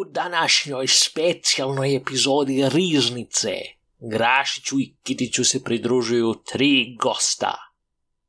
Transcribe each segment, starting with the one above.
U današnjoj specijalnoj epizodi Riznice. Grašiću i Kitiću se pridružuju tri gosta.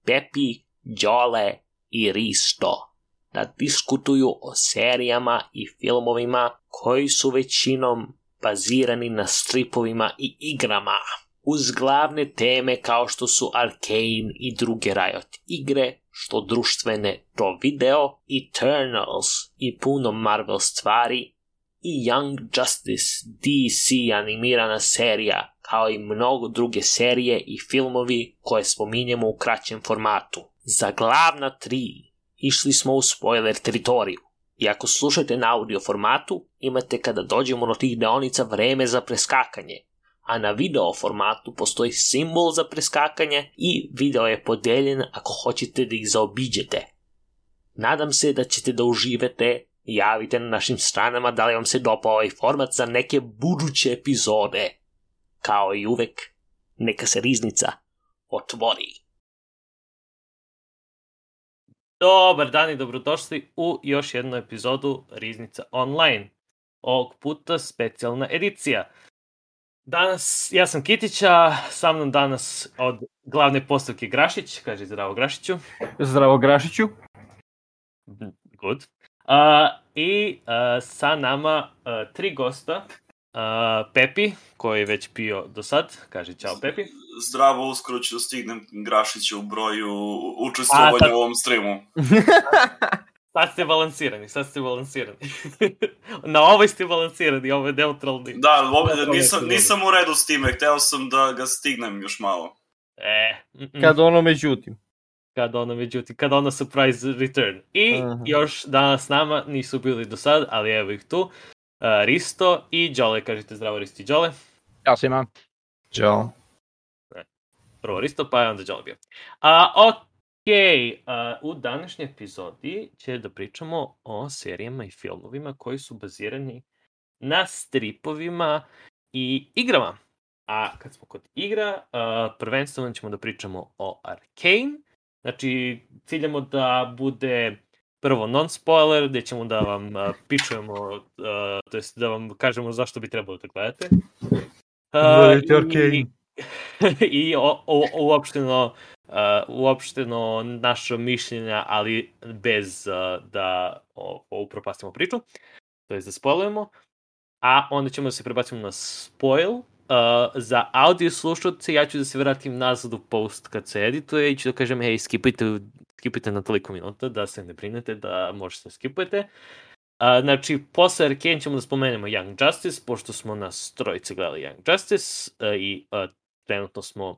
Pepi, Đole i Risto. Da diskutuju o serijama i filmovima koji su većinom bazirani na stripovima i igrama. Uz glavne teme kao što su Arcane i druge Riot igre, što društvene to video, Eternals i puno Marvel stvari i Young Justice DC animirana serija, kao i mnogo druge serije i filmovi koje spominjemo u kraćem formatu. Za glavna tri išli smo u spoiler teritoriju. I ako slušate na audio formatu, imate kada dođemo do tih deonica vreme za preskakanje, a na video formatu postoji simbol za preskakanje i video je podeljen ako hoćete da ih zaobiđete. Nadam se da ćete da uživete javite na našim stranama da li vam se dopao ovaj format za neke buduće epizode. Kao i uvek, neka se riznica otvori. Dobar dan i dobrodošli u još jednu epizodu Riznica Online. Ovog puta specijalna edicija. Danas, ja sam Kitića, sa mnom danas od glavne postavke Grašić, kaže zdravo Grašiću. Zdravo Grašiću. Good. Uh, I uh, sa nama uh, tri gosta. Uh, Pepi, koji je već pio do sad, kaže čao Pepi. Zdravo, uskoro ću da stignem Grašića u broju učestvovanja tad- u ovom streamu. Sad ste balansirani, sad ste balansirani. Na ovoj ste balansirani, ovo je neutralni. Da, je nisam, nisam u redu s time, hteo sam da ga stignem još malo. E, mm, mm. Kad ono međutim. Kad ono, međutim, kad ono surprise return. I Aha. još danas s nama nisu bili do sad, ali evo ih tu. Uh, Risto i Đole, kažite zdravo Risto i Đole. Ja sam imam. Ćao. Prvo Risto, pa je onda Đole bio. A, ok, a, u današnjoj epizodi će da pričamo o serijama i filmovima koji su bazirani na stripovima i igrama. A kad smo kod igra, a, prvenstveno ćemo da pričamo o Arcane. Znači, ciljamo da bude prvo non-spoiler, gde ćemo da vam a, pičujemo, a, to jest da vam kažemo zašto bi trebalo da gledate. Gledajte i- i o, o, uopšteno, uh, uopšteno naša mišljenja, ali bez uh, da o, o, upropastimo priču, to je da spoilujemo. A onda ćemo da se prebacimo na spoil. Uh, za audio slušalce ja ću da se vratim nazad u post kad se edituje i ću da kažem, hej, skipajte, skipajte na toliko minuta, da se ne brinete, da možete da skipujete. A, znači, posle Arkane ćemo da spomenemo Young Justice, pošto smo nas trojice gledali Young Justice a, i a, trenutno smo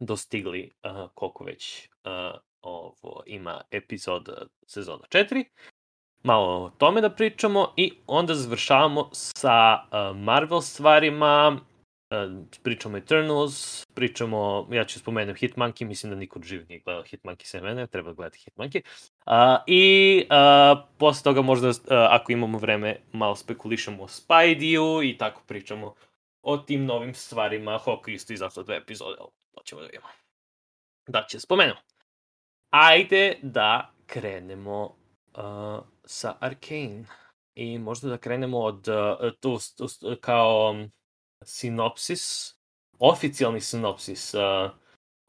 dostigli a, koliko već a, ovo ima epizoda sezona 4. Malo o tome da pričamo i onda završavamo sa a, Marvel stvarima, pričamo Eternals, pričamo, ja ću spomenem Hitmonkey, mislim da niko živ nije gledao Hitmonkey sve mene, treba gledati Hitmonkey. A, I a, posle toga možda, a, ako imamo vreme, malo spekulišemo o Spidey-u i tako pričamo o tim novim stvarima. Hawk isto izašlo dve epizode, ali to ćemo da vidimo. Da će spomenemo. Ajde da krenemo uh, sa Arcane. I možda da krenemo od uh, tu, tu, kao sinopsis, oficijalni sinopsis uh,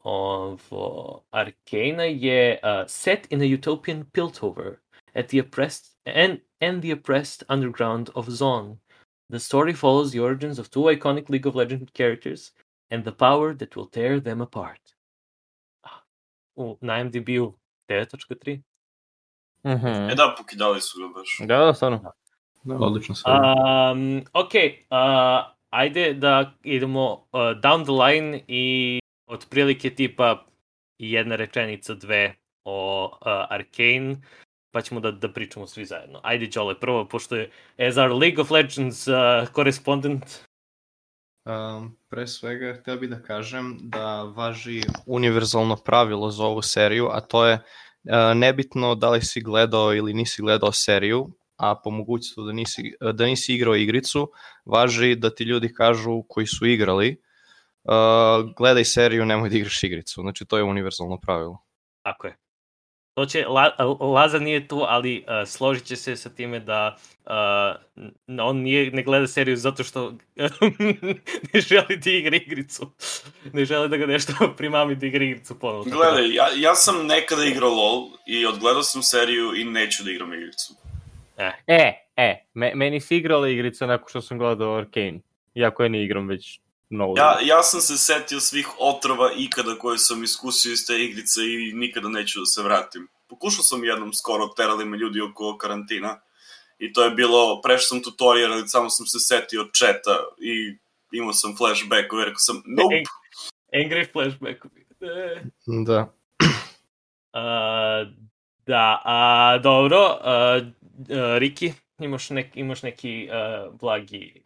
ovo Arcana je uh, set in a utopian Piltover at the oppressed and, and the oppressed underground of Zon. The story follows the origins of two iconic League of Legends characters and the power that will tear them apart. Ah, U, na MDB-u 9.3. Mhm. E da, pokidali su ga baš. Da, da, stvarno. Da, odlično sve. Um, ok, uh, ajde da idemo uh, down the line i otprilike tipa jedna rečenica, dve o uh, Arcane, pa ćemo da, da pričamo svi zajedno. Ajde, Đole, prvo, pošto je as our League of Legends uh, korespondent, Um, pre svega, htio bih da kažem da važi univerzalno pravilo za ovu seriju, a to je uh, nebitno da li si gledao ili nisi gledao seriju, a po mogućstvu da nisi, da nisi igrao igricu, važi da ti ljudi kažu koji su igrali, uh, gledaj seriju, nemoj da igraš igricu. Znači, to je univerzalno pravilo. tako je. To će, La, Lazar nije tu, ali uh, složit će se sa time da uh, on nije, ne gleda seriju zato što ne želi da igra igricu. Ne želi da ga nešto primami da igra igricu ponovno. Gledaj, ja, ja sam nekada igrao LOL i odgledao sam seriju i neću da igram igricu. E, e, me, meni se igrala igrica nakon što sam gledao Arcane. Iako je ne igram već mnogo. Ja, ja sam se setio svih otrova ikada koje sam iskusio iz te igrice i nikada neću da se vratim. Pokušao sam jednom skoro, terali me ljudi oko karantina i to je bilo, prešao sam tutorial, ali samo sam se setio četa i imao sam flashback, i rekao sam, nope. Angry flashback. E. Da. Uh, da, a, dobro, uh, Riki, imaš, nek, imaš neki uh, blagi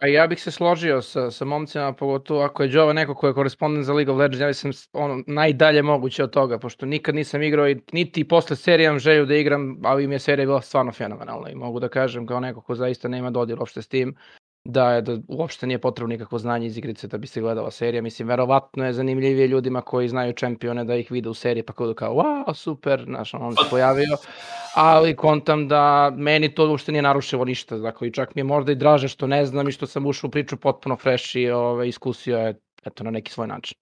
A ja bih se složio sa, sa momcima, pogotovo ako je Jova neko ko je korespondent za League of Legends, ja sam ono, najdalje moguće od toga, pošto nikad nisam igrao i niti posle serije imam želju da igram, ali im je serija bila stvarno fenomenalna i mogu da kažem kao neko ko zaista nema dodir uopšte s tim, da je da uopšte nije potrebno nikakvo znanje iz igrice da bi se gledala serija. Mislim, verovatno je zanimljivije ljudima koji znaju čempione da ih vide u seriji pa kao, kao wow, super, znaš, on se pojavio. Ali kontam da meni to uopšte nije narušilo ništa. Dakle, čak mi je možda i draže što ne znam i što sam ušao u priču potpuno fresh i ove, iskusio je eto, na neki svoj način.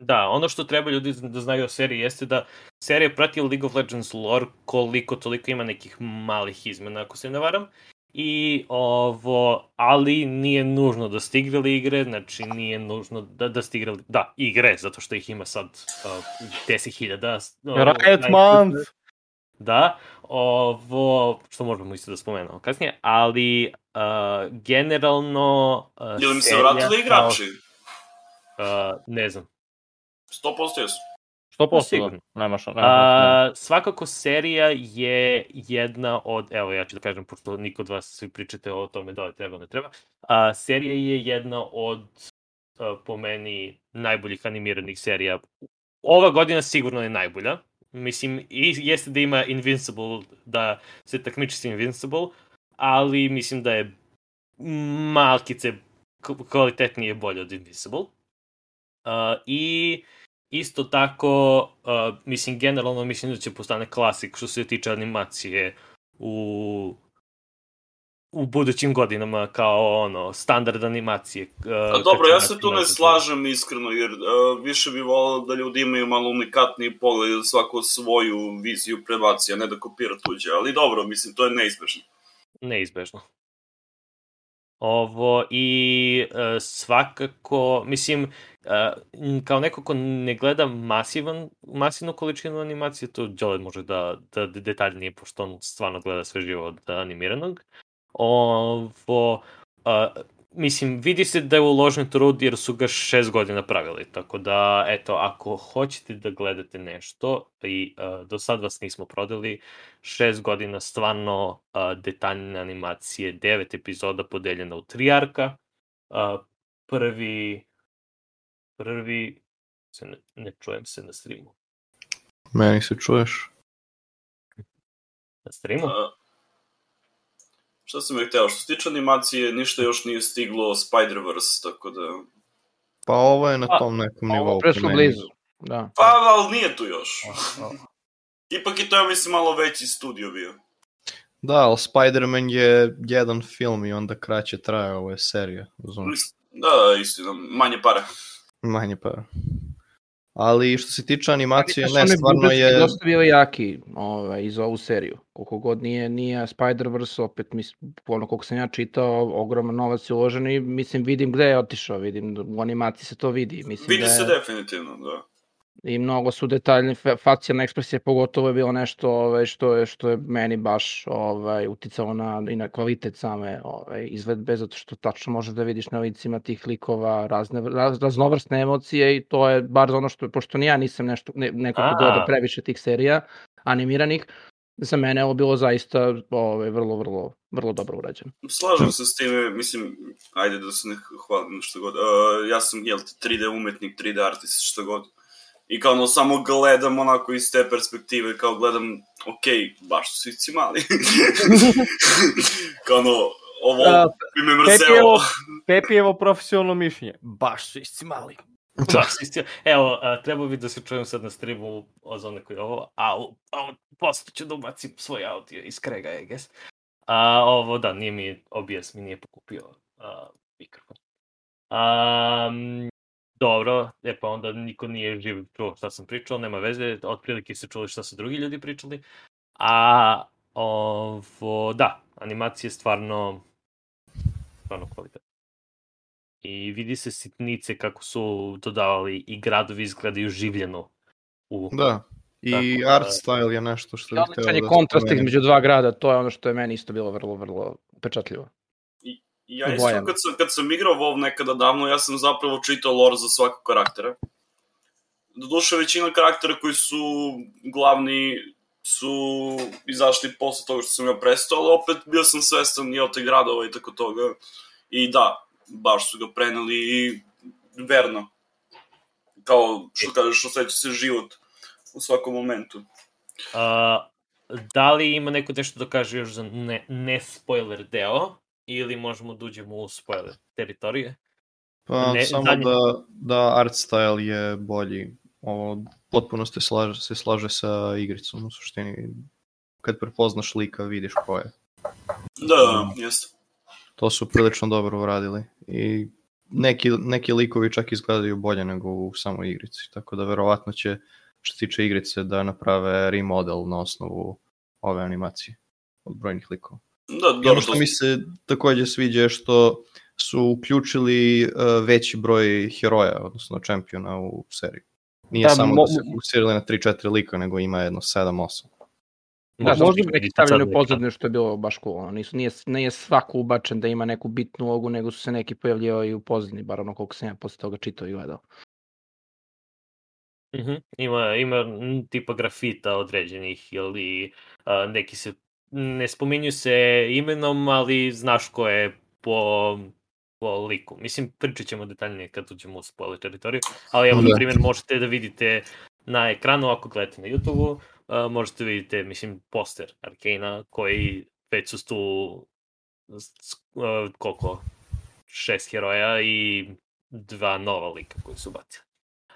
Da, ono što treba ljudi da znaju o seriji jeste da serija prati League of Legends lore koliko toliko ima nekih malih izmena, ako se ne varam, i ovo, ali nije nužno da ste igrali igre, znači nije nužno da, da ste igrali, da, igre, zato što ih ima sad uh, 10.000. Riot Month! Da, ovo, što možemo isto da spomenemo kasnije, ali uh, generalno... Uh, Ili mi se vratili igrači? Uh, ne znam. 100% jesu. 100% Sigurno. nema šta. A, svakako serija je jedna od, evo ja ću da kažem, pošto niko od vas svi pričate o tome da li treba, ne treba, a, serija je jedna od, a, po meni, najboljih animiranih serija. Ova godina sigurno je najbolja. Mislim, i jeste da ima Invincible, da se takmiči sa Invincible, ali mislim da je malkice kvalitetnije bolje od Invincible. Uh, I isto tako, uh, mislim, generalno mislim da će postane klasik što se tiče animacije u u budućim godinama kao ono standard animacije. Uh, A dobro, ja se tu ne slažem iskreno, jer uh, više bih volao da ljudi imaju malo unikatniji pogled da svako svoju viziju prebaci, a ne da kopira tuđe, ali dobro, mislim, to je neizbežno. Neizbežno. Ovo i uh, svakako, mislim, uh, kao neko ko ne gleda masivan, masivnu količinu animacije, to Đole može da, da detaljnije, pošto on stvarno gleda sve živo od animiranog. Ovo, uh, mislim, vidi se da je uložen trud jer su ga šest godina pravili, tako da, eto, ako hoćete da gledate nešto i uh, do sad vas nismo prodali, šest godina stvarno uh, detaljne animacije, devet epizoda podeljena u tri arka, prvi, prvi, se ne, ne čujem se na streamu. Meni se čuješ? Na streamu? Uh, šta sam je hteo, što se tiče animacije, ništa još nije stiglo Spider-Verse, tako da... Pa ovo je na tom nekom nivou. Ovo prešlo blizu. Da. Pa, ali nije tu još. Ipak je to, ja mislim, malo veći studio bio. Da, ali Spider-Man je jedan film i onda kraće traje, ovo je serija. Razumiješ? Da, da, istina, manje para. Manje para. Ali što se tiče animacije, ne, stvarno je... dosta bio jaki ovaj, iz ovu seriju. Koliko god nije, nije Spider-Verse, opet, mislim, ono koliko sam ja čitao, ogroman novac je uložen i mislim, vidim gde je otišao, vidim, u animaciji se to vidi. Mislim Vidi da je, se definitivno, da. I mnogo su detaljne, fa- facijalne ekspresije, pogotovo je bilo nešto ovaj, što, je, što je meni baš ovaj, uticalo na, i na kvalitet same ovaj, izvedbe, zato što tačno možeš da vidiš na licima tih likova razne, raz, raznovrsne emocije i to je bar ono što, pošto ni ja nisam nešto, ne, neko ko gleda previše tih serija animiranih, za mene ovo bilo zaista ovaj, vrlo, vrlo, vrlo dobro urađeno. Slažem se s time, mislim, ajde da se ne hvalim što god. Uh, ja sam, jel, te, 3D umetnik, 3D artist, što god. I kao ono, samo gledam onako iz te perspektive, kao gledam, ok, baš su svi mali. kao ono, ovo bi me mrzelo. Pepijevo profesionalno mišljenje. Baš su isci mali. Da, evo, a, treba bi da se čujem sad na streamu za neko je ovo, a, a posle ću da ubacim svoj audio iz Krega, I guess. A, ovo, da, nije mi, OBS mi nije pokupio a, mikrofon. A, dobro, e pa onda niko nije živ čuo šta sam pričao, nema veze, otprilike se čuli šta su drugi ljudi pričali. A, ovo, da, animacija je stvarno, stvarno kvalitetna. I vidi se sitnice kako su dodavali i gradovi izgledaju življeno. U... Da, i Tako da- art style je nešto što bih Odličan hteo je da kontrast spomenem. između dva grada, to je ono što je meni isto bilo vrlo, vrlo pečatljivo. Ja isto kad sam, kad sam igrao WoW nekada davno, ja sam zapravo čitao lore za svakog karaktera. Doduše, većina karaktera koji su glavni su izašli posle toga što sam ja prestao, ali opet bio sam svestan i od te gradova i tako toga. I da, baš su ga preneli i verno. Kao, što kažeš, osjeća se život u svakom momentu. A, da li ima neko nešto da kaže još za ne, ne spoiler deo? Ili možemo da uđemo u spoiler teritorije? Pa Ne, samo zadnje- da, da art style je bolji. Ovo potpuno se slaže, se slaže sa igricom u suštini. Kad prepoznaš lika vidiš ko je. Da, da, jeste. To su prilično dobro uradili. I neki, neki likovi čak izgledaju bolje nego u samoj igrici. Tako da verovatno će što se tiče igrice da naprave remodel na osnovu ove animacije od brojnih likova. Da, I dobro, ono što mi se takođe sviđa je što su uključili uh, veći broj heroja, odnosno čempiona u seriju. Nije Da, samo mo- da se fokusirali na 3-4 lika, nego ima jedno 7-8. Da, Možda možda bi neki stavljeni u pozadnju što je bilo baš cool. Ono, nisu, nije, nije svako ubačen da ima neku bitnu ulogu, nego su se neki pojavljivali u pozadnji, bar ono koliko sam ja posle toga čitao i gledao. Mhm. Ima, ima m, tipa grafita određenih ili a, neki se ne spominju se imenom, ali znaš ko je po, po liku. Mislim, pričat ćemo detaljnije kad uđemo u spoiler teritoriju, ali evo, Da. na primjer, možete da vidite na ekranu, ako gledate na YouTube-u, a, možete da vidite, mislim, poster Arkana, koji već su tu koliko? Šest heroja i dva nova lika koji su bacili.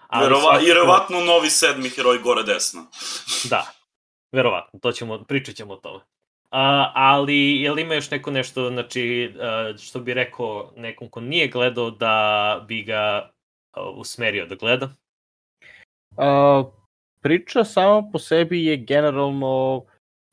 Ali Verova, svakako- I verovatno novi sedmi heroj gore desno. Da, verovatno, to ćemo, pričat ćemo o tome. Ali, je li ima još neko nešto, znači, a, što bi rekao nekom ko nije gledao da bi ga a, usmerio da gleda? A, priča sama po sebi je generalno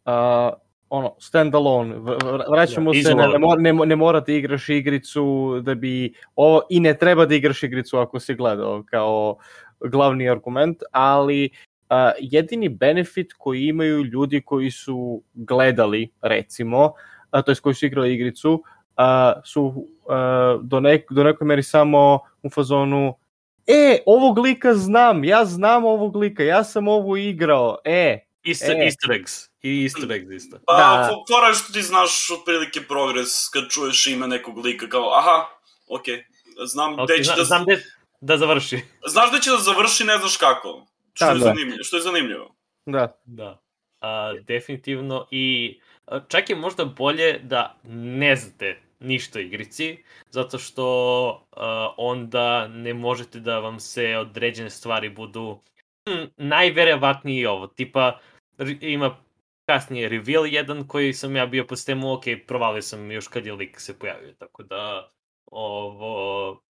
a, ono, stand-alone. V- v- Vraćamo Da, se, ne, ne, mora, ne, mo- ne mora da igraš igricu da bi ovo, i ne treba da igraš igricu ako si gledao kao glavni argument, ali a, jedini benefit koji imaju ljudi koji su gledali, recimo, a, to jest koji su igrali igricu, a, su a, do, nek, do nekoj meri samo u fazonu e, ovog lika znam, ja znam ovog lika, ja sam ovo igrao, e, Easter, E. Easter eggs. I Easter eggs isto. Pa, Da. fora je što ti znaš otprilike progres kad čuješ ime nekog lika, kao, aha, okej, znam Ok, gde će zna, da... znam gde da završi. Znaš da će da završi, ne znaš kako. Što, Da, je, da. zanimljivo, što je zanimljivo. da. Da. A, definitivno i čak je možda bolje da ne znate ništa o igrici, zato što a, onda ne možete da vam se određene stvari budu hm, najverovatnije ovo, tipa ima kasnije reveal jedan koji sam ja bio po sistemu, ok, provalio sam još kad je lik se pojavio, tako da ovo,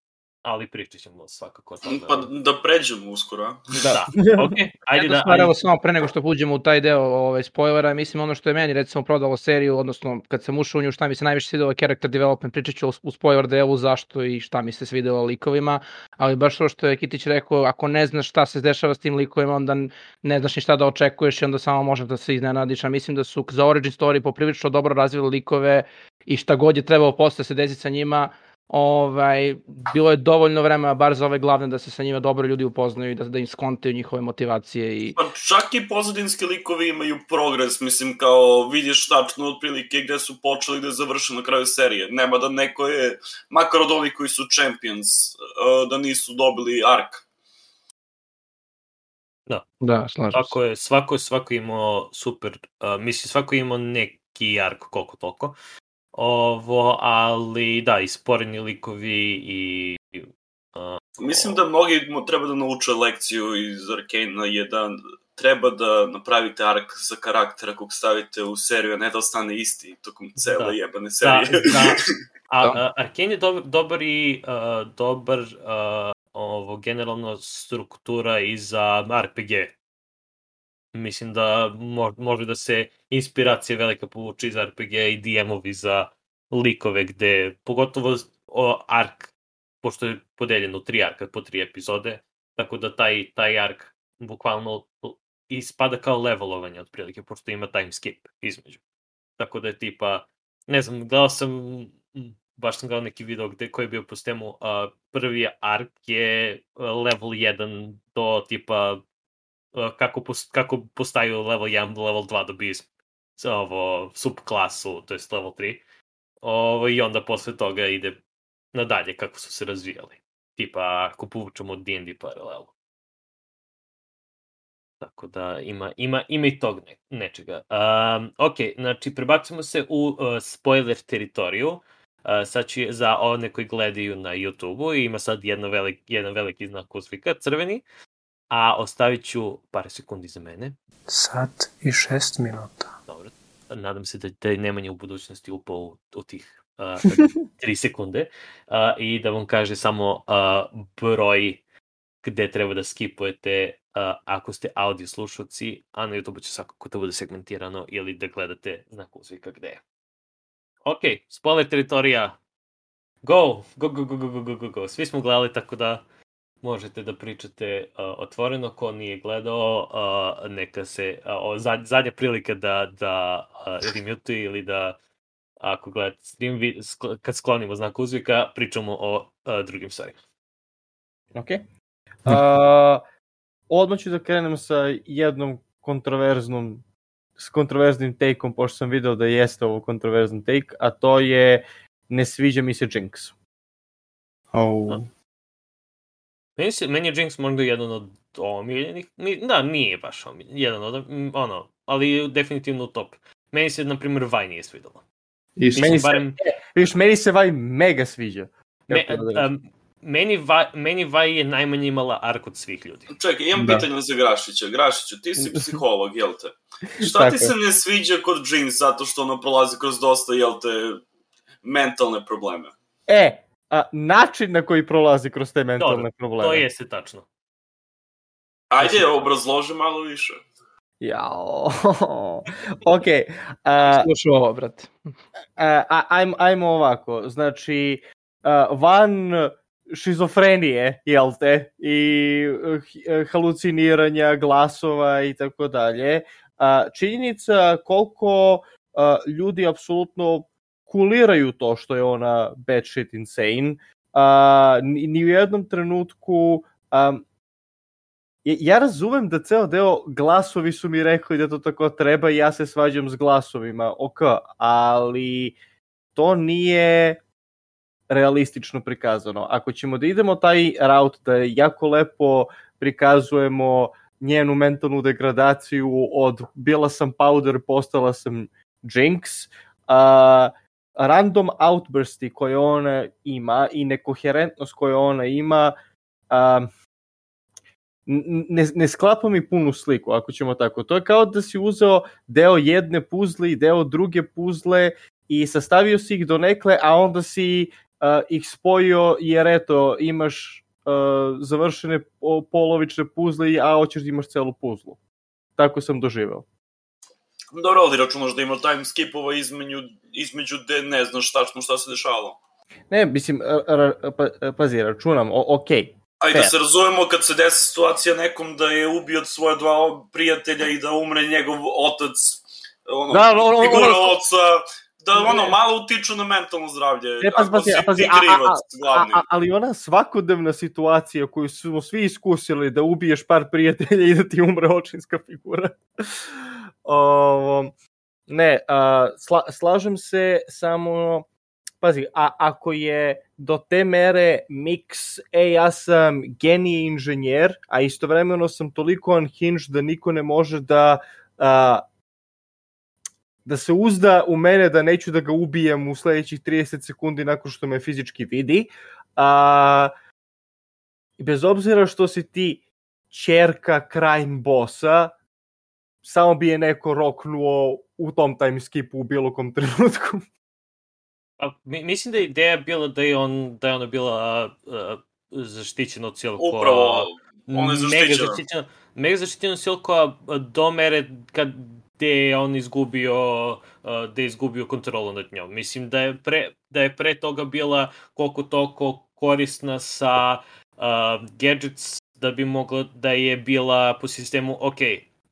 ali pričat ćemo svakako o tome. Pa da pređemo uskoro, a? Da, ok, ajde Jedna da, stvar, evo samo pre nego što uđemo u taj deo ovaj, spoilera, mislim ono što je meni recimo prodalo seriju, odnosno kad sam ušao u nju šta mi se najviše svidelo character development, pričat ću u- spoiler delu zašto i šta mi se svidelo likovima, ali baš to što je Kitić rekao, ako ne znaš šta se dešava s tim likovima, onda ne znaš ni šta da očekuješ i onda samo možeš da se iznenadiš, a mislim da su za origin story poprilično dobro razvili likove i šta god je trebalo posle da se desi sa njima, ovaj, bilo je dovoljno vremena bar za ove glavne da se sa njima dobro ljudi upoznaju i da, da im skontaju njihove motivacije i Pa čak i pozadinski likovi imaju progres, mislim, kao vidiš tačno otprilike gde su počeli, gde završe na kraju serije. Nema da neko je, makar od ovih koji su champions, uh, da nisu dobili ark. Da, slažem se. Svako je, svako je svako imao super, uh, mislim svako je imao neki ark koliko toliko. Ovo, ali da, i sporeni likovi i Mislim da mnogi mu treba da nauče lekciju iz Arkana je da treba da napravite ark za karaktera kog stavite u seriju, a ne da ostane isti tokom cele Da. jebane Da, serije. da. A, Da. a Arkane je dobar, dobar i uh, dobar uh, ovo, generalno struktura i za RPG. Mislim da mo, može da se inspiracija velika povuče iz RPG i DM-ovi za likove gde, pogotovo o, ark, pošto je podeljen u tri arka po tri epizode, tako da taj, taj ark bukvalno ispada kao levelovanje otprilike, pošto ima time skip između. Tako da je tipa, ne znam, gledao sam, baš sam gledao neki video gde, koji je bio po temu, a, prvi ark je level 1 do tipa kako, pos, kako postaju level 1 do level 2 dobiju ovo, subklasu, to je level 3. Ovo, I onda posle toga ide nadalje kako su se razvijali. Tipa ako povučemo D&D paralelu. Tako da ima, ima, ima i tog ne, nečega. Um, ok, znači prebacimo se u uh, spoiler teritoriju. Uh, sad ću za one koji gledaju na YouTube-u ima sad jedno velik, jedan veliki znak uzvika, crveni, a ostavit ću par sekundi za mene. Sat i šest minuta. Dobro, nadam se da, da je Nemanja u budućnosti upao u, u tih uh, tri sekunde uh, i da vam kaže samo uh, broj gde treba da skipujete uh, ako ste audio slušalci, a na YouTube će svakako to bude segmentirano ili da gledate znak uzvika gde je. Ok, spoiler teritorija. Go, go, go, go, go, go, go, go. Svi smo gledali, tako da možete da pričate uh, otvoreno, ko nije gledao, uh, neka se, uh, o, zad, zadnja prilika da, da uh, remutuje ili da ako gledate stream, vi, skl, kad sklonimo znak uzvika, pričamo o uh, drugim stvarima. Ok. Uh, odmah ću da krenem sa jednom kontroverznom s kontroverznim take-om, pošto sam video da jeste ovo kontroverzan take, a to je ne sviđa mi se Jinx. Oh. Meni, se, meni je Jinx možda jedan od omiljenih, mi, da, nije baš omiljen, jedan od, mm, ono, ali definitivno u top. Meni se, na primjer, Vaj nije svidelo. Isto. Meni Meni se- barem, Viš, meni se Vaj mega sviđa. me, da um, meni, Vaj, meni Vaj je najmanje imala ark od svih ljudi. Čekaj, imam Da. pitanje za Grašića. Grašiću, ti si psiholog, jel te? Šta Tako ti se ne sviđa kod Jinx zato što ono prolazi kroz dosta, jel te, mentalne probleme? E, a, način na koji prolazi kroz te mentalne Dobro, probleme. To jeste tačno. Ajde, obrazloži malo više. Jao. ok. A, Slušaj ovo, brate. a, a, ajmo, ajmo ovako. Znači, a, van šizofrenije, jel te, i uh, haluciniranja glasova i tako dalje, a, činjenica koliko a, ljudi apsolutno kuliraju to što je ona bad shit insane, a, ni, ni u jednom trenutku a, ja- razumem da ceo deo glasovi su mi rekli da to tako treba i ja se svađam s glasovima, ok, ali to nije realistično prikazano. Ako ćemo da idemo taj route da jako lepo prikazujemo njenu mentalnu degradaciju od bila sam powder, postala sam jinx, a, random outbursti koje ona ima i nekoherentnost koju ona ima a, n- ne, ne sklapa mi punu sliku, ako ćemo tako. To je kao da si uzeo deo jedne puzle i deo druge puzle i sastavio si ih do nekle, a onda si uh, ih spojio jer eto, imaš uh, završene po- polovične puzle, a hoćeš da imaš celu puzlu. Tako sam doživeo. Dobro, ali računaš da ima time skipova između, između gde ne znaš tačno šta se dešavalo. Ne, mislim, pa, pazi, računam, o, okej, Ajde da se razumemo kad se desi situacija nekom da je ubio svoje dva prijatelja i da umre njegov otac, ono, Da, ono- ono- figura ono- oca, da ono, Ne. malo utiču na mentalno zdravlje. Ne, pazi, ako pazi, a, ti a, a, a, ali ona svakodnevna situacija koju smo svi iskusili da ubiješ par prijatelja i da ti umre očinska figura. Ovo, ne, a, sla, slažem se samo pazi, a ako je do te mere mix, e, ja sam genije inženjer, a istovremeno sam toliko unhinged da niko ne može da a, da se uzda u mene da neću da ga ubijem u sledećih 30 sekundi nakon što me fizički vidi. A, bez obzira što si ti čerka crime bossa, samo bi je neko roknuo u tom time skipu u bilo kom trenutku. Pa, mi, mislim da je ideja bila da je on da je ona bila uh, zaštićena od silkova. Upravo, ona je Mega zaštićena. mega zaštićena od silkova do mere kad gde je on izgubio uh, da je izgubio kontrolu nad njom. Mislim da je pre, da je pre toga bila koliko toliko korisna sa uh, gadgets da bi mogla da je bila po sistemu ok,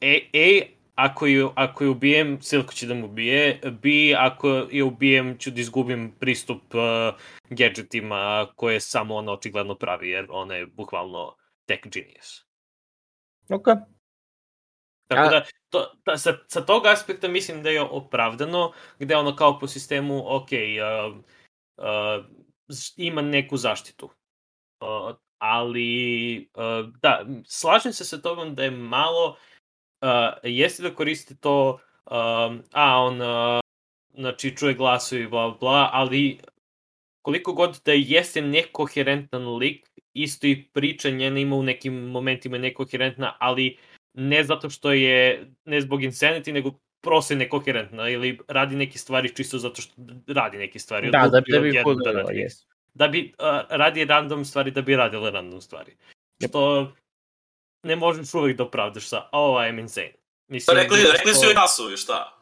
A, A ako ju, ako ju ubijem, Silko će da mu ubije, B, ako je ubijem, ću da izgubim pristup uh, gadgetima koje samo ona očigledno pravi, jer ona je bukvalno tech genius. Ok. Tako A- da, to, ta, sa, sa tog aspekta mislim da je opravdano, gde ono kao po sistemu, ok, uh, uh, ima neku zaštitu. Uh, ali, uh, da, slažem se sa tobom da je malo, uh, jeste da koristi to, um, a on, uh, znači, čuje glasovi, bla, bla, ali koliko god da jeste nekoherentan lik, isto i priča njena ima u nekim momentima nekoherentna, ali ne zato što je, ne zbog insanity, nego prosto je nekoherentna ili radi neke stvari čisto zato što radi neke stvari. Da, da, da bi odjednom da jes. Da bi uh, radi random stvari, da bi radile random stvari. Što ne možeš uvek da opravdaš sa, oh, I'm insane. Mislim, Rekli, rekli su joj glasovi, šta?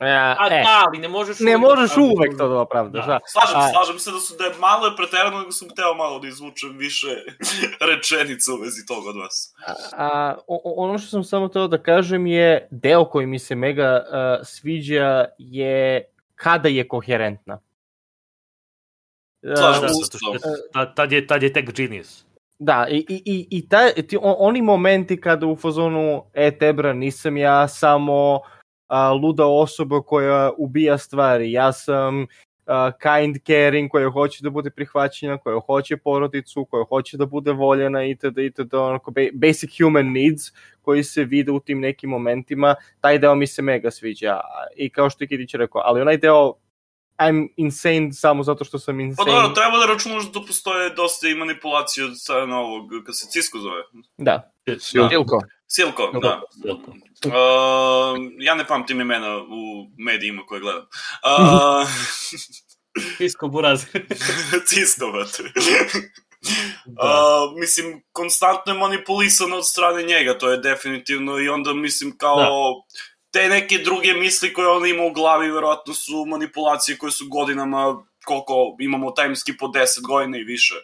E, A, e, da, ali ne možeš ne uvek možeš da opravdaš. uvek to da opravdaš, Da. da. Slažem A- se, slažem se da su da je malo je preterano, nego sam hteo malo da izvučem više rečenica u vezi toga od vas. A, o- ono što sam samo teo da kažem je, deo koji mi se mega uh, sviđa je kada je koherentna. Slažem Uh, se. što tad, tad, je, tad je tech genius. Da, i, i, i, taj, ti, on, oni momenti kada u fazonu, e, Tebra, nisam ja samo a, luda osoba koja ubija stvari, ja sam a, kind caring, koja hoće da bude prihvaćena, koja hoće porodicu, koja hoće da bude voljena itd. itd. Onako, ba- basic human needs koji se vide u tim nekim momentima, taj deo mi se mega sviđa. I kao što je Kidić rekao, ali onaj deo I'm insane samo zato što sam Pa insane. dobro, treba da računaš da postoje dosta i manipulacije od strane ovog, kad se Cisco zove. Da. Da. Silko. Silko, da. Uh, ja ne pamtim imena u medijima koje gledam. Uh, Fisko buraz. Cisco, brate. Uh, mislim, konstantno je manipulisano od strane njega, to je definitivno, i onda mislim kao... Te neke druge misli koje on ima u glavi, verovatno su manipulacije koje su godinama, koliko imamo time skip od 10 godina i više,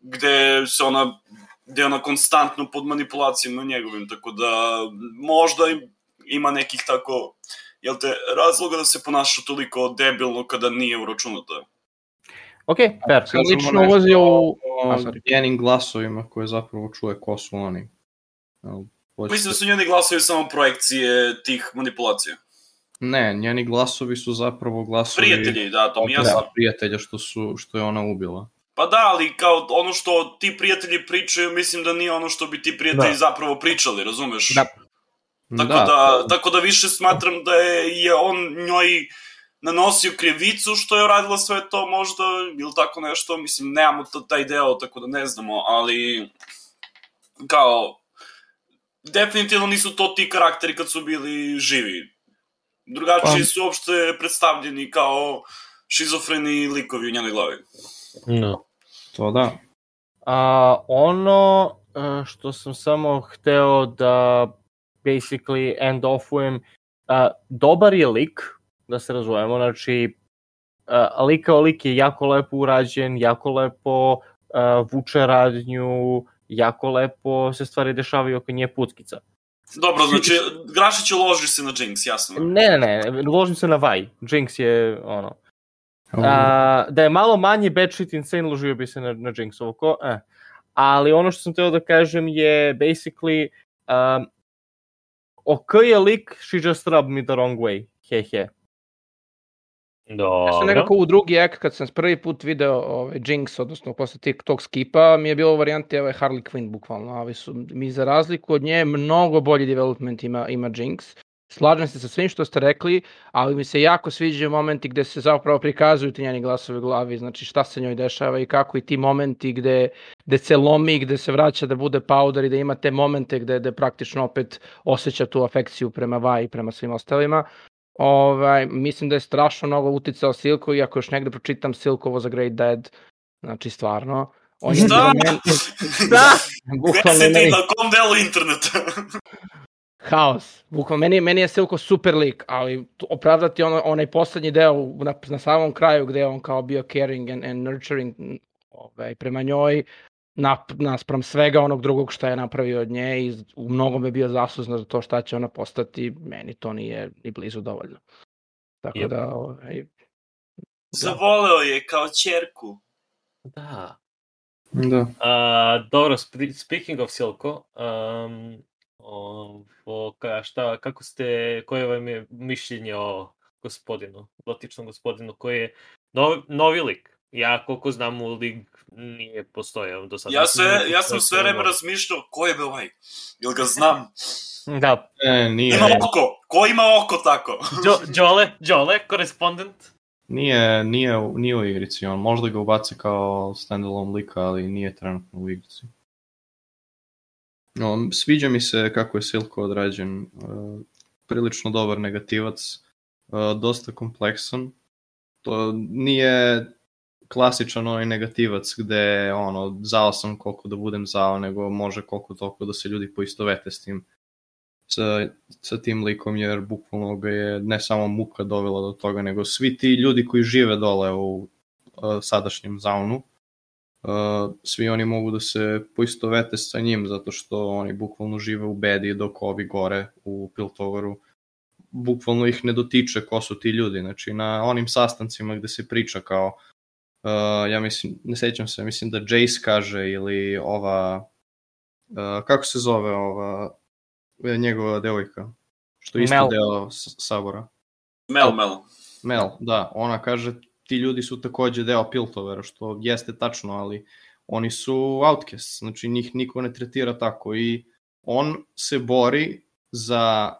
gde se ona gde je ona konstantno pod manipulacijama njegovim, tako da možda im- ima nekih tako, jel te, razloga da se ponaša toliko debilno kada nije uračunato. Ok, fair. Sam lično ulazio u... o koje zapravo čuje ko su oni. Jel, hoćete- Mislim da su njeni glasovi samo projekcije tih manipulacija. Ne, njeni glasovi su zapravo glasovi... Prijatelji, da, to mi jasno. Da, prijatelja što, su, što je ona ubila. Pa da, ali kao ono što ti prijatelji pričaju, mislim da nije ono što bi ti prijatelji Da. zapravo pričali, razumeš? Da. Tako da, da, tako da više smatram da je, je on njoj nanosio krivicu što je uradila sve to možda, ili tako nešto, mislim, nemamo to, taj deo, tako da ne znamo, ali kao, definitivno nisu to ti karakteri kad su bili živi. Drugačiji Pa- su uopšte predstavljeni kao šizofreni likovi u njenoj glavi. No. To da. A, ono e, što sam samo hteo da basically end offujem, a, dobar je lik, da se razumemo, znači a, lik kao lik je jako lepo urađen, jako lepo a, vuče radnju, jako lepo se stvari dešavaju oko nje putkica. Dobro, znači, Grašić loži se na Jinx, jasno. Ne, ne, ne, ložim se na Vaj. Jinx je ono. A, da je malo manje bad shit insane, ložio bi se na, na Jinx oko. Eh. Ali ono što sam teo da kažem je basically um, ok je lik, she just rubbed me the wrong way. He he. Dobro. Ja sam nekako u drugi ek, kad sam prvi put video ovaj, Jinx, odnosno posle tih, tog skipa, mi je bilo u varijanti ovaj Harley Quinn, bukvalno. Ali su, mi za razliku od nje mnogo bolji development ima, ima Jinx. slažem se sa svim što ste rekli, ali mi se jako sviđaju momenti gde se zapravo prikazuju ti njeni glasovi u glavi, znači šta se njoj dešava i kako i ti momenti gde, gde se lomi, gde se vraća da bude powder i da ima te momente gde, gde praktično opet osjeća tu afekciju prema Vaj i prema svim ostalima. Ovaj, mislim da je strašno mnogo uticao Silko, iako još negde pročitam Silko was a great dad, znači stvarno. On je Šta? za men- Da! bukvalno si ti, meni- na kom delu interneta? haos. Bukvalno, meni, meni je Silko super lik, ali opravdati ono, onaj poslednji deo na, na samom kraju gde je on kao bio caring and, and nurturing ovaj, prema njoj, nap, naspram svega onog drugog šta je napravio od nje i u mnogome bio zaslužna za to šta će ona postati, meni to nije ni blizu dovoljno. Tako Jep. da, ovaj, Zavoleo je kao čerku. Da. Da. A, dobro, sp- speaking of Silko, um, o, ka, šta, kako ste, koje vam je mišljenje o gospodinu, dotičnom gospodinu, koji je nov, novi lik? Ja, koliko znam, u lig nije postojao do sada. Ja, se, ja sam sve vreme razmišljao ko je be ovaj. Jel ga znam? Da, E, nije, Ima oko. Ko ima oko tako? Đo, Đole, Đole, korespondent? nije, nije, u- nije u igrici, on možda ga ubaci kao standalone lika, ali nije trenutno u igrici. No, sviđa mi se kako je Silko odrađen, uh, prilično dobar negativac, uh, dosta kompleksan. To nije klasičan onaj negativac gde ono, zao sam koliko da budem zao, nego može koliko toliko da se ljudi poistovete s tim sa, sa tim likom, jer bukvalno ga je ne samo muka dovela do toga, nego svi ti ljudi koji žive dole u uh, sadašnjem zaunu, uh, svi oni mogu da se poistovete sa njim, zato što oni bukvalno žive u bedi dok ovi gore u Piltoveru bukvalno ih ne dotiče ko su ti ljudi. Znači, na onim sastancima gde se priča kao, uh, ja mislim, ne sećam se, mislim da Jace kaže ili ova, uh, kako se zove ova, e, njegova devojka, što je isto Mel. deo sabora. Mel, Mel. Mel, da, ona kaže ti ljudi su takođe deo Piltovera, što jeste tačno, ali oni su outcasts, znači njih niko ne tretira tako i on se bori za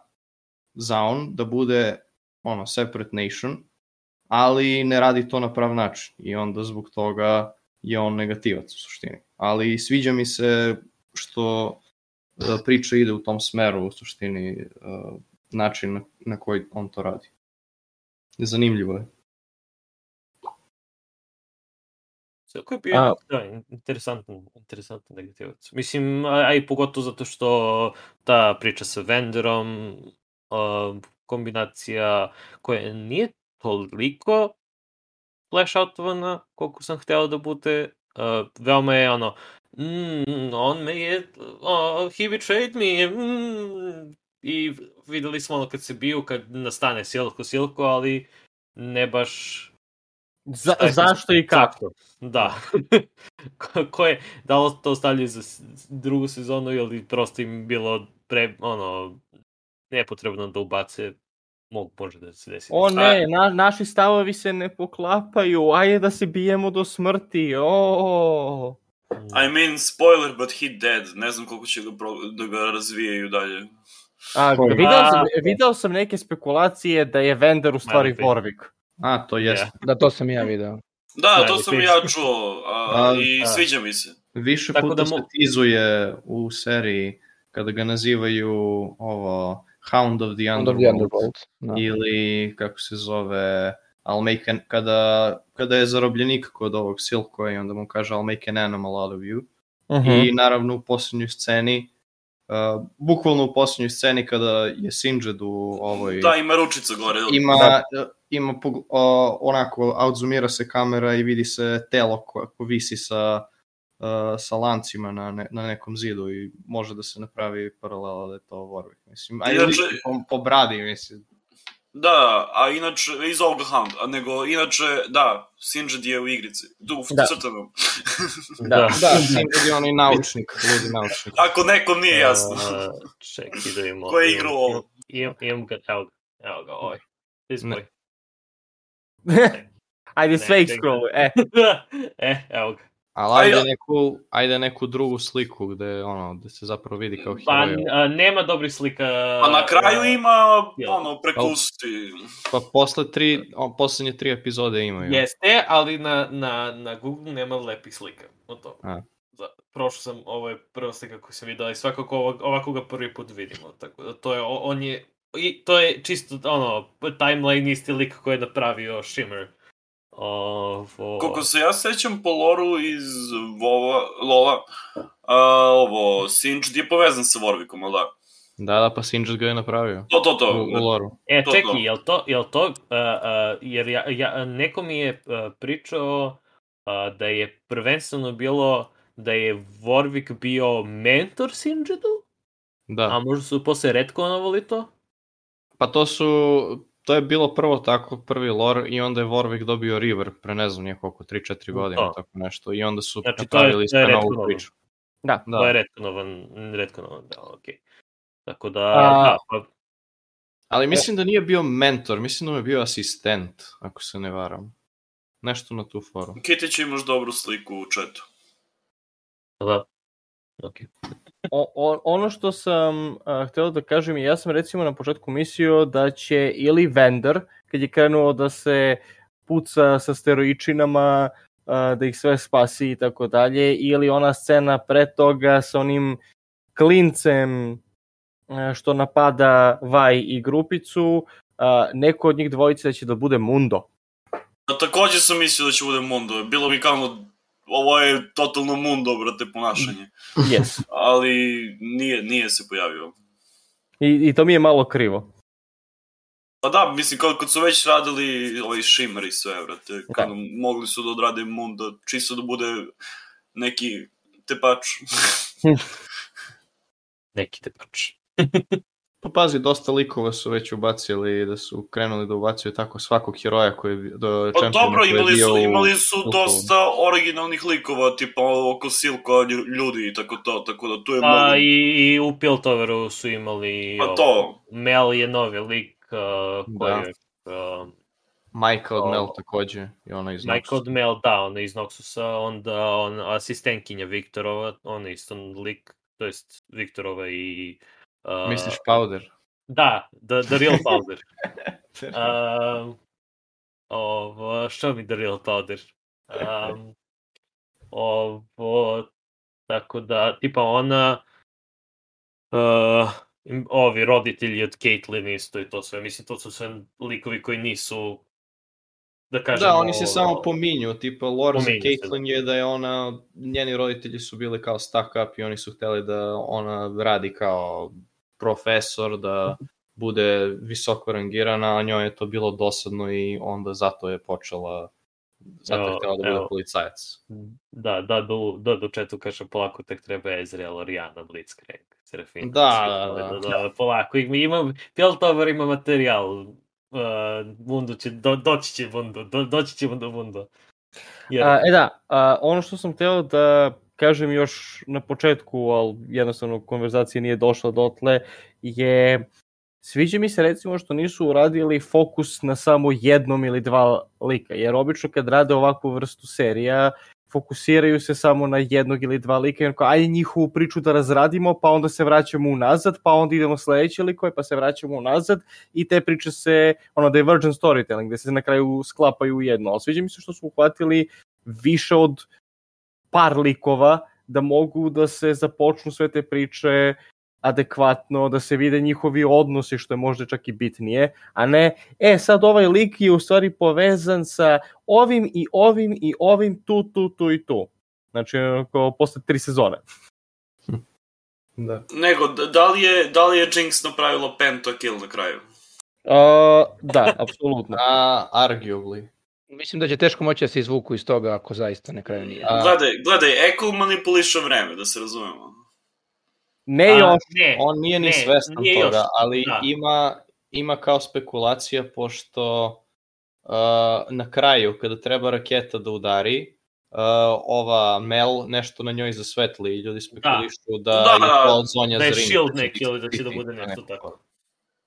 Zaun da bude ono, separate nation, ali ne radi to na prav način i onda zbog toga je on negativac u suštini. Ali sviđa mi se što e, priča ide u tom smeru u suštini e, način na, koji on to radi. Zanimljivo je. Svako je bio, A- da, in- interesantan, interesantan negativac. Mislim, a, a i pogotovo zato što ta priča sa vendorom, a, kombinacija koja nije toliko flash outovana koliko sam hteo da bude, a, veoma je ono, mm, on me je, uh, he betrayed me, mm, i videli smo ono kad se bio, kad nastane Silko Silko, ali ne baš Za, zašto i kako? Da. Ko- je, da li to stavljaju za drugu sezonu ili prosto im bilo pre, ono, nepotrebno da ubace, mogu, može da se desi. O ne, na, naši stavovi se ne poklapaju, ajde da se bijemo do smrti, o. I mean, spoiler, but he dead. Ne znam koliko će ga pro, da ga razvijaju dalje. A, video, sam, A- video sam neke spekulacije da je Vender u stvari. Warwick. A, to jeste. Ja. da to sam ja video. Da, Da, to sam ja čuo a, A, i da. sviđa mi se. Više Tako puta da se mo- tizuje u seriji kada ga nazivaju ovo Hound of the Under the Underworld Underworld. Da. ili kako se zove I'll make an, kada, kada je zarobljenik kod ovog Silko i onda mu kaže I'll make an animal out of you Uh -huh. i naravno u posljednjoj sceni uh, bukvalno u posljednjoj sceni kada je Sinjad u ovoj Da, ima ručica gore. ima, Da. ima pog- o, onako, outzoomira se kamera i vidi se telo ko, ko visi sa, uh, sa lancima na, ne, na nekom zidu i može da se napravi paralela da je to Warwick. Mislim, a i Inače- po, po bradi, mislim. Da, a inače, iz ovoga Hound, a nego, inače, da, Sinjad je u igrici. Tu, u Da. Da, crtanom. da Sinjad je onaj naučnik, ludi naučnik. Ako nekom nije jasno. Uh, čekaj da imamo. Ko je igrao ovo? Imam, imam ga, evo ga, evo ga, ovaj. This boy. Ajde, sve ih čekaj. scrolluj, e. e, evo ga. Ali ajde, ja- neku, ajde neku drugu sliku gde, ono, gde se zapravo vidi kao Pa heroj. a, nema dobrih slika. Pa na kraju ima, jel? ono, prekusti. Pa posle tri, o, poslednje tri epizode imaju. Jeste, ali na, na, na Google nema lepih slika. Od toga. A. Za, prošao sam, ovo je prva slika koju sam vidio i svakako ovak, ovako ga prvi put vidimo. Tako da to je, o- on je, i to je čisto, ono, timeline isti lik koji je napravio Shimmer. Ovo... Koliko se ja sećam po loru iz Vova, Lola, a, ovo, Singe je povezan sa Warwickom, ali da? Da, da, pa Sinjad ga je napravio. To, to, to. U, u loru. E, To, čekaj, to. jel to, jel to, uh, uh, jer ja, ja, neko mi je uh, pričao uh, da je prvenstveno bilo da je Warwick bio mentor Sinjadu, Da. a možda su posle retkonovali to? Pa to su, to je bilo prvo tako, prvi lore i onda je Warwick dobio River pre ne znam nije koliko, 3-4 godine, To. tako nešto. I onda su Znači, napravili to je sve novu priču. Da. Da. To je retkonovan, retkonovan, da, okej. Tako da, A- da, pa, Ali mislim da nije bio mentor, mislim da mu je bio asistent, ako se ne varam. Nešto na tu foru. Kitić imaš dobru sliku u četu. da. Okej. O, o, ono što sam a, hteo da kažem, ja sam recimo na početku mislio da će ili Vendor, kad je krenuo da se puca sa steroičinama, a, da ih sve spasi i tako dalje, ili ona scena pre toga sa onim klincem a, što napada Vaj i grupicu, a, neko od njih dvojice da će da bude Mundo. A takođe sam mislio da će bude Mundo. Bilo mi kao, ovo je totalno Mundo, brate, ponašanje. Yes. Ali nije, nije se pojavio. I, I to mi je malo krivo. Pa da, mislim, kao kad su već radili ovaj Shimmer i sve, brate, kada mogli su da odrade Mundo, čisto da bude neki tepač. Neki tepač. Pa pazi, dosta likova su već ubacili da su krenuli da ubacuju tako svakog heroja koji je do Pa čempiona dobro, koji je imali bio su, imali su u dosta originalnih likova, tipa oko Silko ljudi i tako to, tako da tu je Pa mnogo... i, i u Piltoveru su imali... Pa to, Mel je novi lik uh, koji Da. je... Uh, Majka od Mel takođe i ona iz Michael Noxusa. Mel, da, ona iz Noxusa, onda on, asistentkinja Viktorova, on je isto lik, to jest Viktorova i... Uh, Misliš Powder? Da, the, the Real Powder. um, ovo, što mi The Real Powder? Um, ovo, tako da, tipa ona, uh, ovi roditelji od Caitlyn isto i to sve, mislim, to su sve likovi koji nisu, da kažemo... Da, oni se samo pominju, tipa lore za Caitlyn je da je ona, njeni roditelji su bili kao stuck up i oni su hteli da ona radi kao profesor, da bude visoko rangirana, a njoj je to bilo dosadno i onda zato je počela, zato je htjela da bude policajac. Da, da, do, da, do četu kaže polako tek treba Ezreal, Oriana, Blitzcrank, Serafin. Da, svi, da, da. da, polako, ima, ima, Piltover ima materijal, uh, Mundo će, do, doći će Mundo, do, doći ćemo do Mundo. Jer, A, e da, a, ono što sam hteo da kažem još na početku, ali jednostavno konverzacija nije došla dotle, je sviđa mi se recimo što nisu uradili fokus na samo jednom ili dva lika, jer obično kad rade ovakvu vrstu serija, fokusiraju se samo na jednog ili dva lika i onako, ajde njihovu priču da razradimo, pa onda se vraćamo unazad, pa onda idemo sledeće likove, pa se vraćamo unazad i te priče se, ono, divergent storytelling, gde se na kraju sklapaju u jedno. Ali sviđa mi se što su uhvatili više od par likova da mogu da se započnu sve te priče adekvatno, da se vide njihovi odnosi, što je možda čak i bitnije, a ne, e, sad ovaj lik je u stvari povezan sa ovim i ovim i ovim tu, tu, tu i tu. Znači, onako, posle tri sezone. Da. nego, da, li je, da li je Jinx napravila pentakill na kraju? Uh, da, apsolutno. A, arguably. Mislim da će teško moći da se izvuku iz toga ako zaista na kraju nije. A- Gledaj, gledaj, Eko manipuliše vreme, da se razumemo. Ne a, još, ne, On nije ni Ne, svestan nije još, toga, ali da. ima, ima kao spekulacija pošto uh, na kraju kada treba raketa da udari, uh, ova Mel nešto na njoj zasvetli i ljudi spekulišu da, Da, je da, to od Zonja da je Zarini. shield neki ili da će da bude nešto tako.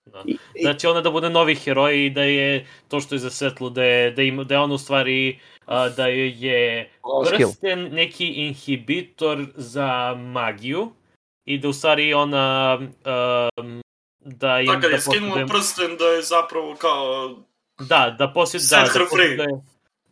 Da. Da će ona da bude novi heroj i da je to što je za svetlo, da je, da, ima, da je ona u stvari a, da je prsten neki inhibitor za magiju i da u stvari ona um, da im Tako da da je skinula prsten da je zapravo kao... Da, da posjed, da, da her free. posjeduje,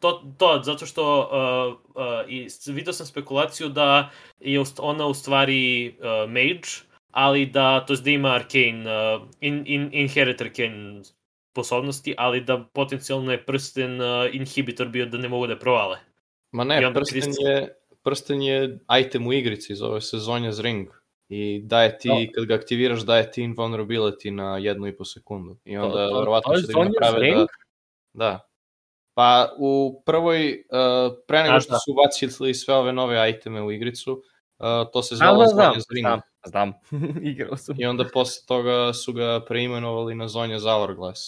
to, to, zato što uh, uh, i vidio sam spekulaciju da je ona u stvari uh, mage, ali da, to jest da ima arcane, uh, in, in, inherit arcane sposobnosti, ali da potencijalno je prsten uh, inhibitor bio da ne mogu da je provale. Ma ne, prsten Chris- je, prsten je item u igrici, zove se Zonja's Ring. I daje ti, Da. kad ga aktiviraš, daje ti invulnerability na jednu i po sekundu. I onda to- verovatno to je će da ga naprave da... Da. Pa u prvoj, uh, pre nego što da. su ubacili sve ove nove iteme u igricu, uh, to se da, zvalo da, znam, znam, znam. Igrao sam. I onda posle toga su ga preimenovali na Zonja's Hourglass.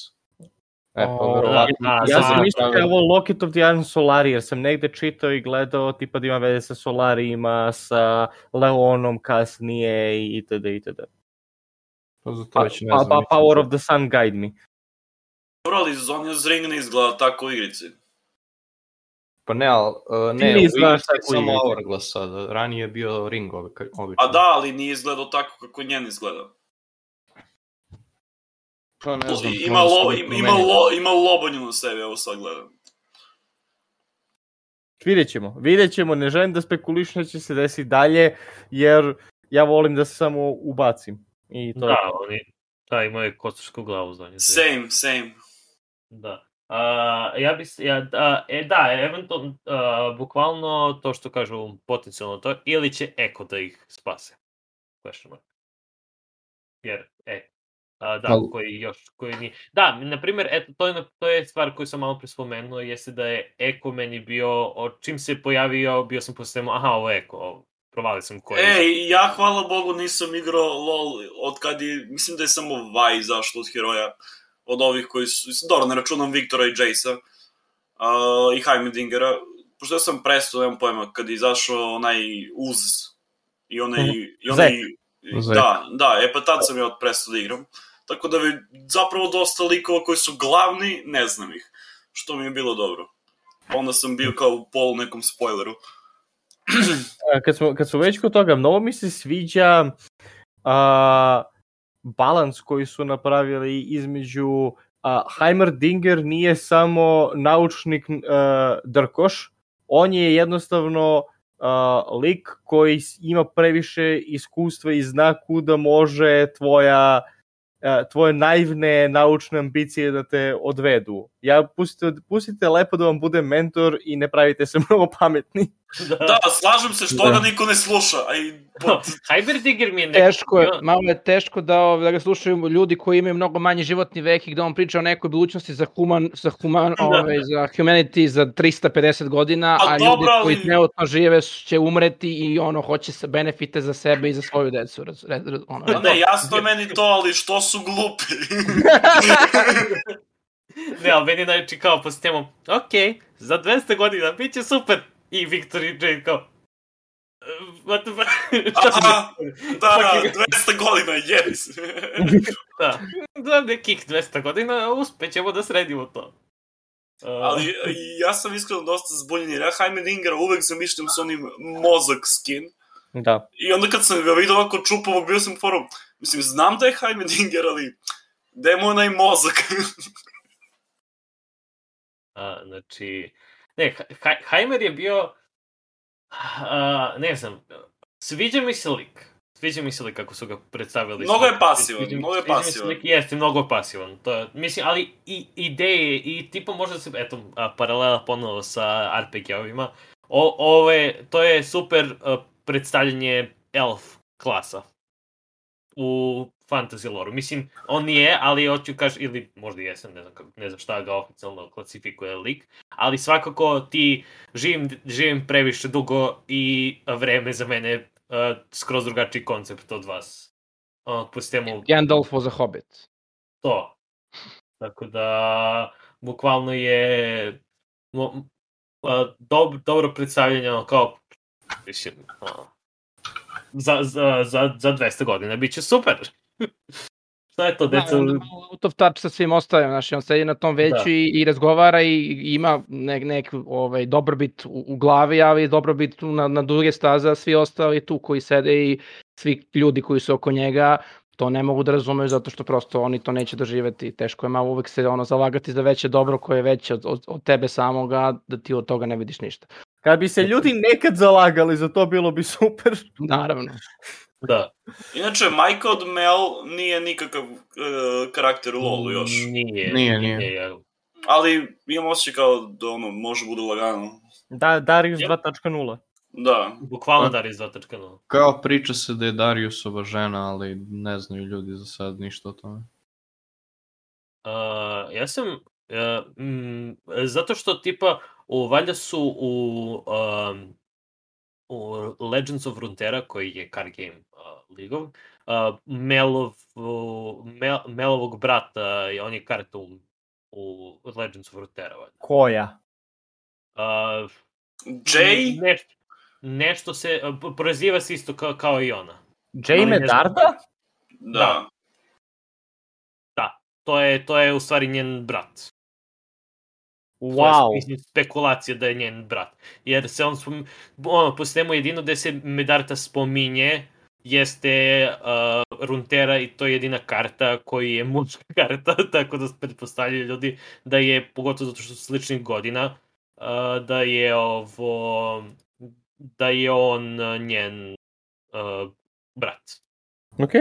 E, pa verovatno... da, Ja da, sam da, mislio da je ovo Locket of the Iron Solari, jer sam negde čitao i gledao tipa da ima veze sa Solarima, sa Leonom kasnije i itd. itd. Pa za to Pa, već ne pa, znam. pa nisam Power of the Sun Guide me. Dobro, ali Zonja's Ring ne izgleda tako u igrici. Pa ne, ali, uh, Ti ne, ne u izgledaš igrici je tako samo. Hourglass sada, ranije je bio Ring obično. A da, ali nije izgledao tako kako njen izgleda. Pa ne znam, ima, možda lo, ima, ima, lo, ima lobanju na sebi, evo sad gledam. Vidjet ćemo, vidjet ćemo, ne želim da spekulišem da će se desiti dalje, jer ja volim da se samo ubacim. I to je Da, oni, da, imaju kostarsku glavu za nje. Same, same. Da. A, ja bi, se- ja, da, e, da, eventualno, a, bukvalno to što kažu potencijalno to, ili će Eko da ih spase. Question mark. Jer, e, da, Al- koji još, koji ni... Da, na primjer, eto, to je, to je stvar koju sam malo pre spomenuo, jeste da je Eko meni bio, od čim se pojavio, bio sam po sistemu, aha, ovo je Eko, ovo, provali sam koji. E, ja hvala Bogu nisam igrao LOL od kad je, mislim da je samo Vi izašlo od heroja, od ovih koji su, mislim, dobro, ne računam Viktora i Jace'a uh, i Heimdingera, pošto ja sam prestao, nemam pojma, kad je izašao onaj Uz i onaj, i onaj, Zek. da, da, e pa tad sam ja prestao da igram, tako da bi zapravo dosta likova koji su glavni, ne znam ih, što mi je bilo dobro. Onda sam bio kao u polu nekom spoileru. A, kad smo, kad smo već kod toga, mnogo mi se sviđa a, balans koji su napravili između a, Heimerdinger nije samo naučnik a, Drkoš, on je jednostavno a, lik koji ima previše iskustva i zna kuda može tvoja tvoje naivne naučne ambicije da te odvedu. Ja pustite, pustite lepo da vam bude mentor i ne pravite se mnogo pametni. Da, slažem se što ga niko ne sluša, a i Heiberdiger mi je neko... Teško je, malo je teško da, ov- da ga slušaju ljudi koji imaju mnogo manji životni vek i gde on priča o nekoj budućnosti za human, za human, Da. ove, za humanity za 350 godina, Pa a ljudi dobro, ali- koji trenutno žive će umreti i ono hoće se benefite za sebe i za svoju decu. Raz, raz, raz, ono, ne, jasno je meni to, ali što su glupi? Ne, ali meni znači kao po sistemu, ok, za 200 godina bit će super. I Viktor i Jane kao, "Uh, what the fuck? Aha, da, Fucking- 200 godina, yes. da, za nekih 200 godina uspećemo da sredimo to. Uh, ali ja sam iskreno dosta zbunjen, jer ja Heimdingera uvek zamišljam s onim mozak skin. Da. I onda kad sam ga vidio ovako čupavog, bio sam forum, mislim, znam da je Heimerdinger, ali gde je mu onaj mozak? A, znači, ne, Heimer je bio, a, ne znam, sviđa mi se lik. Sviđa mi se lik kako su ga predstavili. Mnogo je pasivan, Sviđa mnogo je pasivan. lik, Jeste, mnogo je pasivan. To je, mislim, ali i ideje i tipa možda se, eto, a, paralela ponovo sa RPG-ovima. O, ove, to je super a, predstavljanje elf klasa u fantasy lore Mislim, on nije, ali hoću kaži, ili možda jesam, ne znam, ne znam šta ga oficijalno klasifikuje lik, ali svakako ti živim, živim previše dugo i vreme za mene je uh, skroz drugačiji koncept od vas. Uh, po sistemu Gandalf was a hobbit. to. Tako da, bukvalno je mo, a, dob, dobro predstavljanje, ono, kao, mislim, a, za, za, za, za 200 godina bit će super. Šta je to, Da, deca? malo out of touch sa svim ostalim, znači on sedi na tom veću Da. i, i razgovara i, i ima nek, nek ovaj, dobrobit u, u glavi, ali dobrobit tu na, na duge staze, a svi ostali tu koji sede i svi ljudi koji su oko njega to ne mogu da razumeju zato što prosto oni to neće doživeti. Teško je malo uvek se ono zalagati za veće dobro koje je veće od, od, od tebe samoga, da ti od toga ne vidiš ništa. Kad bi se ljudi nekad zalagali za to, bilo bi super. Naravno. Da. Inače, od Mel nije nikakav uh, karakter u LoLu još. Nije, Nije, nije. Ali imam osjećaj kao da ono, može bude lagano. Da, Darius Yep. 2.0. Da. Bukvalno Pa- Darius 2.0. Kao priča se da je Dariusova žena, ali ne znaju ljudi za sad ništa o tome. Uh, ja sam, uh, mm, zato što tipa, u, valjda su u, um, u Legends of Runeterra, koji je card game of, uh, Melov, uh, Mel, Melovog brata, i on je karta u, u Legends of Runeterra. Koja? Uh, Jay? Nešto, nešto se, uh, proziva se isto kao, kao i ona. Jamie ne znam. Darda? Da. To je, to je u stvari njen brat. To je, Wow. mislim, spekulacija da je njen brat. Jer se on, spom... ono, po svemu jedino gde se Medarta spominje jeste uh, Runtera i to je jedina karta koji je muška karta, tako da pretpostavljaju ljudi da je, pogotovo zato što su sličnih godina, uh, da je ovo, da je on uh, njen uh, brat. Ok.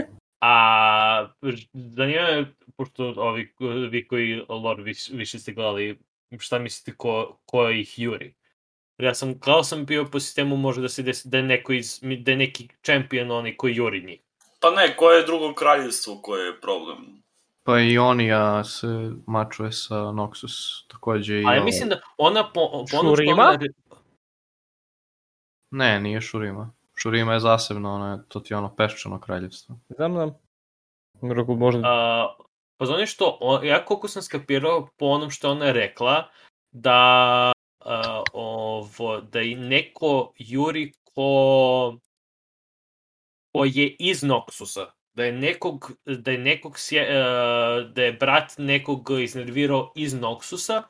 A zanima me, pošto ovi, vi koji lore viš, više ste gledali, šta mislite ko, ko ih juri? Ja sam, gledao sam bio po sistemu može da se desi da je neko iz, da je neki čempion onaj koji juri njih. Pa ne, koje je drugo kraljevstvo koje je problem? Pa i Onija se mačuje sa Noxus, takođe i A ja ovo. mislim da ona po, po onom što Shurima? ona, Ne, nije Šurima. Šurima je zasebno, ono, je- to ti je ono peščano kraljevstvo. Znam, znam. Roku možda... A, pa za ono što, ja koliko sam skapirao po onom što ona je rekla, da a, ovo, da i neko juri ko, ko je iz Noxusa. Da je nekog, da je nekog, sje, a, da je brat nekog iznervirao iz Noxusa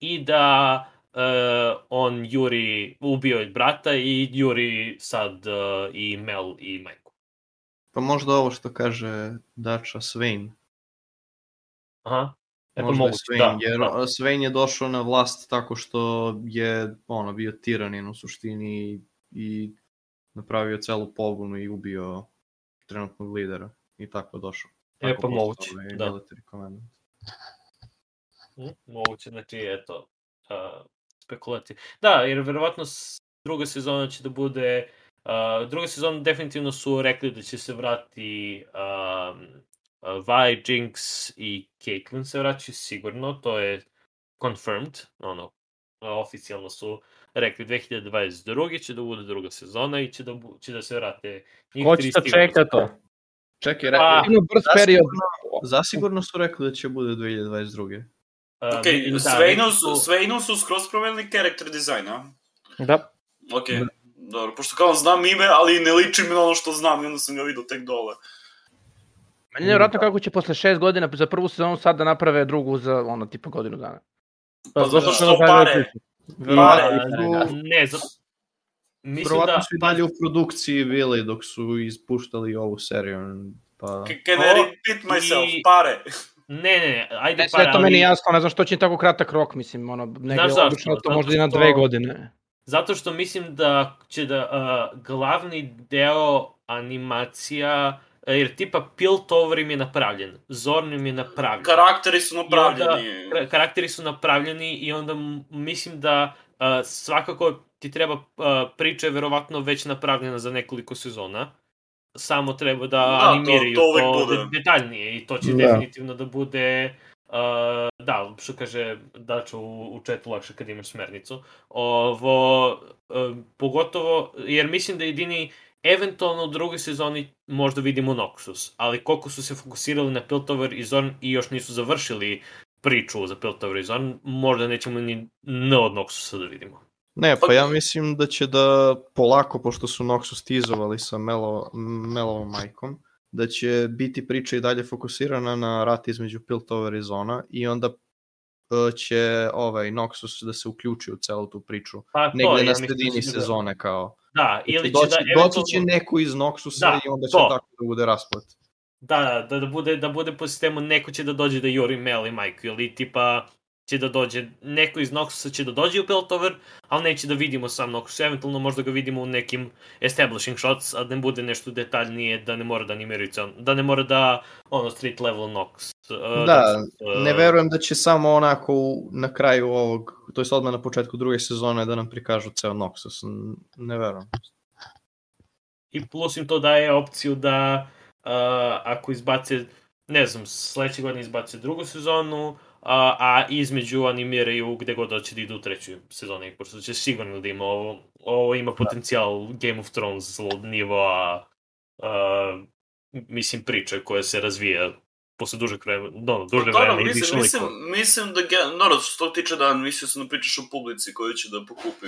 i da uh, on juri, ubio je brata i juri sad uh, i Mel i majku. Pa možda ovo što kaže Dača Svein. Aha. E, pa Možda je moguće, Svein, da, jer da. Svein je došao na vlast tako što je ono, bio tiranin u suštini i napravio celu pobunu i ubio trenutnog lidera i tako je došao. E, Tako pa postao moguće, ovaj da. Mm, Moguće, znači, eto, uh, spekulacije. Da, jer verovatno druga sezona će da bude, uh, druga sezona definitivno su rekli da će se vrati um, Vi, Jinx i Caitlyn se vraćaju sigurno, to je confirmed, ono, oficijalno su rekli 2022. će da bude druga sezona i će da, bu, će da se vrate njih Ko će da čeka to? Čekaj, A, rekli, Jedno brz period. zasigurno, zasigurno su rekli da će bude 2022. Uh, Ok, da, rekli su, Sveinu su skroz promenili karakter dizajn, a? Da. Ok, dobro, pošto kao znam ime, ali ne liči mi na ono što znam i onda sam ga vidio tek dole. Meni je nevjerojatno kako će posle šest godina za prvu sezonu sad da naprave drugu za ono tipa godinu dana. Pa zato zato što pare. Pa, su- ne, za... Mislim da... su i dalje u produkciji bili dok su ispuštali ovu seriju. Pa... Can I repeat myself? i- Pare. Ne, ne, ne, ajde Ne, par, sve to meni ali- jasno, ne znam što će im tako kratak rok, mislim, ono, negdje Znaš obično to Zato možda i na dve godine. Zato što mislim da će da uh, glavni deo animacija, jer tipa Piltover im je napravljen, Zorn im je napravljen. Karakteri su I onda napravljeni. kra- karakteri su napravljeni i onda mislim da uh, svakako ti treba uh, priča je verovatno već napravljena za nekoliko sezona. Samo treba da, Da, to- animiraju to bude. de- detaljnije i to će Da. definitivno da bude uh, da, što kaže Dačo u, u chatu lakše kad imaš smernicu. Ovo, uh, pogotovo, jer mislim da jedini eventualno u drugoj sezoni možda vidimo Noxus, ali koliko su se fokusirali na Piltover i Zorn i još nisu završili priču za Piltover i Zorn, možda nećemo ni N od Noxusa da vidimo. Ne, Pa- pa ja mislim da će da polako, pošto su Noxus tizovali sa Melo, Melovom majkom, da će biti priča i dalje fokusirana na rat između Piltover i Zona i onda e, će ovaj Noxus da se uključi u celu tu priču. Pa to, Negde ja na sredini da će da- sezone kao. Da, ili će doći, da doći će neko iz Noxusa Da, i onda će to. tako da bude rasplet. Da, da, da bude, da bude po sistemu neko će da dođe da juri Mel i Majku, ili tipa će da dođe, neko iz Noxusa će da dođe u Piltover, ali neće da vidimo sam Noxus, eventualno možda ga vidimo u nekim establishing shots, a da ne bude nešto detaljnije, da ne mora da animiraju cel, da ne mora da, ono, street level Nox. uh, Da, uh, Ne verujem da će samo onako na kraju ovog, to je odmah na početku druge sezone da nam prikažu ceo Noxus. Ne verujem. I plus im to daje opciju da uh, ako izbace, ne znam, sledeće godine izbace drugu sezonu, a, a između animiraju gde god hoće da idu u treću sezonu, pošto će sigurno da ima ovo, ovo ima potencijal Game of Thrones od nivoa uh, mislim priče koja se razvija posle dužeg vremena, no, duže Pa vremena i više mislim, mislim, mislim da, naravno, što to tiče da, mislio sam da pričaš o publici koju će da pokupi.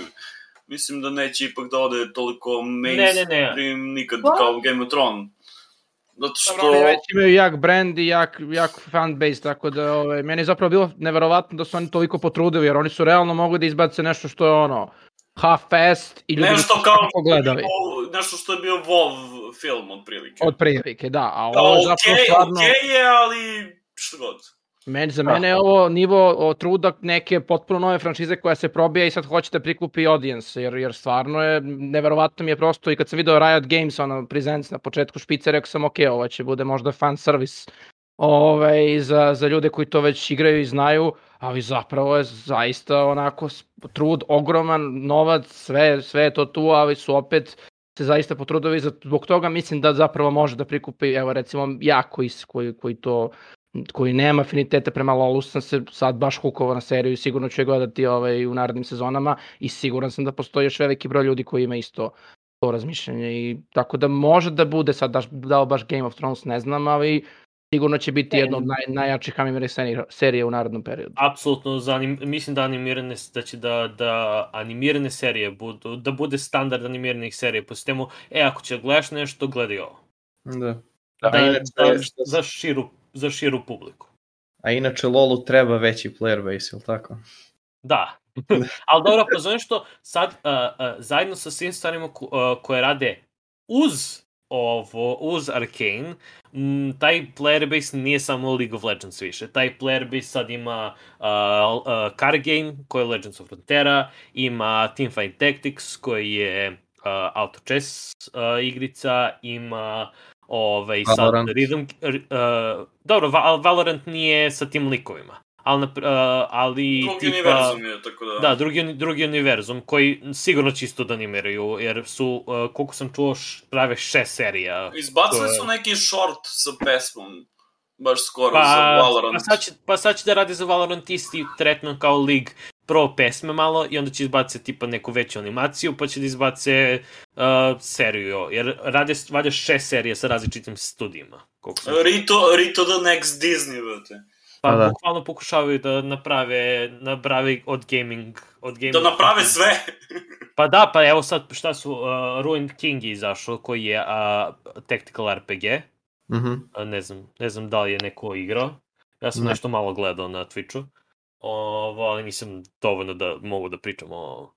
Mislim da neće ipak da ode toliko mainstream nikad kao Game of Thrones. Zato što... Dobro, oni već imaju jak brand i jak, jak fanbase, tako da ovaj, meni je zapravo bilo neverovatno da su oni toliko potrudili, jer oni su realno mogli da izbace nešto što je ono half-fast i ljudi Nešto to kao svakako gledali. o, nešto što je bio WoW film otprilike. Od prilike, da. A ovo je okej, zapravo stvarno... okej je, ali što god. Meni, za mene je ovo nivo o, truda neke potpuno nove franšize koja se probija i sad hoće da prikupi audience, jer, jer stvarno je, neverovatno mi je prosto i kad sam video Riot Games, ono, Presents na početku špice, rekao sam, ok, ovo će bude možda fan service ovaj, za, za ljude koji to već igraju i znaju, ali zapravo je zaista onako trud, ogroman novac, sve, sve je to tu, ali su opet se zaista potrudili, zbog toga mislim da zapravo može da prikupi, evo recimo ja koji, koji, koji to koji nema afiniteta prema LoLu sam se sad baš hukovao na seriju i sigurno ću je gledati ovaj, u narednim sezonama i siguran sam da postoji još veliki broj ljudi koji ima isto to razmišljanje i tako da može da bude sad daš, da li baš Game of Thrones ne znam, ali sigurno će biti jedna od naj, najjačih animiranih serija- u narednom periodu. Apsolutno, za anim, mislim da animirane, da će da, da animirane serije budu, da bude standard animiranih serija po sistemu, e, ako će gledaš nešto, gledaj ovo. Da. Da, A da, inače, da, što- za, širu, za širu publiku. A inače LoLu treba veći player base, ili tako? Da. Ali dobro, pozovem što sad uh, uh, zajedno sa svim stvarima ko, uh, koje rade uz ovo, uz Arcane, m, taj player base nije samo League of Legends više. Taj player base sad ima uh, uh, card game, koji je Legends of Frontera, ima Teamfight Tactics, koji je uh, auto chess uh, igrica, ima ovaj, sad Valorant. Rhythm... Uh, dobro, Va- Valorant nije sa tim likovima. Ali, uh, ali Drugi tipa... univerzum je, tako da... Da, drugi, drugi univerzum koji sigurno će isto da animiraju, jer su, uh, koliko sam čuo, š- prave šest serija. Izbacili koje- su neki short sa pesmom, baš skoro Pa, za Valorant. pa, sad će, pa sad će da radi za Valorant isti tretman kao League pro pesme malo i onda će izbace tipa neku veću animaciju, pa će da izbace uh, seriju, jer rade, valjda šest serija sa različitim studijima. Koliko sam Rito, Rito the next Disney, brate. Pa Pa da. bukvalno pokušavaju da naprave, naprave od gaming, od gaming. Da naprave sve. Pa da, pa evo sad šta su, uh, Ruined King je izašao, koji je uh, tactical RPG. Mhm. Uh, ne znam, ne znam da li je neko igrao. Ja sam Ne. nešto malo gledao na Twitchu. Ovo, ali nisam dovoljno da mogu da pričam o...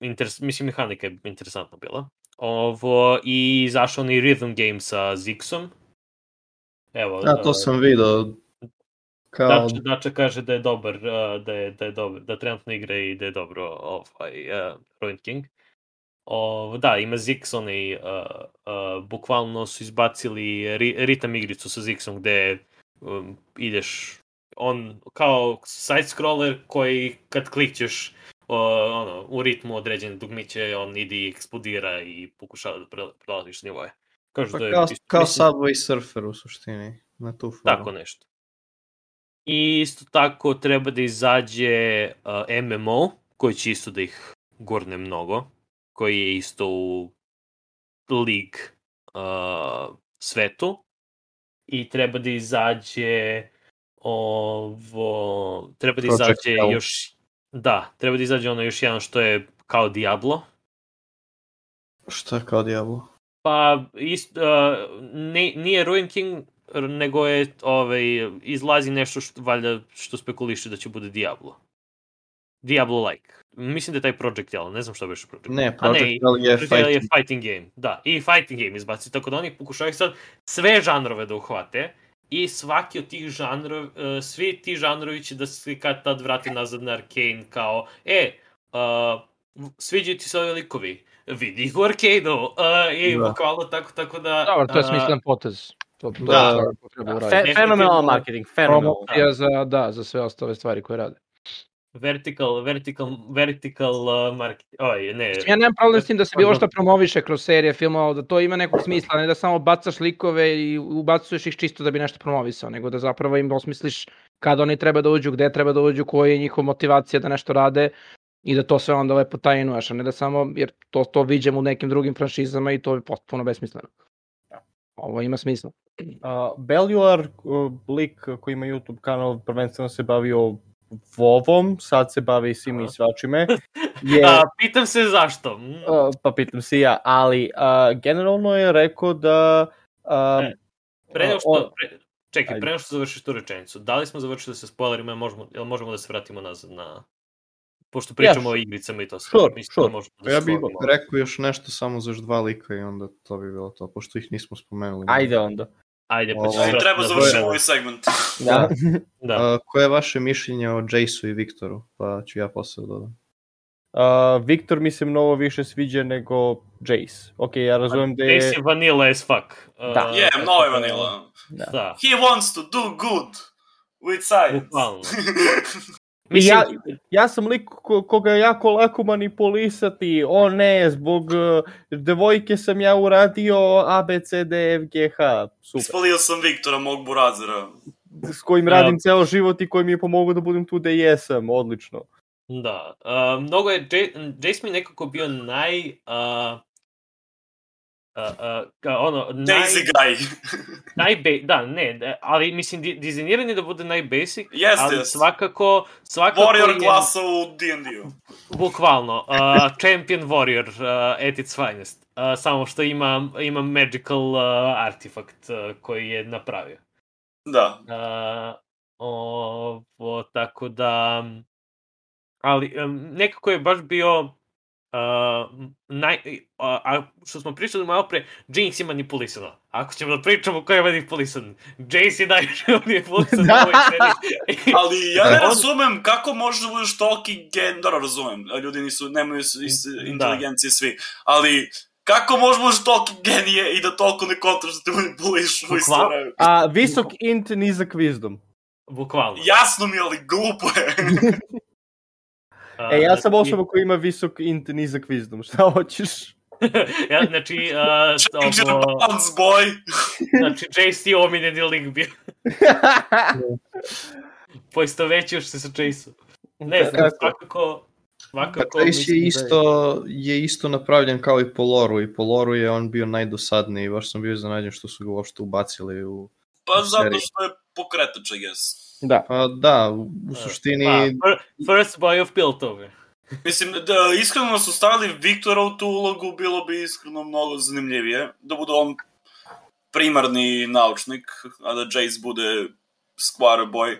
Interes, mislim, mehanika je interesantna bila. Ovo, i izašao onaj Rhythm Game sa Zixom. Evo, A to uh, sam video. Kao, Dača, Dača kaže da je dobar, uh, da je, da je dobar, da trenutno igra i da je dobro ovaj, uh, Ruined King. O, da, ima Zix, onaj, uh, uh, bukvalno su izbacili ri, ritam igricu sa Zixom gde um, ideš on kao side scroller koji kad klikćeš uh, ono, u ritmu određene dugmiće, on ide i eksplodira i pokušava da pre- prelaziš nivoje. Kažu pa da je, kao, mislim- kao Subway Surfer u suštini. Na tu foru. Tako nešto. I isto tako treba da izađe uh, MMO, koji će isto da ih gurne mnogo, koji je isto u League uh, svetu. I treba da izađe ovo... Treba da Project izađe Hell. još... Da, treba da izađe ono još jedan što je kao Diablo. Šta kao Diablo? Pa, ist, uh, ne, nije Ruin King, nego je, ovaj, izlazi nešto što, valjda, što spekuliše da će bude Diablo. Diablo-like. Mislim da je taj Project L, ne znam šta biše Project Ne, A ne, Project L je Project L je fighting. fighting game. Da, i fighting game izbaci, tako da oni pokušavaju sad sve žanrove da uhvate i svaki od tih žanrova, uh, svi ti žanrovi će da se kad tad vrate nazad na Arcane kao, e, uh, sviđaju ti se ovi likovi, vidi ih u Arcane-u, uh, i Da. bukvalno tako, tako da... Dobro, to je smislen potez. To, to Da. svakako treba uraditi. Fe, Definitivno- fenomenalan marketing, fenomenalan. Promocija za, da, za sve ostale stvari koje rade. Vertical, vertical, vertical uh, market, oj, ne, Ja nemam problem s tim da se bilo što promoviše kroz serije filmova, da to ima nekog smisla, a ne da samo bacaš likove i ubacuješ ih čisto da bi nešto promovisao, nego da zapravo im osmisliš kada oni treba da uđu, gde treba da uđu, koja je njihova motivacija da nešto rade i da to sve onda lepo tajnuješ, a ne da samo, jer to, to viđemo u nekim drugim franšizama i to je potpuno besmisleno. Ovo ima smisla. Uh, Beljuar, uh, lik koji ima YouTube kanal, prvenstveno se bavio Vovom, sad se bavi svim i svačime. Je, A, pitam se zašto. Mm, uh, pa pitam se ja, ali uh, generalno je rekao da... Uh, E, Pre nego on- što, pre, čekaj, Ajde. pre nego što završiš tu rečenicu, da li smo završili sa spoilerima, ili možemo, ili možemo da se vratimo nazad na... Pošto pričamo Ja, o igricama i to sve. sure, mislim sure. da možemo da Ja se bih rekao još nešto samo za još dva lika i onda to bi bilo to, pošto ih nismo spomenuli. ajde onda. Ajde, pa ćemo vratiti treba na završiti ovaj segment. Da. Da. A, koje je vaše mišljenje o Jace-u i Viktoru? Pa ću ja posle da dodam. Uh, Viktor mi se mnogo više sviđa nego Jace. Ok, ja razumem da je... Ace je vanilla as fuck. Uh, Da. Je, mnogo je vanila. Da. Da, He wants to do good with science. bukvalno. Mislim, ja, ja sam lik ko, koga je jako lako manipulisati, o ne, zbog uh, devojke sam ja uradio A, B, C, D, F, G, H, super. Ispalio sam Viktora, mog burazera. S kojim radim ceo život i koji mi je pomogao da budem tu gde jesam, odlično. Da, uh, mnogo je, Jace mi nekako bio naj, uh, uh, uh, ono, naj, Daisy guy. najbe, da, ne, da, ali mislim, di, dizajniran je da bude najbasic, Jeste, ali jeste. svakako, svakako Warrior je, klasa u D&D-u. bukvalno, uh, Champion Warrior uh, at its finest, uh, samo što ima, ima magical uh, artifact uh, koji je napravio. Da. Uh, ovo, tako da... Ali um, nekako je baš bio uh, naj, a, a što smo pričali malo pre, Jinx je manipulisano. Ako ćemo da pričamo ko je manipulisan, Jace je najviše manipulisan Da. u ovoj seriji. Ali ja ne On- razumem kako možeš da budeš toliki gen... Dobro, razumem, ljudi nisu, nemaju iste Da. inteligencije svi, ali kako možeš da budeš toliki genije i da toliko ne kontraš da te manipulišu u isto? A visok int, nizak wisdom. Bukvalno. Jasno mi ali glupo je. E, ja sam znači- osoba koja ima visok int, nizak wisdom. Šta hoćeš? ja, znači, uh, Change the ovo, balance, boy! znači, Jace je omiljeni lik bio. Poistovećio se sa Jace-om. Ne znam, Tako. svakako... Svakako Pa Jace mislim je da isto, je isto napravljen kao i po loru i po loru je on bio najdosadniji, baš sam bio iznenađen što su ga uopšte ubacili u... Pa zato seriji. što je pokretač, I guess. Da. Pa da, u, u suštini... Pa, fir- first boy of Piltove. Mislim, da iskreno su stavili Viktora u tu ulogu, bilo bi iskreno mnogo zanimljivije. Da bude on primarni naučnik, a da Jace bude square boy.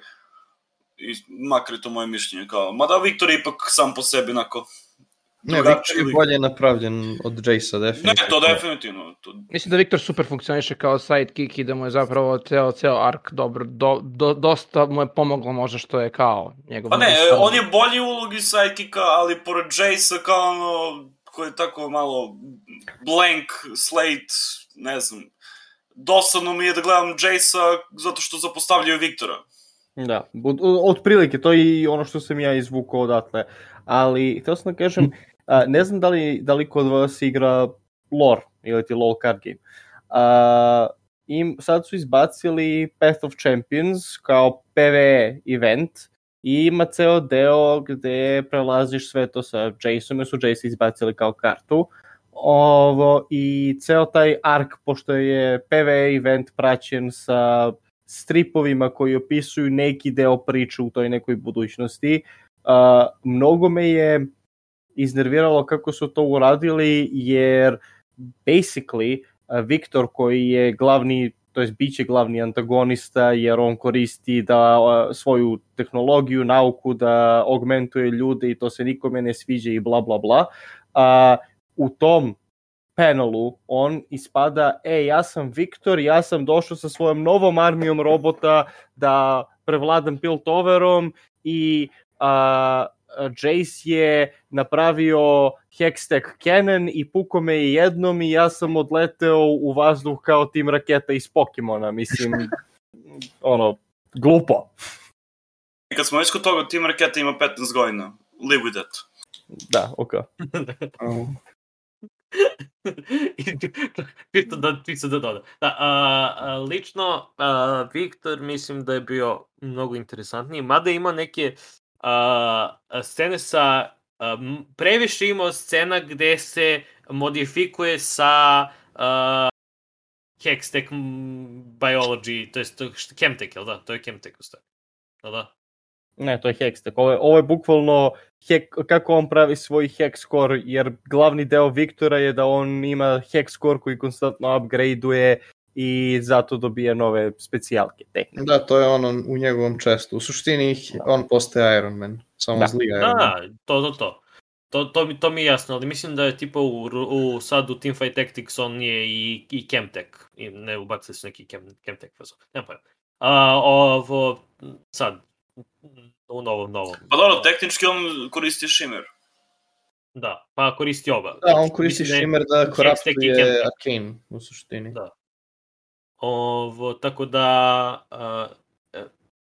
I, makar je to moje mišljenje. Kao, mada Viktor je ipak sam po sebi onako... ne, Viktor je bolje napravljen od Jace-a, Ne, definitivno. to definitivno. To, Mislim da Viktor super funkcioniše kao sidekick i da mu je zapravo ceo, ceo ark dobro, do, do, dosta mu je pomoglo možda što je kao njegov... Pa ne, novi on je bolji u ulogi sidekicka, ali pored Jace-a kao ono, koji je tako malo blank slate, ne znam, dosadno mi je da gledam Jace-a zato što zapostavljaju Viktora. Da, od, od prilike, to je i ono što sam ja izvukao odatle. Ali, htio sam da kažem, a, ne znam da li, da li kod vas igra lore, ili ti LoL card game. A, im, sad su izbacili Path of Champions kao PvE event i ima ceo deo gde prelaziš sve to sa Jaceom, jer su Jace izbacili kao kartu. Ovo, I ceo taj ark, pošto je PvE event praćen sa stripovima koji opisuju neki deo priče u toj nekoj budućnosti. Uh, mnogo me je iznerviralo kako su to uradili, jer basically a, Viktor koji je glavni to jest biće glavni antagonista jer on koristi da a, svoju tehnologiju, nauku da augmentuje ljude i to se nikome ne sviđa i bla bla bla. A, u tom panelu on ispada, e, ja sam Viktor, ja sam došao sa svojom novom armijom robota da prevladam Piltoverom i a, Jace je napravio Hextech Cannon i puko me je jednom i ja sam odleteo u vazduh kao tim raketa iz Pokemona, mislim, ono, glupo. I kad smo već kod toga, Tim Raketa ima 15 godina. Live with that. Da, ok. Um, čisto da, čisto da doda. Da, a, a, lično, a, Viktor mislim da je bio mnogo interesantniji, mada ima neke a, scene sa a, m- previše imao scena gde se modifikuje sa a, Hextech Biology, to je Chemtech, jel da? To je Chemtech u. Jel da? Ne, to je Hextech. Ovo je, ovo je bukvalno hek, kako on pravi svoj hex score, jer glavni deo Viktora je da on ima hex score koji konstantno upgradeuje i zato dobija nove specijalke tehnike. da, to je ono u njegovom čestu. U suštini ih- on postaje Iron Man. Samo Da. zli Iron Da, Man. da, to, to, to. To, to, mi, to mi je jasno, ali mislim da je tipa u, u sad u Teamfight Tactics on je i, i Chemtech. I ne ubacili su neki Chem, Chemtech fazon. Nema pojma. A, ovo, sad, u novom, novom. Pa dobro, tehnički on koristi Shimmer. Da, pa koristi oba. Da, on koristi Mislim da Shimmer da koraptuje. Arcane u suštini. Da. Ovo, tako da, a, e,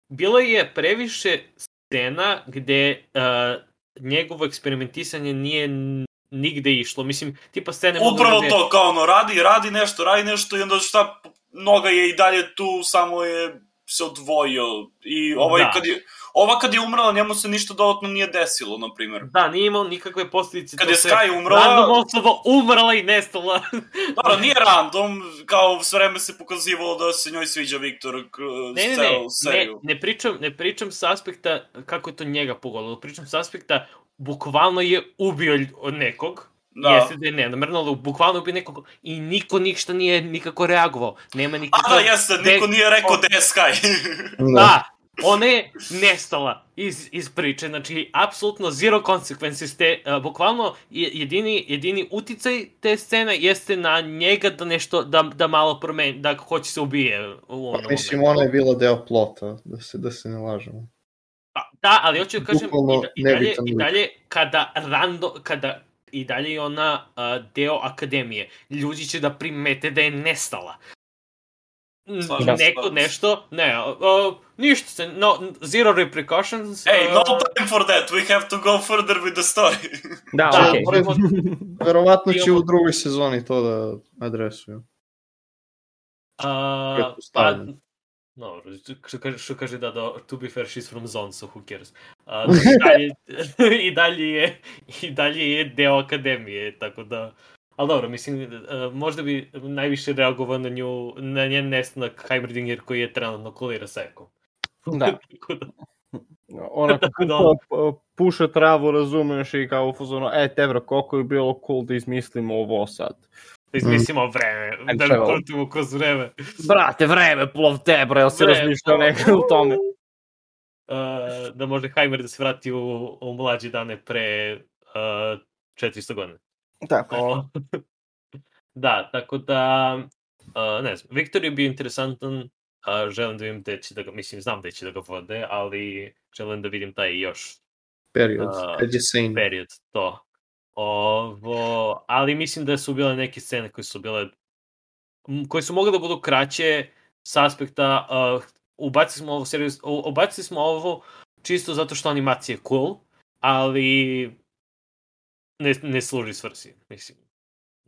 bilo je previše scena gde a, njegovo eksperimentisanje nije nigde išlo. Mislim, tipa scene Upravo da ne- to, kao ono, radi, radi nešto, radi nešto i onda šta, noga je i dalje tu, samo je se odvojio. I ovaj Da. kad je, ova kad je umrla, njemu se ništa dodatno nije desilo, na primjer. Da, nije imao nikakve posljedice. Kad je Sky umrla- Random osoba umrla i nestala. Dobro, nije random, kao sve vreme se pokazivalo da se njoj sviđa Viktor ne, ne, ne, ne, ne, pričam, ne pričam sa aspekta kako je to njega pogodilo. Pričam sa aspekta bukvalno je ubio nekog. Da. Jeste da je nenamerno, ali bukvalno ubio nekog i niko ništa nije nikako reagovao. Nema A nikakav... da, jeste, niko de- nije rekao da je Sky. Da, ona je nestala iz, iz priče, znači, apsolutno zero consequences te, uh, bukvalno je- jedini, jedini uticaj te scene jeste na njega da nešto, da, da malo promeni, da hoće se ubije u onom Pa, Mislim, ona je bila deo plota, da se, da se ne lažemo. Pa, Da, ali hoću da kažem, Bukvalno i, da, i, dalje, i dalje, kada rando, kada i dalje je ona uh, deo akademije, ljudi će da primete da je nestala. Slažem Neko slažem nešto, ne, uh, ništa se, no, zero repercussions. Hey, no uh, time for that, we have to go further with the story. Da, Da, okej. pored- imamo- Verovatno će u drugoj sezoni to da adresuju. A, pa. No, što kaže, što kaže da, da, to be fair, she's from Zone, so who cares. A, da, i, dalje, i, dalje je, I dalje je deo akademije, tako da... Ali dobro, mislim, e, možda bi najviše reagovao na nju, na njen nestanak Heimerdinger koji je trenutno kolira sa Ekom. Da. Tako da, Onako Tako da- puša travu, razumeš, i kao u fazonu, e, tebra, koliko je bilo cool da izmislimo ovo sad. Da izmislimo vreme, And da travel. vrtimo kroz vreme. Brate, vreme, plov tebra, jel se Vreme, razmišljao neko u tome? Uh, da može Heimer da se vrati u, u mlađe dane pre uh, 400 godina. Tako. O, da, tako da, uh, ne znam, Viktor je bio interesantan, uh, želim da vidim gde će da ga, mislim, znam gde će da ga vode, ali želim da vidim taj još Period, sane. period, to. Ovo, ali mislim da su bile neke scene koje su bile, koje su mogle da budu kraće s aspekta, uh, ubacili smo ovo seriju, ubacili smo ovo čisto zato što animacija je cool, ali ne, ne služi svrsi, mislim.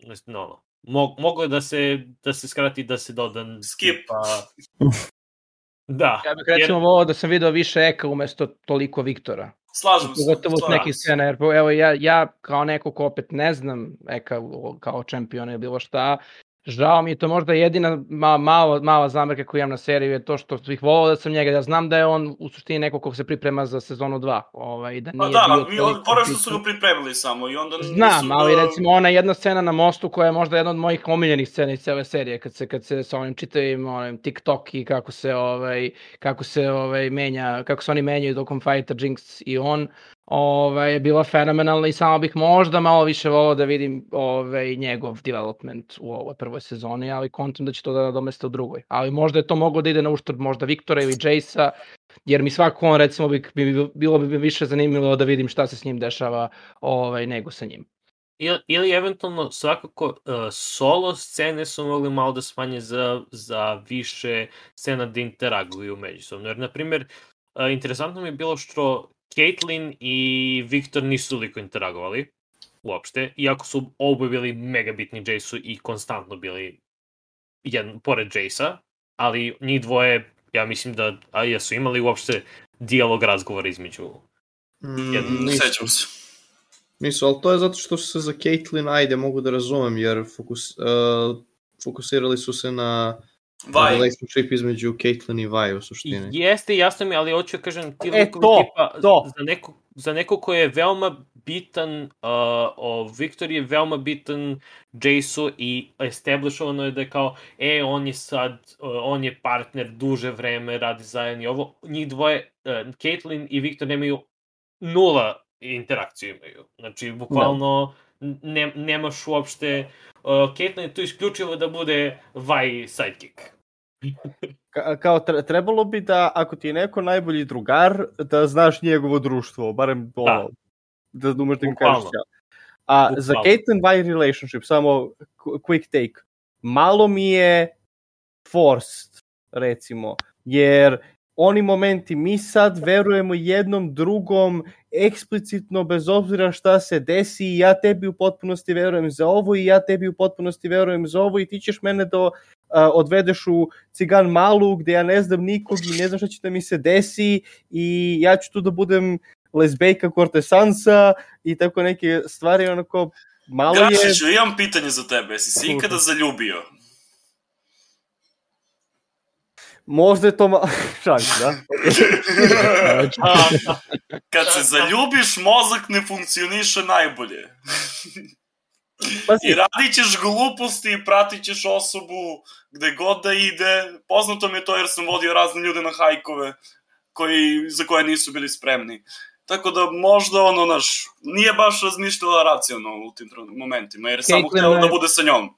No, no. Mo, mogo je da se, da se skrati, da se doda... Skip. tipa- da. Ja bih recimo jer- volao da sam video više Eka umesto toliko Viktora. Slažem se. Pogotovo s nekih scena, jer evo ja, ja kao neko ko opet ne znam Eka kao čempiona ili bilo šta, Žao mi je to možda jedina ma, malo, mala zamerka koju imam na seriju je to što bih volao da sam njega, da znam da je on u suštini neko ko se priprema za sezonu 2. Ovaj, da Pa nije da, bio pored što su ga pripremili samo i onda Znam, nisu ali ga- recimo ona jedna scena na mostu koja je možda jedna od mojih omiljenih scena iz cele serije kad se kad se sa onim čitavim onim TikTok i kako se ovaj kako se ovaj menja kako se oni menjaju tokom fighta Jinx i on ovaj je bila fenomenalna i samo bih možda malo više volao da vidim ovaj njegov development u ovoj prvoj sezoni, ali kontam da će to da nadomeste u drugoj. Ali možda je to moglo da ide na uštrb možda Viktora ili Jace'a, jer mi svako on recimo bi, bi, bilo bi više zanimljivo da vidim šta se s njim dešava ovaj nego sa njim. Ili, ili eventualno svakako uh, solo scene su mogli malo da smanje za, za više scena da interaguju međusobno. Jer, na primjer, uh, interesantno mi je bilo što Caitlyn i Viktor nisu toliko interagovali uopšte, iako su oboje bili mega bitni Jace-u i konstantno bili jedan, pored Jace-a, ali njih dvoje, ja mislim da a jesu imali uopšte dijalog razgovora između Mm, Jedan- nisu, Sećam se. nisu, ali to je zato što se za Caitlyn, ajde, mogu da razumem, jer fokus, uh, fokusirali su se na Vaj, relationship između Caitlyn i Vi u suštini. Jeste, jasno mi, ali hoću da kažem, ti E, likovi to, tipa, to. za neko, za neko ko je veoma bitan, uh, o, Viktor je veoma bitan Jace-u i establishovano je da je kao, e, on je sad, uh, on je partner duže vreme, radi zajedno i ovo, njih dvoje, uh, Caitlyn i Viktor nemaju nula interakciju imaju. Znači, bukvalno, ne, nemaš uopšte, uh, Caitlyn je tu isključivo da bude Vi sidekick. Ka- kao tre- trebalo bi da, ako ti je neko najbolji drugar, da znaš njegovo društvo, barem ono, da, da umeš da im kažeš ja. A za. Caitlyn Vi relationship, samo qu- quick take, malo mi je forced, recimo, jer oni momenti, mi sad verujemo jednom drugom eksplicitno bez obzira šta se desi i ja tebi u potpunosti verujem za ovo i ja tebi u potpunosti verujem za ovo i ti ćeš mene do a, odvedeš u cigan malu gde ja ne znam nikog i ne znam šta će da mi se desi i ja ću tu da budem lezbejka kortesansa i tako neke stvari onako malo je... Grašiću, imam pitanje za tebe. Jesi se ikada zaljubio? Možda je to ma... šalim, da? Kad se zaljubiš, mozak ne funkcioniše najbolje. Pa I radit ćeš gluposti i pratit ćeš osobu gde god da ide. Poznato mi je to jer sam vodio razne ljude na hajkove koji, za koje nisu bili spremni. Tako da možda ono, naš, nije baš razmišljala racionalno u tim momentima, jer je samo htjela je- da bude sa njom.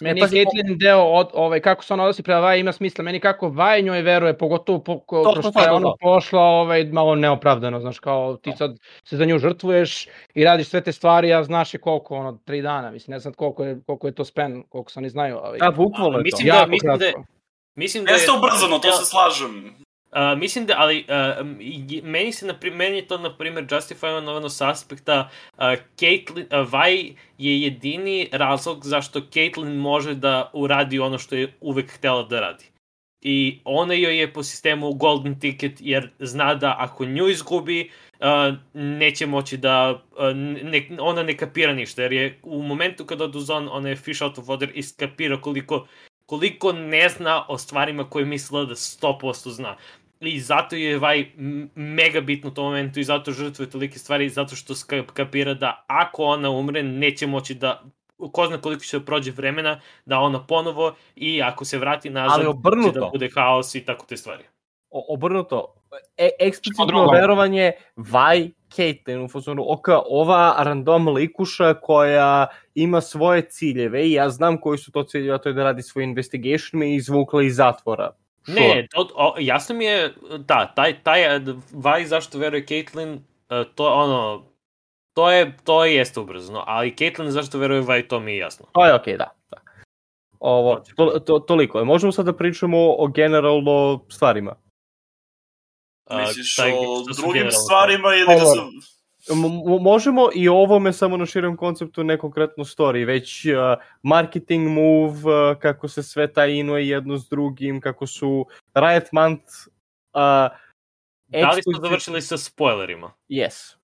Meni pa je si- Caitlyn deo od, ovaj, kako se ona odnosi prema Vaj ima smisla. Meni kako Vaj njoj veruje, pogotovo po, ko, To, kroz to, što je ona pošla ovaj, malo neopravdano. Znaš, kao ti sad se za nju žrtvuješ i radiš sve te stvari, a znaš je koliko, ono, tri dana. Mislim, ne znam koliko je, koliko je to span, koliko se oni znaju. Ali, da, bukvalno je to. Mislim da, mislim da, mislim da je... Jeste ubrzano, to se slažem. Uh, mislim da, ali uh, meni se, na pri- meni je to, na primjer, justifiovano s aspekta uh, Caitlyn, uh, Vi je jedini razlog zašto Caitlyn može da uradi ono što je uvek htela da radi. I ona joj je po sistemu golden ticket jer zna da ako nju izgubi, uh, neće moći da, uh, ne, ona ne kapira ništa, jer je u momentu kada odu zon, ona je fish out of water i skapira koliko koliko ne zna o stvarima koje mislila da 100% zna. I zato je Vaj mega bitno u tom momentu i zato žrtvuje tolike stvari, zato što kapira da ako ona umre, neće moći da ko zna koliko će da prođe vremena, da ona ponovo i ako se vrati nazad, Ali će obrnuto. da bude haos i tako te stvari. O, obrnuto, e, eksplicitno verovanje Vaj Caitlyn u fazonu, ok, ova random likuša koja ima svoje ciljeve i ja znam koji su to ciljeve, a to je da radi svoj investigation me izvukla iz zatvora. Sure. Ne, to, o, jasno mi je, da, taj, taj Vaj zašto veruje Caitlyn, eh, to je ono, to je, to je jeste ubrzano, ali Caitlyn zašto veruje Vaj, to mi je jasno. To je okej, da. da. Ovo, to, to, toliko. Možemo sad da pričamo o generalno stvarima. A, Misliš taj- o što drugim generalno stvarima ili da Ovo. Možemo i ovome samo na širem konceptu, ne konkretno story, već uh, marketing move, uh, kako se sve tajinuje jedno s drugim, kako su Riot Month uh, Da li smo završili sa spoilerima? Yes.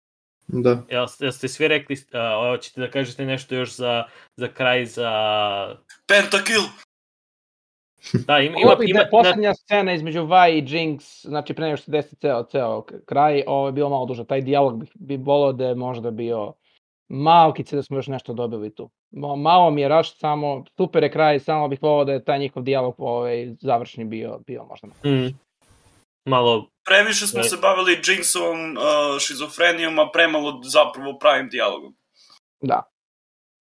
Da. Jel, jel ste svi rekli, uh, hoćete da kažete nešto još za, za kraj, za... Pentakill! Da, ima, ima, Ima, ima, ima, poslednja scena između Vi i Jinx, znači pre nego što se desi ceo, ceo kraj, ovo je bilo malo duže. Taj dijalog bi, bi volao da je možda bio malkice da smo još nešto dobili tu. Ma- Malo mi je raš, samo super je kraj, samo bih volao da je taj njihov dijalog ovaj, završni bio, bio možda. mm, malo, Previše smo Ne. se bavili Jinxovom uh, šizofrenijom, a premalo zapravo pravim dijalogom. Da.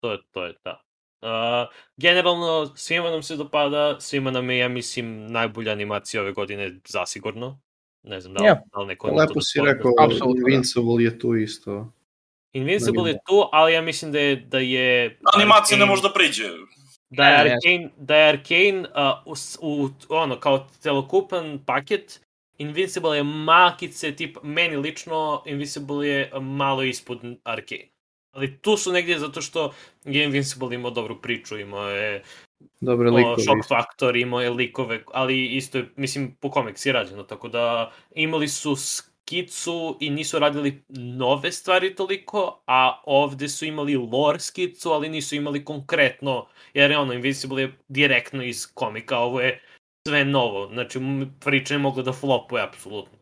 to je, to je, da. Uh, generalno, svima nam se dopada, svima nam je, ja mislim, najbolja animacija ove godine zasigurno. Ne znam da li, Ja. da li neko... to Lepo da si spomene. rekao, Apsolutno, da. Invincible je tu isto. Invincible je Da. tu, ali ja mislim da je... Da je Animacija ne Arcane- može da priđe. Da je Ne, ne. Arcane, da je Arcane uh, u, u, ono, kao celokupan paket, Invincible je makice, tip, meni lično, Invincible je malo ispod Arcane. Ali tu su negdje zato što je Invincible imao dobru priču, imao je Dobre o, likovi. šok faktor, imao je likove, ali isto je, mislim, po komiks je rađeno, tako da imali su skicu i nisu radili nove stvari toliko, a ovde su imali lore skicu, ali nisu imali konkretno, jer je ono, Invincible je direktno iz komika, ovo je sve novo, znači priča je mogla da flopuje, apsolutno.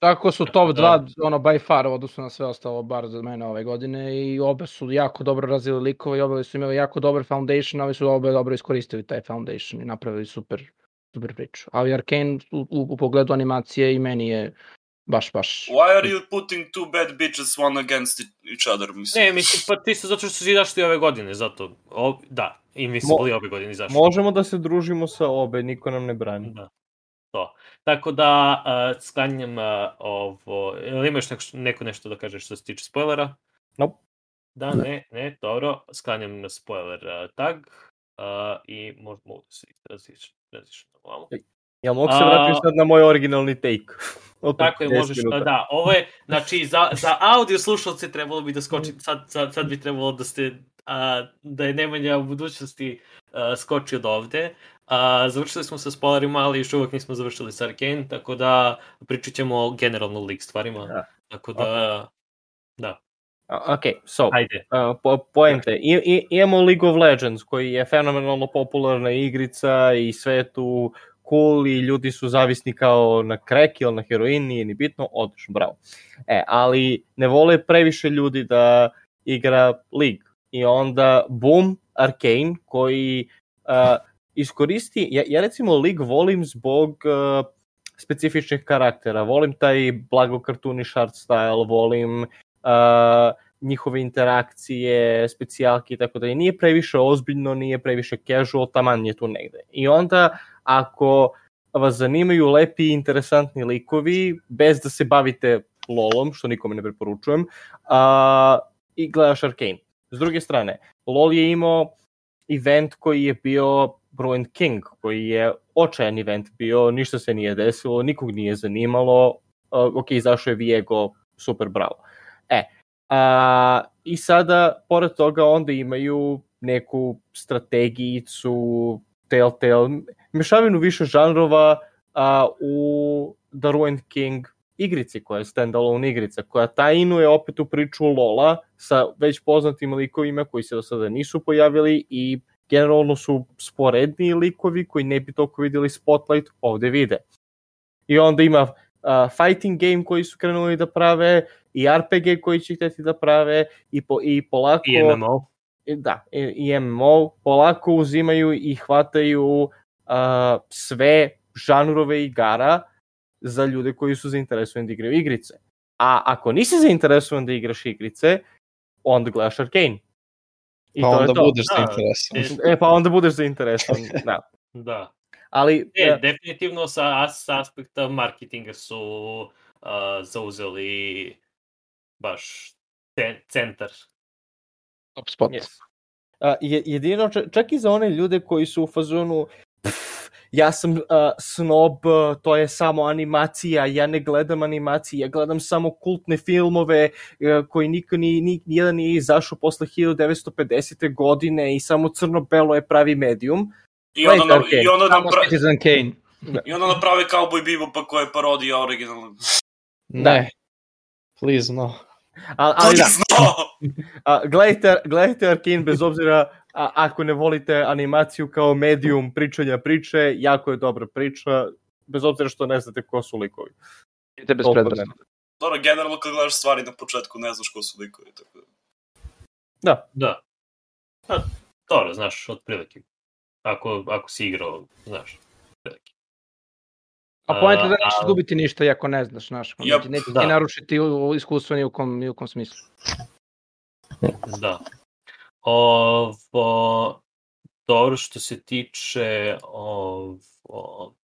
Tako su top Da. 2, ono, by far, u odnosu na sve ostalo, bar za mene ove godine, i obe su jako dobro razvili likove i obe su imali jako dobar foundation, a ovi su obe dobro iskoristili taj foundation i napravili super, super priču. Ali Arkane u, u, u pogledu animacije i meni je baš, baš... Why are you putting two bad bitches one against each other, mislim? Ne, mislim, pa ti su zato što su izašli ove godine, zato, o, da, Invincible je ove godine izašli. Možemo da se družimo sa obe, niko nam ne brani. Da. To. Tako da, uh, sklanjam uh, ovo... Ili imaš neko, neko nešto da kažeš što se tiče spoilera? Nope. Da, ne, ne, dobro. Sklanjam spoiler uh, tag uh, i možda mogu da se različim na malo. Jel mogu se vratiti sad na moj originalni take? Od Tako je, 10 možeš, minuta. da, ovo je, znači, za, za audio slušalce trebalo bi da skoči, sad, sad, sad bi trebalo da ste, a, da je Nemanja u budućnosti a, skoči od ovde. A, završili smo sa spoilerima, ali još uvek nismo završili sa Arkane, tako da pričat ćemo o generalno lik stvarima. Da. Tako da, da, A, Ok, so, ajde. Uh, po, poente. I, i, imamo League of Legends koji je fenomenalno popularna igrica i sve je tu cool i ljudi su zavisni kao na krek ili na heroin, nije ni bitno, odlično, bravo. E, ali ne vole previše ljudi da igra League. I onda, boom, Arcane koji uh, iskoristi, ja, ja recimo League volim zbog uh, specifičnih karaktera, volim taj blago kartuniš art style, volim uh, njihove interakcije, specijalke i tako da nije previše ozbiljno, nije previše casual, taman je tu negde. I onda ako vas zanimaju lepi i interesantni likovi, bez da se bavite LOL-om, što nikome ne preporučujem, a, i gledaš Arcane. S druge strane, LOL je imao event koji je bio Ruined King, koji je očajan event bio, ništa se nije desilo, nikog nije zanimalo, uh, ok, izašao je Viego, super, bravo. E, a, i sada, pored toga, onda imaju neku strategijicu, Telltale, mešavinu više žanrova a, u The Ruined King igrici, koja je standalone igrica, koja tajinuje opet u priču Lola sa već poznatim likovima koji se do sada nisu pojavili i generalno su sporedniji likovi koji ne bi toliko videli spotlight ovde vide. I onda ima uh, fighting game koji su krenuli da prave i RPG koji će hteti da prave i, po, i polako I MMO. i- da, i, i MMO polako uzimaju i hvataju uh, sve žanrove igara za ljude koji su zainteresovani da igraju igrice. A ako nisi zainteresovan da igraš igrice, onda gledaš Arcane. I Pa to je onda to. budeš Da. zainteresovan. E, pa onda budeš zainteresovan, da. Da. Ali, E, e, definitivno sa, sa aspekta marketinga su uh, zauzeli baš ce- centar. Top spot. Yes. A, je, jedino, čak i za one ljude koji su u fazonu "Pff, ja sam uh, snob, uh, to je samo animacija, ja ne gledam animacije, ja gledam samo kultne filmove uh, koji niko ni, ni, nijedan nije izašao posle 1950. godine i samo crno-belo je pravi medium. I onda, na, i onda, Samo napra, Citizen Kane. i onda naprave Cowboy Bebopa koja je parodija originalnog. Ne. Please, no. A, ali da, znao! a, gledajte, gledajte Arkane bez obzira a, ako ne volite animaciju kao medium pričanja priče, jako je dobra priča, bez obzira što ne znate ko su likovi. Idete bez ne. Dobro, generalno kad gledaš stvari na početku ne znaš ko su likovi, tako da... Da, Da. Pa, dobro, znaš, otprilike. Ako, ako si igrao, znaš, otprilike. A pojenta je da A, nećeš a- gubiti ništa iako ne znaš, znaš. Yep. Neće Da. ti narušiti iskustvo ni u kom, ni u kom smislu. Da. Ovo, dobro što se tiče ovo,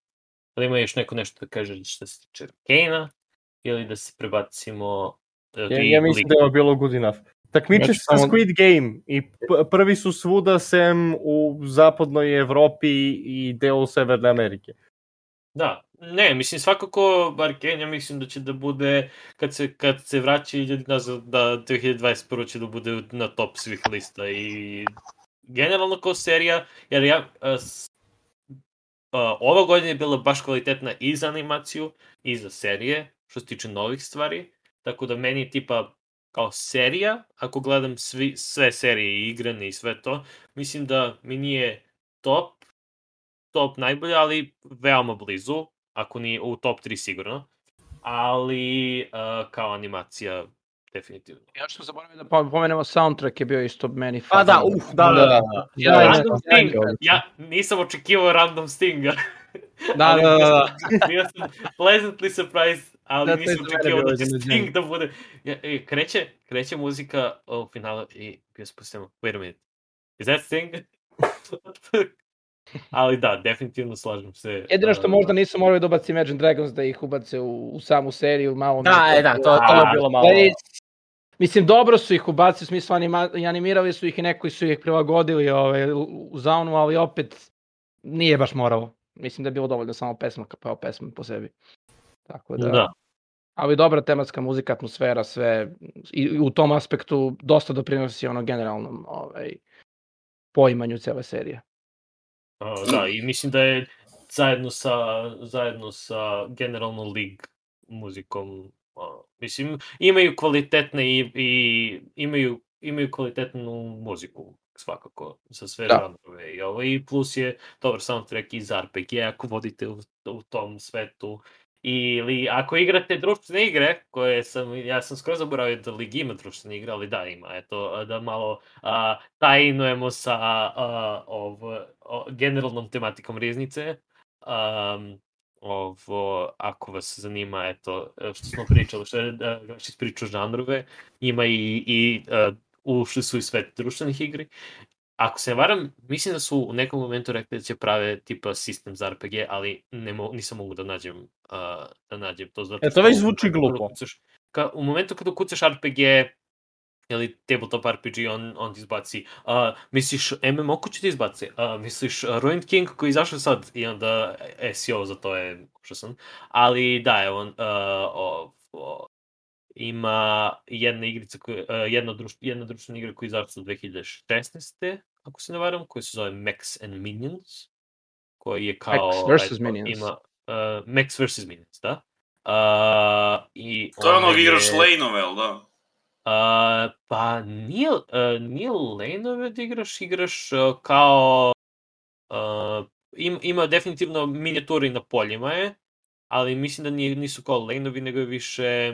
da ima još neko nešto da kaže što se tiče Kane-a ili da se prebacimo e, ja, ja mislim da je ovo bilo good enough. Takmiče se samo- Squid Game i prvi su svuda sem u zapadnoj Evropi i delu Severne Amerike. Da, ne, mislim svakako Arkane, ja mislim da će da bude, kad se, kad se vraća ljudi nazad, da 2021. će da bude na top svih lista i generalno kao serija, jer ja, a, a, ova godina je bila baš kvalitetna i za animaciju i za serije, što se tiče novih stvari, tako da meni tipa kao serija, ako gledam svi, sve serije i igrane i sve to, mislim da mi nije top, top najbolje, ali veoma blizu, ako nije u top 3 sigurno. Ali uh, kao animacija definitivno. Ja što zaboravio da po- pomenemo soundtrack je bio isto meni Pa da, uf, da, da, da. da. Ja, Da, random ja, Sting, ja. nisam očekivao random Stinga. Da, da, da, da. sam- Bio sam pleasantly surprised, ali Da, nisam očekivao da će. Sting da bude... Ja, e, kreće, kreće muzika u finalu i bio sam postavljamo, wait a minute, is that Sting? ali da, definitivno slažem se. Jedino što uh, možda nisu morali da ubaci Imagine Dragons da ih ubace u, u samu seriju, malo... Da, je e, da, to, to je bilo malo... Mislim, dobro su ih ubacili, u smislu anima, animirali su ih i neki su ih prilagodili ovaj, u, zaunu, ali opet nije baš moralo. Mislim da je bilo dovoljno samo pesma kao pesma po sebi. Tako da, Da. ali dobra tematska muzika, atmosfera, sve i, i u tom aspektu dosta doprinosi ono generalnom ovaj, poimanju cele serije. Uh, da, i mislim da je zajedno sa, zajedno sa generalno League muzikom, uh, mislim, imaju kvalitetne i, i imaju, imaju kvalitetnu muziku svakako za sve Da. žanrove i ovo i plus je dobar soundtrack iz RPG ako vodite u, u tom svetu ili ako igrate društvene igre koje sam, ja sam skoro zaboravio da Ligi ima društvene igre, ali da ima, eto, da malo a, tajnujemo sa a, ov, o, generalnom tematikom riznice. Um, ovo, ako vas zanima, eto, što smo pričali, što je da, Gašić pričao žanrove, ima i, i uh, ušli su i svet društvenih igri. Ako se varam, mislim da su u nekom momentu rekli da će prave tipa sistem za RPG, ali ne mo, nisam mogu da nađem, uh, da nađem to. Zato E, to već zvuči glupo. Ukucaš, ka, u momentu kada ukucaš RPG, ili tabletop RPG, on, on ti izbaci, uh, misliš MMO ko će ti izbaci, uh, misliš uh, Ruined King koji izašao sad i onda SEO za to je užasan, ali da, evo, uh, o, o, ima jedna igrica, koja, uh, jedna, društv, jedna društvena igra koja je izašla 2016. ako se ne varam, koja se zove Max and Minions, koji je kao... Max versus eto, Minions. Ima, uh, Max vs. Minions, da. Uh, i To je ono ona igraš je- lane-ove, jel da? Uh, pa nije, uh, nije lane-ove da igraš, igraš uh, kao... Uh, im, ima definitivno minijaturi na poljima je, ali mislim da nije, nisu kao lane-ovi, nego je više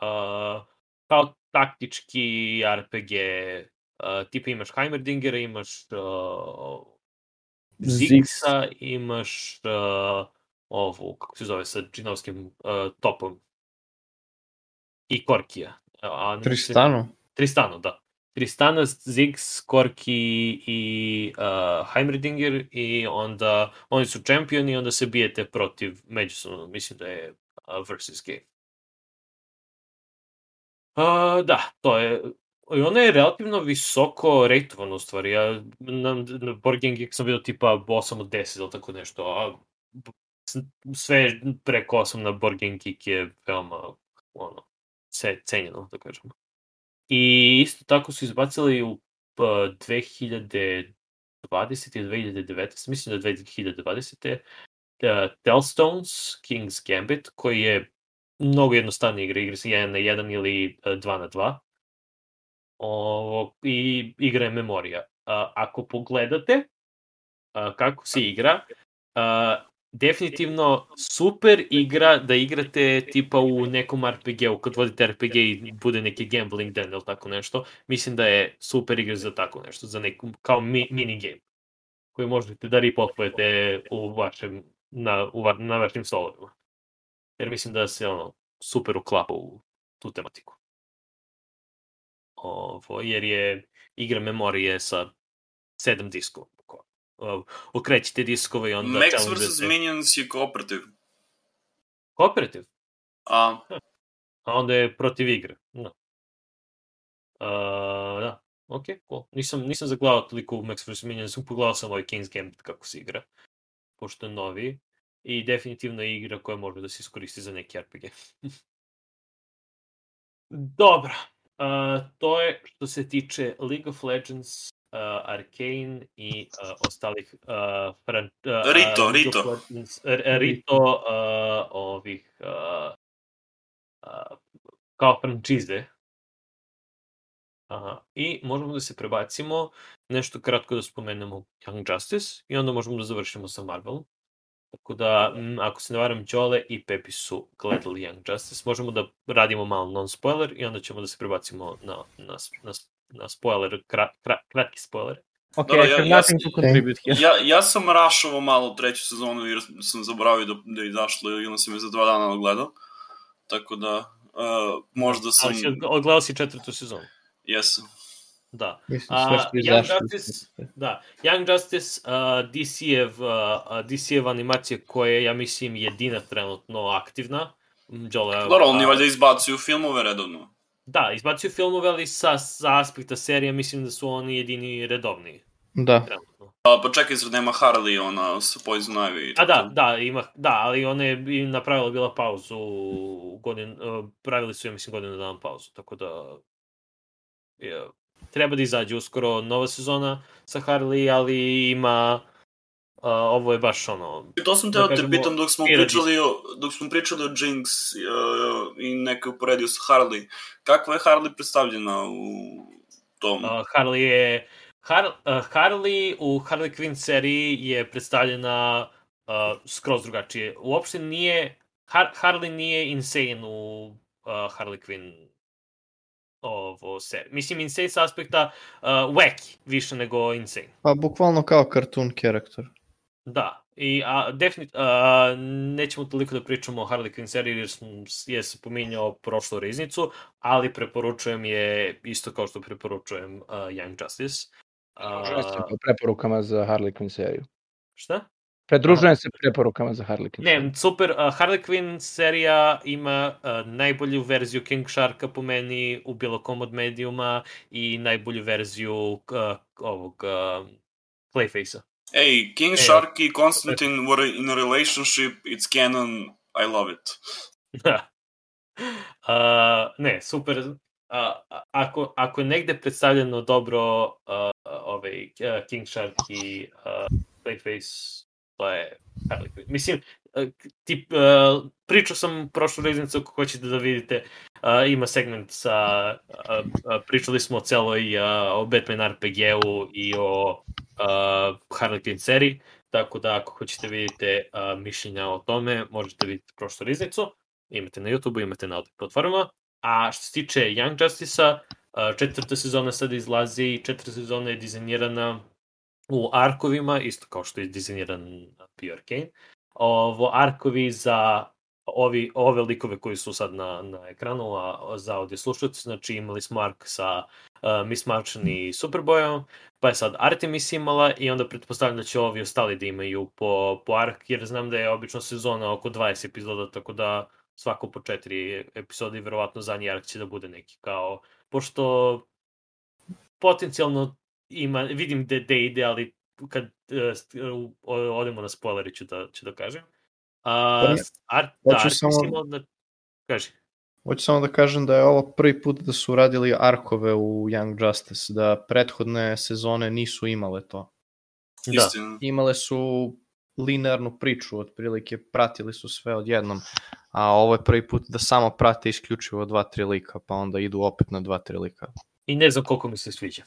uh, kao taktički RPG. Uh, tipa imaš Heimerdingera, imaš uh, Zixa, imaš uh, ovu, kako se zove, sa džinovskim uh, topom. I Korkija. A, mislim- Tristanu? Tristano, da. Tristana, Ziggs, Korki i uh, Heimredinger i onda oni su čempioni i onda se bijete protiv međusobno, mislim da je uh, versus game. Uh, da, to je I ono je relativno visoko rejtovano u stvari. Ja na, na Board Game Geek sam bio tipa 8 od 10 ili tako nešto, a sve preko 8 na Board Game Geek je veoma ono, ce, cenjeno, da kažemo. I isto tako su izbacili u p- 2020 ili 2019, mislim da je 2020. Uh, Tellstones, King's Gambit, koji je mnogo jednostavnije igre, igre se 1 na 1 ili 2 na 2. Ovo, I igra je memorija. A, ako pogledate a, kako se igra, a, definitivno super igra da igrate tipa u nekom RPG-u, kad vodite RPG i bude neki gambling den ili tako nešto, mislim da je super igra za tako nešto, za neku, kao mi, mini game koji možete da ripopujete u vašem, na, u, na vašim stolovima. Jer mislim da se ono super uklapa u tu tematiku. Ovo, jer je igra memorije sa sedam diskova. Okrećete diskove i onda Max vs. Minions je kooperativ. Kooperativ? A, A onda je protiv igre. Da. Uh, da, ok, cool. Nisam, nisam zagledao toliko u Max vs. Minions, pogledao sam ovaj King's Gambit kako se igra, pošto je novi. I definitivno je igra koja može da se iskoristi za neki RPG. Dobro, uh, to je što se tiče League of Legends, uh, Arcane i uh, ostalih uh, fran, uh, Rito, uh, Rito. Legends, Rito uh, ovih uh, uh, kao frančize. Aha. I možemo da se prebacimo, nešto kratko da spomenemo Young Justice i onda možemo da završimo sa Marvelom. Tako da, m, ako se ne varam, Đole i Pepi su gledali Young Justice. Možemo da radimo malo non-spoiler i onda ćemo da se prebacimo na, na, na, na spoiler, kra, kra, kratki spoiler. Ok, I ja- ja ja, ja sam rašovao malo treću sezonu jer sam zaboravio da, da je izašlo i onda sam je za dva dana ogledao. Tako da, uh, možda sam... Ali si odg- odgledao si četvrtu sezonu. Jesam. Da. A, Young. Justice, da, Young Justice, uh, DC-ev, uh, DC-ev animacija koja je, ja mislim, jedina trenutno aktivna. Đole, Dobro, oni valjda izbacuju filmove redovno. Da, izbacuju filmove, ali sa, sa aspekta serija mislim da su oni jedini redovni Da, trenutno. A, pa čekaj, zar nema Harley, ona sa Poison Ivy? A da, da, ima, da, ali ona je i napravila bila pauzu, godin, uh, pravili su, ja mislim, godinu dana pauzu, tako da je, treba da izađe uskoro nova sezona sa Harley, ali ima, uh, ovo je baš ono, to sam da teo te pitam dok smo pričali o, dok smo pričali o Jinx uh, i neke uporedio sa Harley. Kakva je Harley predstavljena u tom? Uh, Harley je Har, uh, Harley u Harley Quinn seriji je predstavljena uh, skroz drugačije. Uopšte nije Har, Harley nije insane u uh, Harley Quinn ovo seriji. Mislim insane sa aspekta uh, wacky više nego insane. pa bukvalno kao cartoon karakter. Da. I a, definit, a, nećemo toliko da pričamo o Harley Quinn seriji jer sam je se pominjao prošlu riznicu, ali preporučujem je isto kao što preporučujem uh, Young Justice. Se A, po preporukama za Harley Quinn seriju. šta? Pridružujem se preporukama za Harley Quinn. Ne, super, uh, Harley Quinn serija ima uh, najbolju verziju King Sharka po meni u bilo kom od medijuma i najbolju verziju uh, ovog uh, Clayface-a. Hey, King E, Shark i Constantine were in a relationship, it's canon, I love it. Da. Uh, ne, super. Uh, ako, ako je negde predstavljeno dobro uh, ovaj, uh, King Shark i uh, Clayface, to je. Mislim, uh, tip, uh, pričao sam prošlu reznicu, ako hoćete da vidite, uh, ima segment sa, pričali smo o celoj, o Batman RPG-u i o Harley Quinn seriji, tako da ako hoćete vidite mišljenja o tome, možete vidjeti prošlu riznicu imate na YouTube-u, imate na audio platformama. A što se tiče Young Justice-a, četvrta sezona sada izlazi, četvrta sezona je dizajnirana u arkovima, isto kao što je dizajniran bio Arcane. Ovo, arkovi za ovi, ove likove koji su sad na, na ekranu, a za audio slušalce, znači imali smo ark sa uh, Miss Martian i Superboyom, pa je sad Artemis imala i onda pretpostavljam da će ovi ostali da imaju po, po ark, jer znam da je obično sezona oko 20 epizoda, tako da svako po četiri epizode i verovatno zadnji ark će da bude neki kao, pošto potencijalno ima, vidim gde, gde ide, ali kad uh, odemo na spoileri ću da, ću da kažem. A, Pa ne, art, da, hoću samo- da, kaži. Hoću samo da kažem da je ovo prvi put da su radili arkove u Young Justice, da prethodne sezone nisu imale to. Da. Istina. Imale su linearnu priču, otprilike pratili su sve odjednom, a ovo je prvi put da samo prate isključivo dva, tri lika, pa onda idu opet na dva, tri lika. I ne znam koliko mi se sviđa.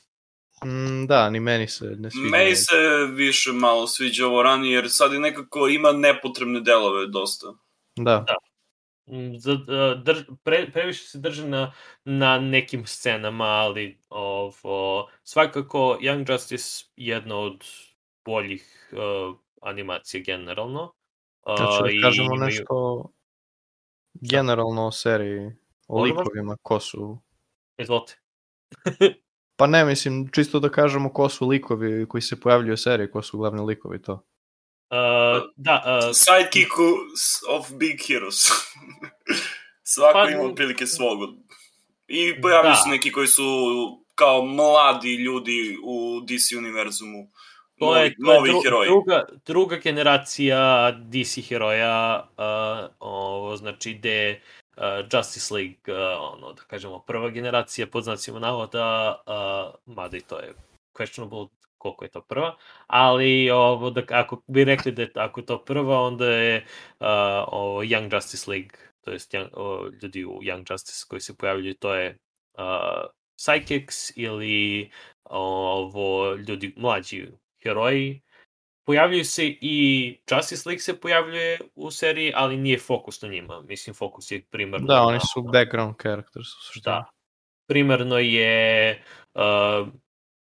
Mm, da, ni meni se ne sviđa. Meni se više malo sviđa ovo ranije, jer sad je nekako ima nepotrebne delove dosta. Da. Mm, za- a, drž, pre, previše se drže na, na nekim scenama, ali ovo, svakako Young Justice je jedna od boljih uh, animacija generalno. Uh, Znači da i kažemo imaju- nešto generalno o seriji, o može. likovima, ko su... Izvolite. Pa ne, mislim, čisto da kažemo ko su likovi koji se pojavljuju u seriji, ko su glavni likovi, to. Uh, da, uh, Sidekicku of Big Heroes. Svako Pa, ima otprilike svog. I pojavljaju da. se neki koji su kao mladi ljudi u DC univerzumu. To novi, je, to je novi dru, heroji. druga, druga generacija DC heroja, uh, ovo, znači gde uh, Justice League, uh, ono, da kažemo, prva generacija pod znacima navoda, uh, mada i to je questionable koliko je to prva, ali ovo, da, ako bi rekli da je, ako je to prva, onda je uh, ovo, Young Justice League, to jest young, o, ljudi u Young Justice koji se pojavljuju, to je uh, Psychics ili ovo, ljudi mlađi heroji. Pojavljuju se i Justice League se pojavljuje u seriji, ali nije fokus na njima. Mislim, fokus je primarno Da, oni na- su background characters u suštini. Da. Primarno je uh,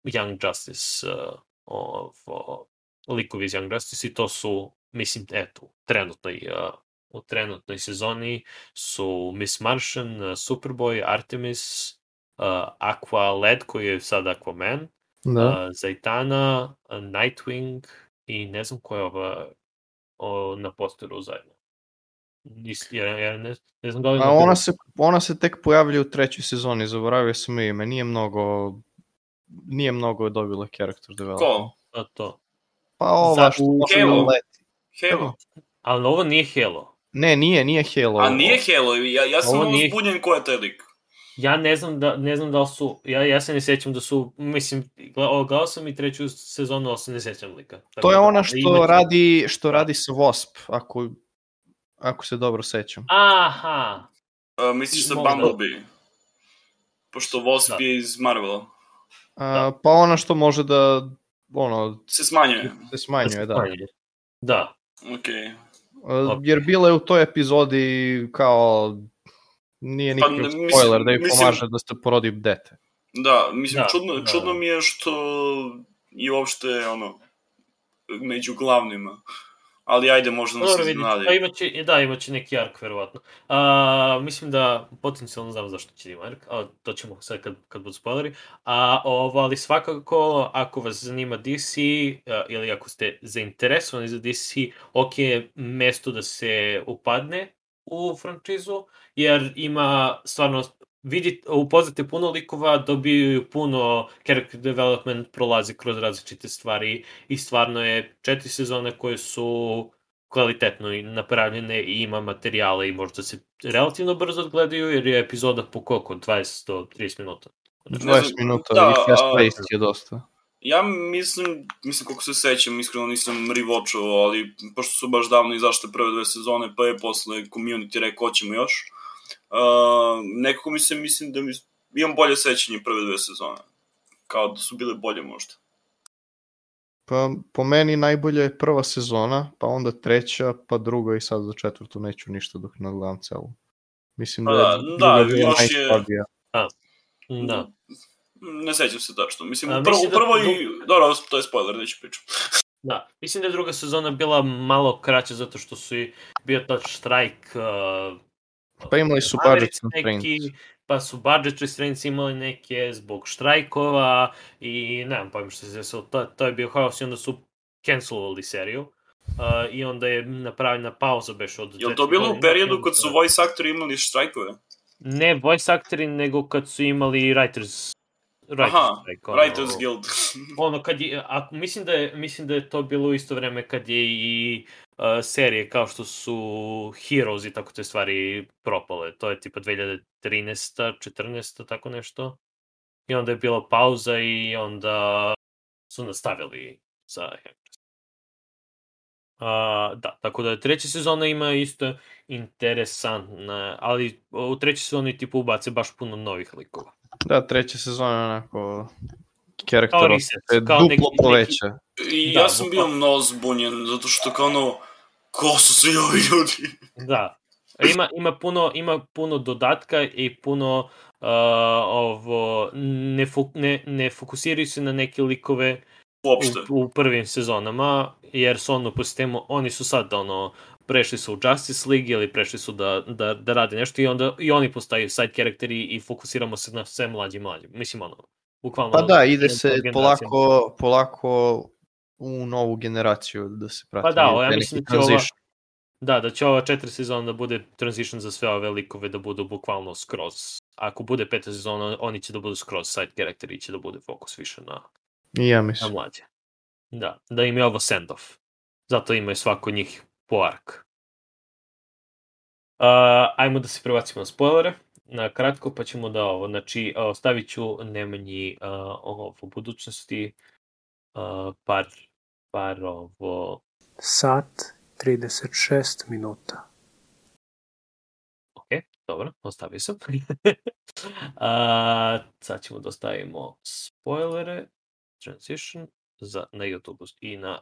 Young Justice, uh, ovo, likovi iz Young Justice i to su, mislim, eto, u trenutnoj, uh, u trenutnoj sezoni su Miss Martian, uh, Superboy, Artemis, uh, Aqua Led koji je sad Aquaman, Da. uh, Zaitana, uh, Nightwing i ne znam ko je ova o, na posteru zajedno. Nis, ja, ja ne, ne znam da li... A na- ona se, ona se tek pojavlja u trećoj sezoni, zaboravio sam ime, nije mnogo nije mnogo dobila character development. Ko? to, to. Pa ova Za- što Halo. da leti. Halo. Ali ovo nije Halo. Ne, nije, nije Halo. A nije Halo, ja, ja sam Ovo ovo nije- zbunjen ko je taj lik. Ja ne znam da, ne znam da li su, ja, ja se ne sećam da su, mislim, gledao, sam i treću sezonu, ali se ne sećam lika. Tako To je da, ona ali što imaće- radi što radi sa Wasp, ako ako se dobro sećam. Aha, Uh, misliš sa Možda. Bumblebee? Pošto Wasp Da. je iz Marvela. A, pa ona što može da ono Se smanjuje. se smanjuje, da. Smanjuje. Da, Okej. A, Jer bila je u toj epizodi kao nije Pa, nikakav mislim- spoiler da joj mislim- pomaže da se porodi dete. Da, mislim, Da, čudno, da. čudno mi je što i uopšte, ono, među glavnima. Ali ajde, možda nam Dobro, iznenadi. pa imaće, da, imaće neki ark, verovatno. A, mislim da potencijalno znam zašto će ima ark, a to ćemo sad kad, kad budu spoileri. A, ovo, ali svakako, ako vas zanima DC, a, ili ako ste zainteresovani za DC, ok je mesto da se upadne u frančizu, jer ima stvarno vidite, upoznate puno likova, dobiju puno character development, prolazi kroz različite stvari i stvarno je četiri sezone koje su kvalitetno i napravljene i ima materijale i možda se relativno brzo odgledaju jer je epizoda po koliko? 20 do 30 minuta. 20 znam, minuta da, i fast paced je dosta. Ja mislim, mislim koliko se sećam, iskreno nisam rewatchovao, ali pošto su baš davno izašle prve dve sezone, pa je posle community rekao hoćemo još. Uh, nekako mi se mislim da mi, imam bolje sećanje prve dve sezone. Kao da su bile bolje možda. Pa po meni najbolja je prva sezona, pa onda treća, pa druga i sad za četvrtu neću ništa dok ne gledam celu. Mislim da, Pa je da, druga da, još je- najslabija. Da. Ne sećam se tačno. Mislim, A, u prvo, mislim u da- prvo i... Dobro, to je spoiler, neću pričam. Da, mislim da je druga sezona bila malo kraća zato što su i bio taj štrajk uh, Pa imali su budget neki, pa su budget restraints imali neke zbog štrajkova i nemam pojma što se desilo, to, to je bio haos i onda su cancelovali seriju. Uh, I onda je napravljena pauza beš od... Je to bilo u periodu kad su voice aktori imali štrajkove? Ne voice actori, nego kad su imali writers... writers Aha, strike, ono, Writers Guild. ono kad je, a, mislim, da je, mislim da je to bilo u isto vreme kad je i serije kao što su Heroes i tako te stvari propale. To je tipa 2013. 14. tako nešto. I onda je bila pauza i onda su nastavili sa A, da, tako da treća sezona ima isto interesantna, ali u trećoj sezoni tipa ubace baš puno novih likova. Da, treća sezona je onako karakter reset, se kao duplo neki- neki- poveća. I Da, ja sam bio mnogo zbunjen, zato što kao ono, ko su svi ovi ljudi? Da. Ima, ima, puno, ima puno dodatka i puno uh, ovo, ne, fo, ne, ne fokusiraju se na neke likove Uopšte. u, u prvim sezonama, jer su ono po sistemu, oni su sad ono, prešli su u Justice League ili prešli su da, da, da rade nešto i onda i oni postaju side karakteri i fokusiramo se na sve mlađi i mlađi. Mislim ono, bukvalno... Pa da, ide se polako, polako u novu generaciju da se prati. Pa da, ide ja mislim da će ova-. Da, da će ova četiri sezona da bude transition za sve ove likove da budu bukvalno skroz. Ako bude peta sezona, oni će da budu skroz side karakteri i će da bude fokus više na, ja na mislim. mlađe. Da, da im je ovo send-off. Zato imaju svako njih po ark. Uh, ajmo da se prebacimo na spoilere. Na kratko, pa ćemo da ovo, znači, uh, stavit ću Nemanji uh, ovo u budućnosti uh, par, par ovo, Sat 36 minuta. Ok, dobro, ostavio sam. A, sad ćemo da ostavimo spoilere, transition, za, na YouTube i na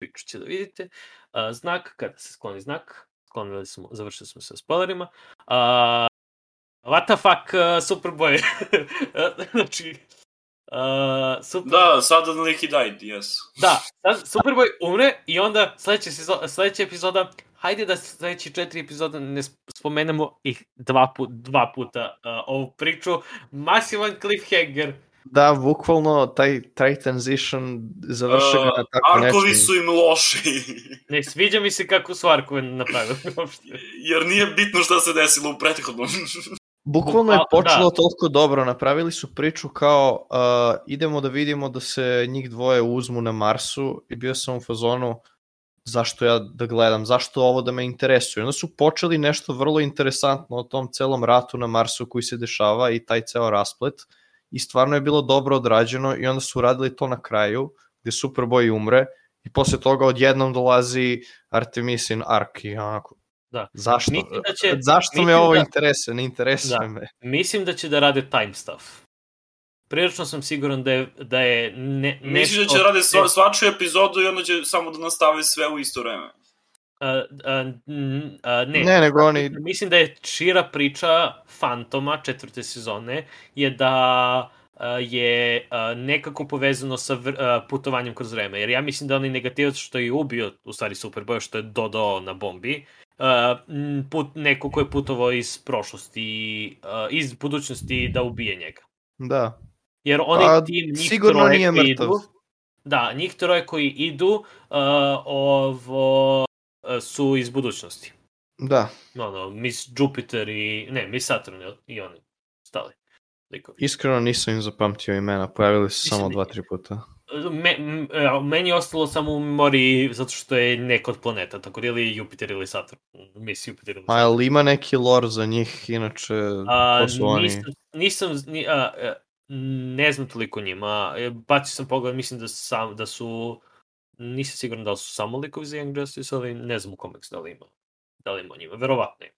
Twitch će da vidite. A, znak, kada se skloni znak, sklonili smo, završili smo sa spoilerima. A, what the fuck, uh, Superboy? znači, uh, super, Da, na neki died, yes. Da, sad Superboy umre i onda sledeća, sezo, sledeća epizoda, hajde da sledeći četiri epizoda ne sp- spomenemo ih dva, put, dva puta uh, ovu priču. Masivan cliffhanger. Da, bukvalno taj, taj transition završi ga na Uh, tako arkovi nečem. su im loši. Ne sviđa mi se kako su arkove napravili uopšte. Jer nije bitno šta se desilo u prethodnom. Bukvalno je počelo da. toliko dobro, napravili su priču kao uh, idemo da vidimo da se njih dvoje uzmu na Marsu i bio sam u fazonu zašto ja da gledam, zašto ovo da me interesuje. Onda su počeli nešto vrlo interesantno o tom celom ratu na Marsu koji se dešava i taj ceo rasplet i stvarno je bilo dobro odrađeno i onda su radili to na kraju gde Superboy umre i posle toga odjednom dolazi Artemisin Ark i onako Da. Zašto? Mislim da će- Zašto me mislim ovo da- interesuje? Ne interesuje Da. me. Mislim da će da rade time stuff. Prilično sam siguran da je, da je ne, nešto... Misliš da će rade sva, svaču epizodu i onda će samo da nastave sve u isto vreme? A, a, n- a, ne, Ne, nego oni... Mislim da je šira priča Fantoma četvrte sezone je da je nekako povezano sa putovanjem kroz vreme. Jer ja mislim da onaj negativac što je ubio, u stvari Superboy, što je dodao na bombi, put, neko ko je putovao iz prošlosti, iz budućnosti da ubije njega. Da. Jer onaj Pa, tim, njih sigurno troje nije koji mrtav. Idu, da, njih troje koji idu, uh, ovo, su iz budućnosti Da. ono, Miss Jupiter i, ne, Miss Saturn i oni, stali likovi. Iskreno nisam im zapamtio imena, pojavili su samo Nisam dva, tri puta. Me, meni je ostalo samo u memoriji zato što je neka od planeta, tako da ili Jupiter ili Saturn, Miss Jupiter ili A Saturn. jel ima neki lore za njih, inače, A, ko su oni? nisam, nisam ni, a, a, ne znam toliko njima, E, bacio sam pogled, mislim da, sam, da su, nisam siguran da li su samo likovi za Young Justice, ali ne znam u komiks da li ima, da li ima njima, verovatno ima.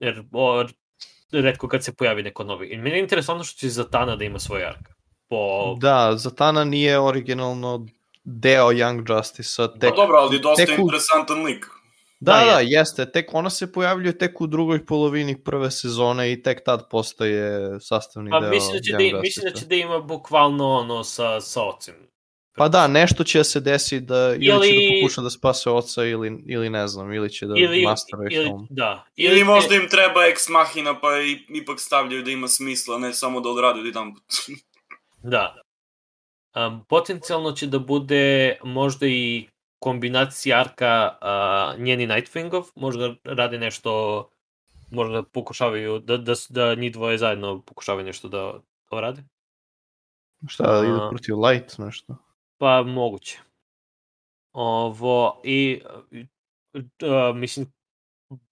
Jer o, redko kad se pojavi neko novi. I meni je interesantno što će Zatana da ima svoj ark. Po, Da, Zatana nije originalno deo Young Justice-a. Pa Tek, dobro, ali dosta tek u- interesantan lik. da, Da, da, jeste. Tek ona se pojavljuje tek u drugoj polovini prve sezone i tek tad postaje sastavni pa deo mislim da, će Young da, mislim da Justice-a. će da ima bukvalno ono sa, sa ocem. Pa da, nešto će se desi da ili, će da Ili- pokuša da spase oca ili, ili ne znam, ili će da ili, masteruje ili, film. da. Ili će- možda im treba ex machina pa i, ipak stavljaju da ima smisla, ne samo da odrade jedan put. Da. Um, potencijalno će da bude možda i kombinacija arka uh, njeni Nightwingov, možda rade nešto, možda pokušavaju, da, da, da njih dvoje zajedno pokušavaju nešto da, da rade. Šta, da ide A. protiv Light nešto? Pa moguće. Ovo, i uh, mislim,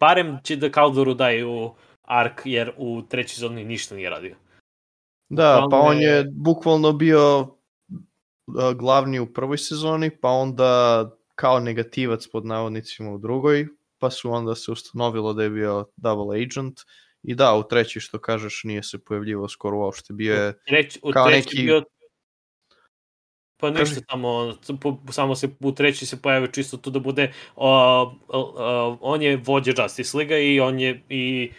barem će da Kaldoru daju ark, jer u trećoj zoni ništa nije radio. Da, pa Bukvalno on je- je bukvalno bio a, glavni u prvoj sezoni, pa onda kao negativac pod navodnicima u drugoj, pa su onda se ustanovilo da je bio double agent i da, u treći što kažeš nije se pojavljivao skoro uopšte, bio je Treć, u Kao treći neki- bio... Pa ništa, Kaži. samo, po- samo se u treći se pojavio čisto tu da bude, uh, uh, uh, on je vođa Justice Liga i on je, i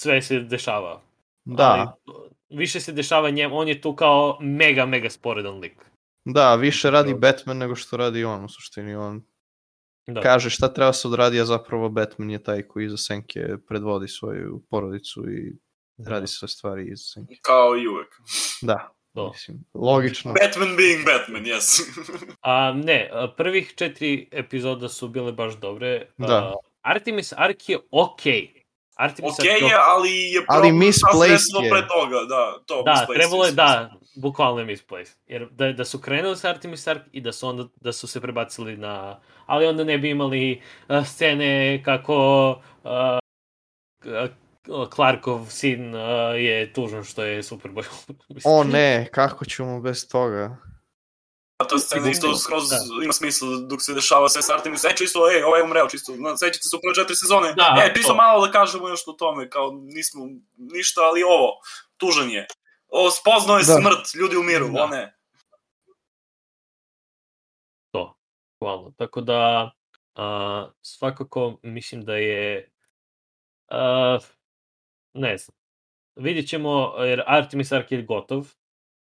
sve se dešava. da, Ali, više se dešava njemu, on je tu kao mega, mega sporedan lik. da, više radi Dobro. Batman nego što radi on u suštini, on Da. kaže šta treba se odradi, a zapravo Batman je taj koji iza senke predvodi svoju porodicu i radi sve stvari iza senke. Kao i uvek. Da, To. mislim, logično. Batman being Batman, yes. A, ne, prvih četiri epizoda su bile baš dobre. Da. A, Artemis Ark je okej. Artemis Okej Ark je, ali je Ali misplaced je. pre toga, da, to Da, misplaced trebalo je, da, bukvalno je misplace. Jer da, da su krenuli sa Artemis Ark i da su onda da su se prebacili na... Ali onda ne bi imali uh, scene kako uh, uh, Clarkov sin uh, je tužan što je Superboy. O ne, kako ćemo bez toga? A to scena isto skroz da. ima smisla dok se dešava sve s Artemis. E, čisto, ej, ovaj je umreo, čisto, na, sećate se u prve četiri sezone. Da, e, čisto to. malo da kažemo još o tome, kao nismo ništa, ali ovo, tužan je. O, spoznao je Da. smrt, ljudi umiru, Da. o ne. to. Bukvalno. Tako da, uh, svakako mislim da je... Uh, ne znam. Vidjet ćemo, jer Artemis Ark je gotov.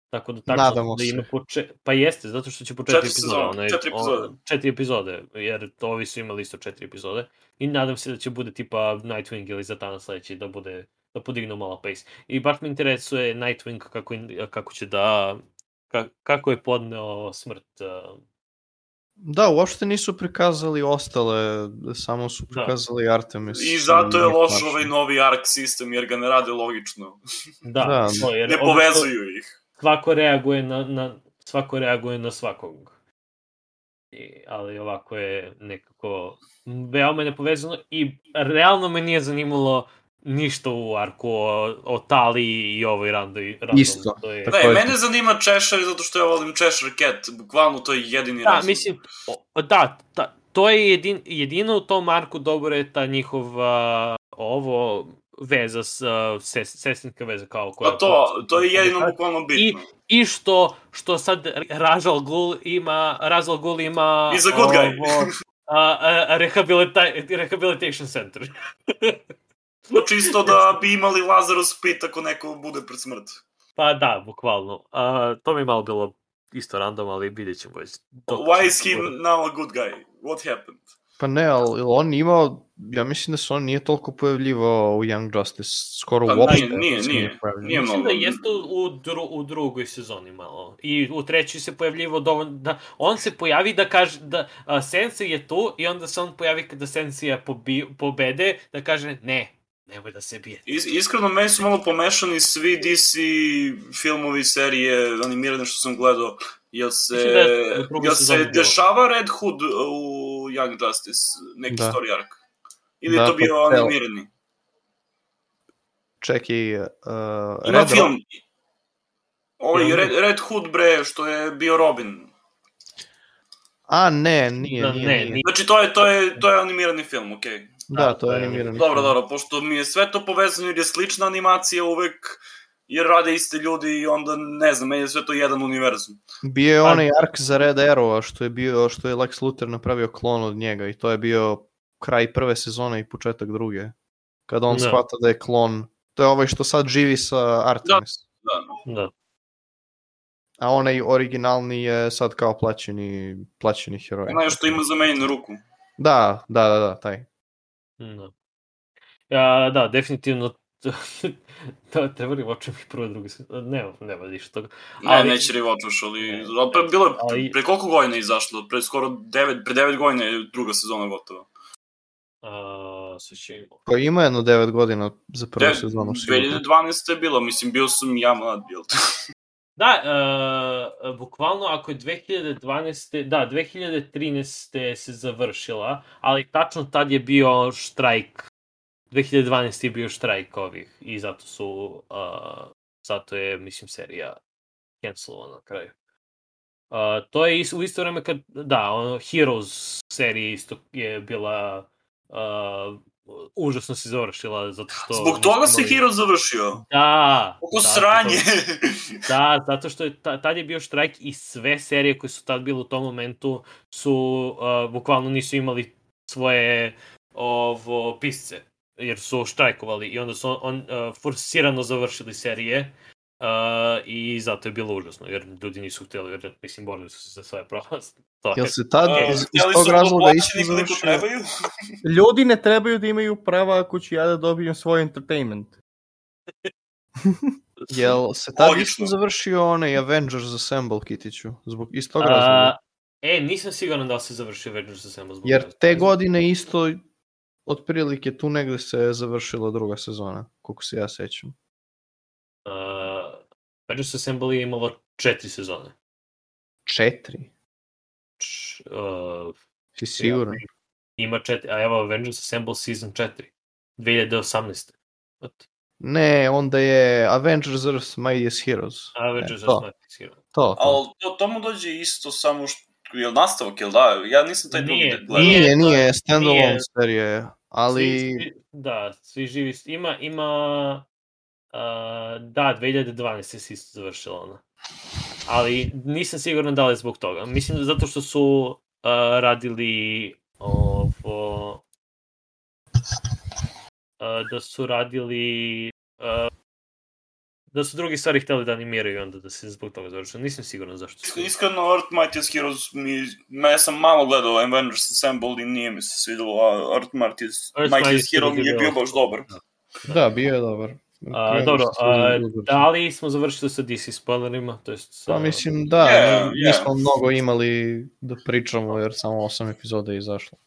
Tako da tačno Nadamo da ima po če... Pa jeste, zato što će po četiri, Četiri epizode. sezone, onaj- četiri epizode. o- četiri epizode, jer to ovi su imali isto četiri epizode. I nadam se da će bude tipa Nightwing ili Zatanna sledeći, da bude da podignu malo pace. I baš me interesuje Nightwing kako, kako će da ka, kako je podneo smrt uh, Da, uopšte nisu prikazali ostale, samo su prikazali Artemis. I zato je loš tačno. ovaj novi ARC sistem, jer ga ne rade logično. Da, Da, to, jer Ne povezuju ih. Svako reaguje na, na, svako reaguje na svakog. I, ali ovako je nekako veoma nepovezano i realno me nije zanimalo ništa u arku o, o Tali i ovoj rando. Isto. To je, Ne, je. mene zanima Cheshire zato što ja volim Cheshire Cat, bukvalno to je jedini da, razlog. mislim, o, da, ta, to je jedin, jedino u tom arku dobro je ta njihova ovo veza s ses, sestrinska veza kao koja Pa to, to je jedino bukvalno I, bitno. i što, što sad Rajal Ghul ima, Rajal Ghul ima... He's a good guy. Ovo, a, a, rehabilita, rehabilitation center. To čisto da bi imali Lazarus Pit ako neko bude pred smrt. pa da, bukvalno. A, to mi je malo bilo isto random, ali vidjet ćemo već. Why is he now a good guy? What happened? Pa ne, ali on imao, ja mislim da se on nije toliko pojavljivao u Young Justice, skoro Pa uopšte. nije, nije, nije. Nije Mislim da jeste u, u, dru, u drugoj sezoni malo. I u trećoj se pojavljivo dovoljno... Da, on se pojavi da kaže da a, Sensei je tu i onda se on pojavi kada Sensei pobi, pobede da kaže ne, nemoj da se bije. Is, iskreno, meni su malo pomešani svi DC filmovi, serije, animirane što sam gledao. Jel se, da je jel se bilo. dešava Red Hood u Young Justice, neki Da. story arc? Ili Da, je to pa bio cel- animirani? Čekaj, uh, Ima Red film. Ovaj Film? Red, Red Hood, bre, što je bio Robin. A, ne, nije, Da, nije, ne, nije. Znači, to je, to je, to je animirani film, okej. Okay. Da, to je animirani. Dobro, film. dobro, pošto mi je sve to povezano jer je slična animacija uvek, jer rade iste ljudi i onda, ne znam, meni je sve to jedan univerzum. Bio je onaj ark za Red Arrow, što je bio, što je Lex Luthor napravio klon od njega i to je bio kraj prve sezone i početak druge. Kada on Da. shvata da je klon. To je ovaj što sad živi sa Artemis. Da. Da. A onaj originalni je sad kao plaćeni, plaćeni heroj. Onaj što ima zamenjenu ruku. Da, da, da, da, taj. Da. Ja, da, definitivno to treba li očem i prvo drugo se... Nema, nema ništa toga. Ne, Ali- neće rivočuš, ali... Ne. ali pre, bilo je, Ali- pre koliko godina je izašlo? Pre skoro 9, pre 9 godina je druga sezona gotova. A, imamo. Pa ima jedno 9 godina za prvu De- sezonu sigurno. 2012. je bilo, mislim, bio sam ja mlad, bil. Da, uh, bukvalno ako je 2012. Da, 2013. se završila, ali tačno tad je bio štrajk. 2012. je bio štrajk ovih i zato su, uh, zato je, mislim, serija cancelovana na kraju. Uh, to je is, u isto vreme kad, da, ono, Heroes serija isto je bila uh, užasno se završila zato što... Zbog toga se Hero završio. Da! Oko da, sranje. zato- Da, zato što je ta, tad je bio štrajk i sve serije koje su tad bile u tom momentu su uh, bukvalno nisu imali svoje ovo pisce jer su štrajkovali i onda su on, on uh, forsirano završili serije uh, i zato je bilo užasno jer ljudi nisu htjeli jer mislim borili su se za svoje prava. Jel se tad Uh, iz, iz tog razloga isto plaćeni koliko završio? Ljudi ne trebaju da imaju prava ako ću ja da dobijem svoj entertainment. Jel se tad Logično. isto završio onaj Avengers Assemble Kitiću? Zbog iz tog razloga? A, e, nisam siguran da se završio Avengers Assemble zbog Jer te godine isto otprilike tu negde se završila druga sezona, koliko se ja sećam. Avengers Assemble je imalo četiri sezone. Četiri? Č, uh, Si siguran? ima četiri, a evo Avengers Assemble Season 4. 2018. What? Ne, onda je Avengers Earth Mightiest Heroes. Avengers E, to. Assemble Hero. To, to. Ali to, to mu dođe isto samo što... Jel nastavak, jel da? Ja nisam taj drugi Nije, gledao. Nije, nije, nije, standalone serije, ali... Svi, svi, da, svi živi. Ima, ima... Uh, da, 2012 se isto završila ona. Ali nisam siguran da li je zbog toga. Mislim da zato što su uh, radili ovo... Uh, da su radili... Uh, da su drugi stvari hteli da animiraju i onda da se zbog toga završilo. Nisam siguran zašto su. Iskreno, Earth Mightiest Heroes mi... Me ja sam malo gledao Avengers Assemble i nije mi se svidelo, a Earth Mightiest, Earth Mightiest Mightiest Hero Heroes mi je bio baš dobar. Da, bio je dobar. A, dobro, a, da li smo završili sa DC spoilerima? To jest, sa- Pa mislim da, je. nismo mnogo imali da pričamo jer samo osam epizoda je izašlo.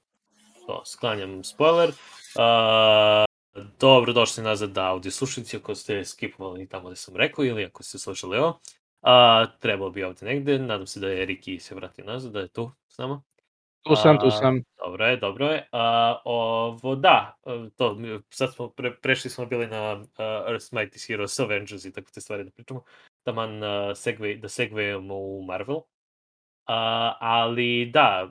to, sklanjam spoiler. Uh, dobro, došli nazad da audio slušalici ako ste skipovali tamo gde sam rekao ili ako ste slušali ovo. Uh, trebalo bi ovde negde, nadam se da je Riki se vratio nazad, da je tu s nama. Tu sam, tu A, sam. Dobro je, dobro je. A, ovo, da, to, sad smo, pre, prešli smo bili na uh, Earth's Mightiest Heroes, Avengers i tako te stvari da pričamo. Taman uh, segway, da segwayamo u Marvel. Uh, ali da,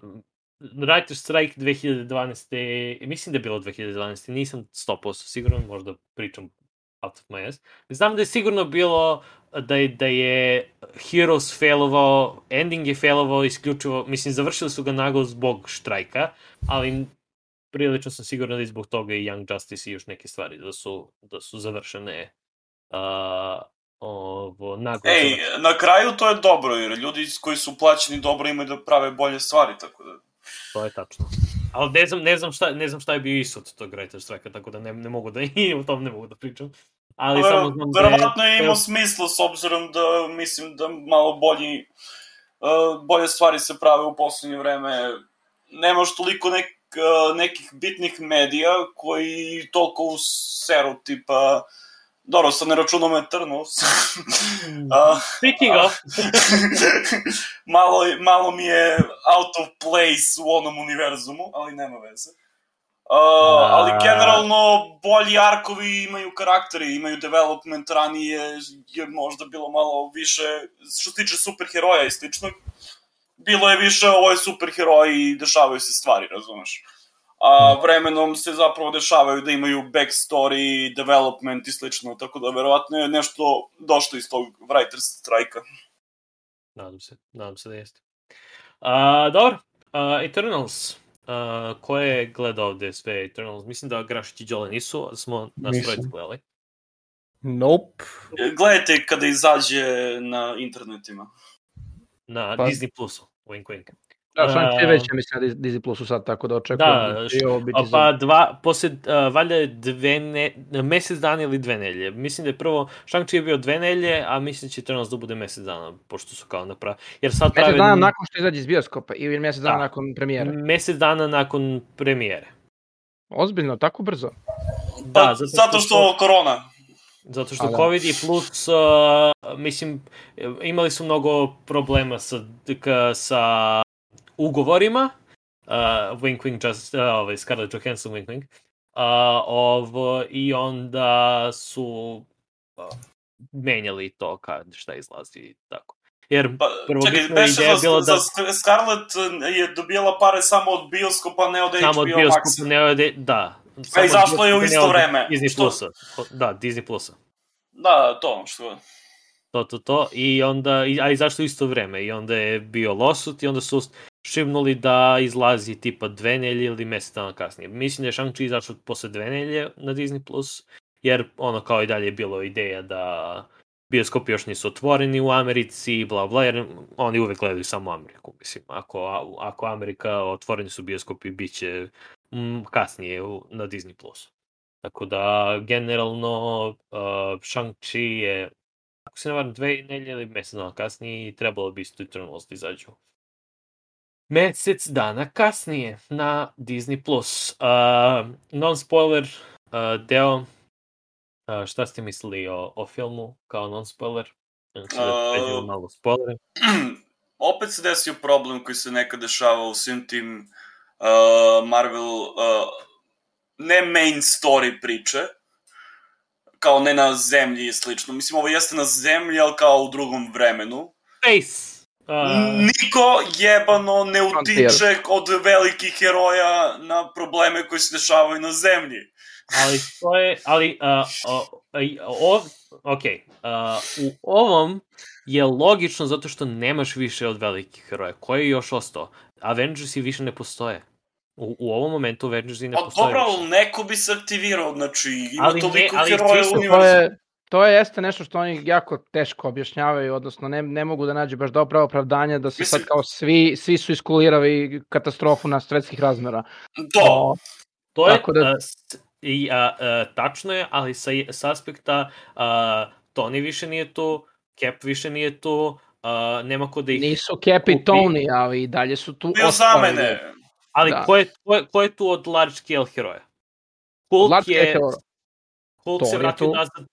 Writer's Strike 2012. Mislim da je bilo 2012. Nisam 100% siguran, možda pričam out of my ass. Znam da je sigurno bilo da je, da je Heroes failovao, ending je failovao isključivo, mislim, završili su ga naglo zbog štrajka, ali prilično sam siguran da je zbog toga i Young Justice i još neke stvari da su, da su završene uh, ovo, naglo Ej, završene. na kraju to je dobro, jer ljudi koji su plaćeni dobro imaju da prave bolje stvari, tako da... To je tačno. Ali ne znam, ne znam, šta, ne znam šta je bio ishod tog Writer's Strike, tako da ne, ne mogu da i o tom ne mogu da pričam. Ali Ver- samo znam da je... Verovatno je imao smisla s obzirom da mislim da malo bolji uh, bolje stvari se prave u poslednje vreme. Nemaš toliko nek, uh, nekih bitnih medija koji toliko u seru tipa Dobro, sad ne računam Eternals. A, Speaking of, malo, malo mi je out of place u onom univerzumu, ali nema veze. Uh, ali generalno bolji arkovi imaju karakteri, imaju development ranije je možda bilo malo više što se tiče superheroja i sličnog. Bilo je više ovo je superheroj i dešavaju se stvari, razumeš? A vremenom se zapravo dešavaju da imaju backstory, development i slično, tako da verovatno je nešto došlo iz tog writers strajka. nadam se, nadam se da jeste. A, dobro, a, Eternals. A, ko je gledao ovde sve Eternals? Mislim da Grašić i Đole nisu, ali smo nas trojice gledali. Nope. Gledajte kada izađe na internetima. Na Pa- Disney Plusu, wink wink. Da, Shang-Chi A, već je mislim na Disney Plusu sad, tako da očekujem Da, će i ovo biti pa dva, posle, uh, valjda je dve ne, mesec dana ili dve nelje. Mislim da je prvo, Shang-Chi je bio dve nelje, a mislim da će Eternals da bude mesec dana, pošto su kao napravi. Jer sad Mesec prave... dana nakon što izađe iz bioskopa ili mjesec dana Da. nakon premijere. Mesec dana nakon premijere. Ozbiljno, tako brzo. Da, Pa, zato što korona. Zato što A, da. COVID i plus, uh, mislim, imali su mnogo problema sa, k, sa ugovorima, uh, wink wink, just, uh, ovaj, Scarlett Johansson wink wink, uh, ovo, i onda su uh, menjali to kad šta izlazi i tako. Jer Pa, čekaj, beše ideja za, bila za da Scarlett eh, je dobijala pare samo od bioskopa, ne od samo od HBO bioskopa Maxa. ne ode, da. A samo i od zašto je u bioskopa, isto od vreme? Disney Što? Plusa. Da, Disney Plusa. Da, to, što... to, to, to, i onda, i- a i zašto isto vreme, i onda je bio losut i onda su šibnuli da izlazi tipa dve nelje ili mesec dana kasnije. Mislim da je Shang-Chi izašao posle dve nelje na Disney+, Plus, jer ono kao i dalje je bilo ideja da bioskopi još nisu otvoreni u Americi, bla bla, jer oni uvek gledaju samo Ameriku, mislim. Ako, ako Amerika otvoreni su bioskopi, bit će mm, kasnije na Disney+. Plus. Tako da, generalno, uh, Shang-Chi je ako se ne varam, dve nelje ili mesec dana kasnije i trebalo bi isto Eternals da izađu. Mesec dana kasnije na Disney+. Plus. Uh, non-spoiler uh, deo. Uh, šta ste mislili o, o filmu kao non-spoiler? Znači da pređemo malo spoilere. Opet se desio problem koji se nekad dešava u svim tim uh, Marvel uh, ne main story priče, kao ne na zemlji i slično. Mislim, ovo jeste na zemlji, ali kao u drugom vremenu. Face! Uh, Niko jebano ne utiče od velikih heroja na probleme koji se dešavaju na zemlji. ali to je, ali, uh, o, ok, uh, u ovom je logično zato što nemaš više od velikih heroja. Koji je još ostao? Avengersi više ne postoje. U, u ovom momentu Avengersi ne Pa postoje dobro, više. ali neko bi se aktivirao, znači ima Ali ne, toliko ali heroja u univerzu. To je jeste nešto što oni jako teško objašnjavaju, odnosno ne, ne mogu da nađu baš dobro opravdanje da se Mislim- sad kao svi, svi su iskulirali katastrofu na svetskih razmera. To, O, To je, da- a, s- i, a, a, tačno je, ali sa, s aspekta a, Tony više nije tu, Cap više nije tu, a, nema ko da ih... nisu Cap i. Tony, ali i dalje su tu bio za ostali. mene. Ali da. ko, je, ko, je, ko je tu od large scale heroja? Hulk Large je... scale Hulk Thor se vratio tu. nazad.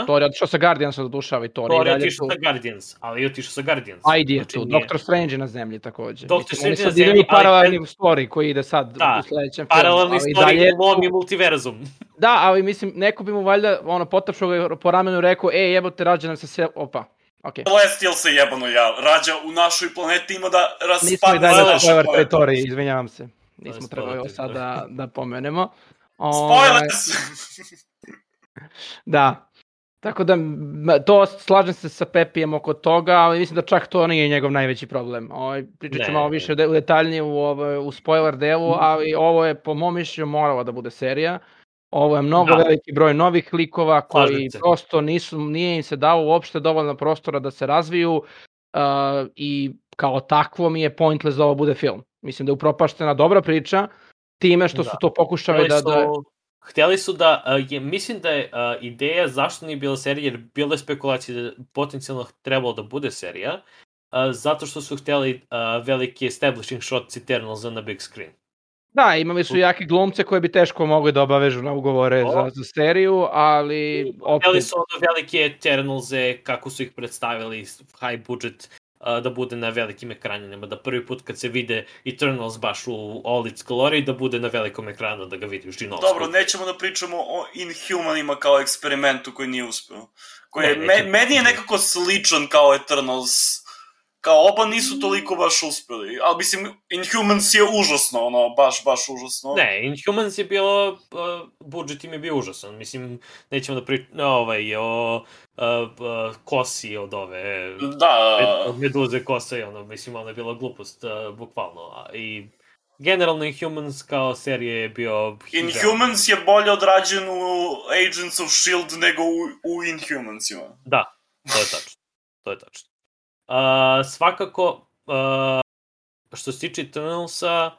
Thor je otišao sa Guardiansa da dušava i Thor, Thor i je dalje otišao tu. sa Guardians, ali je otišao sa Guardians. Ajde je Znači, tu, nije- Doctor Strange je na zemlji takođe. Dr. Mislim, Strange na zemlji, ali- paralelni story koji ide sad Da, u sledećem filmu. Paralelni ali story dalje lom i tu- multiverzum. Da, ali mislim, neko bi mu valjda ono, potapšao ga po ramenu i rekao, ej, jebote, rađa nam se sve, opa, okej. Celestial se jebano ja, rađa u našoj planeti ima da Nismo i dalje na spoiler teritoriji, izvinjavam se. Nismo trebali ovo spoiler sad da, da pomenemo. Spoilers! Da. Tako da, to slažem se sa Pepijem oko toga, ali mislim da čak to nije njegov najveći problem. Ovaj, pričat ću Ne, malo više de, detaljnije u, ovaj, u spoiler delu, ali ovo je po mom mišljenju morala da bude serija. Ovo je mnogo Da. veliki broj novih likova koji prosto nisu, nije im se dao uopšte dovoljno prostora da se razviju uh, i kao takvo mi je pointless da ovo bude film. Mislim da je upropaštena dobra priča time što Da. su to pokušali da, da hteli su da, a, je, mislim da je a, ideja zašto nije bila serija, jer bilo je spekulacije da potencijalno trebalo da bude serija, a, zato što su hteli a, veliki establishing shots Eternalsa na big screen. Da, imali su jake glumce koje bi teško mogli da obavežu na ugovore To. za, za seriju, ali Hteli opet, su ono velike Eternalse, kako su ih predstavili, high budget, da bude na velikim ekranima, da prvi put kad se vide Eternals baš u all its glory, da bude na velikom ekranu, da ga vidiš i Dobro, nećemo da pričamo o Inhumanima kao eksperimentu koji nije uspeo. Koji je, Ne, me, meni je nekako sličan kao Eternals. Kao oba nisu toliko baš uspeli. Ali mislim, Inhumans je užasno, ono, baš, baš užasno. Ne, Inhumans je bilo, uh, budžet im je bio užasan. Mislim, nećemo da pričamo ovaj, o uh, uh, kosi od ove, Da, med, od meduze kose, i ono, mislim, ono je bila glupost, uh, bukvalno. I generalno Inhumans kao serija je bio... Inhumans je bolje odrađen u Agents of S.H.I.E.L.D. nego u, u Inhumansima. Da, to je tačno. To je tačno. Uh, svakako, uh, što se tiče Eternalsa,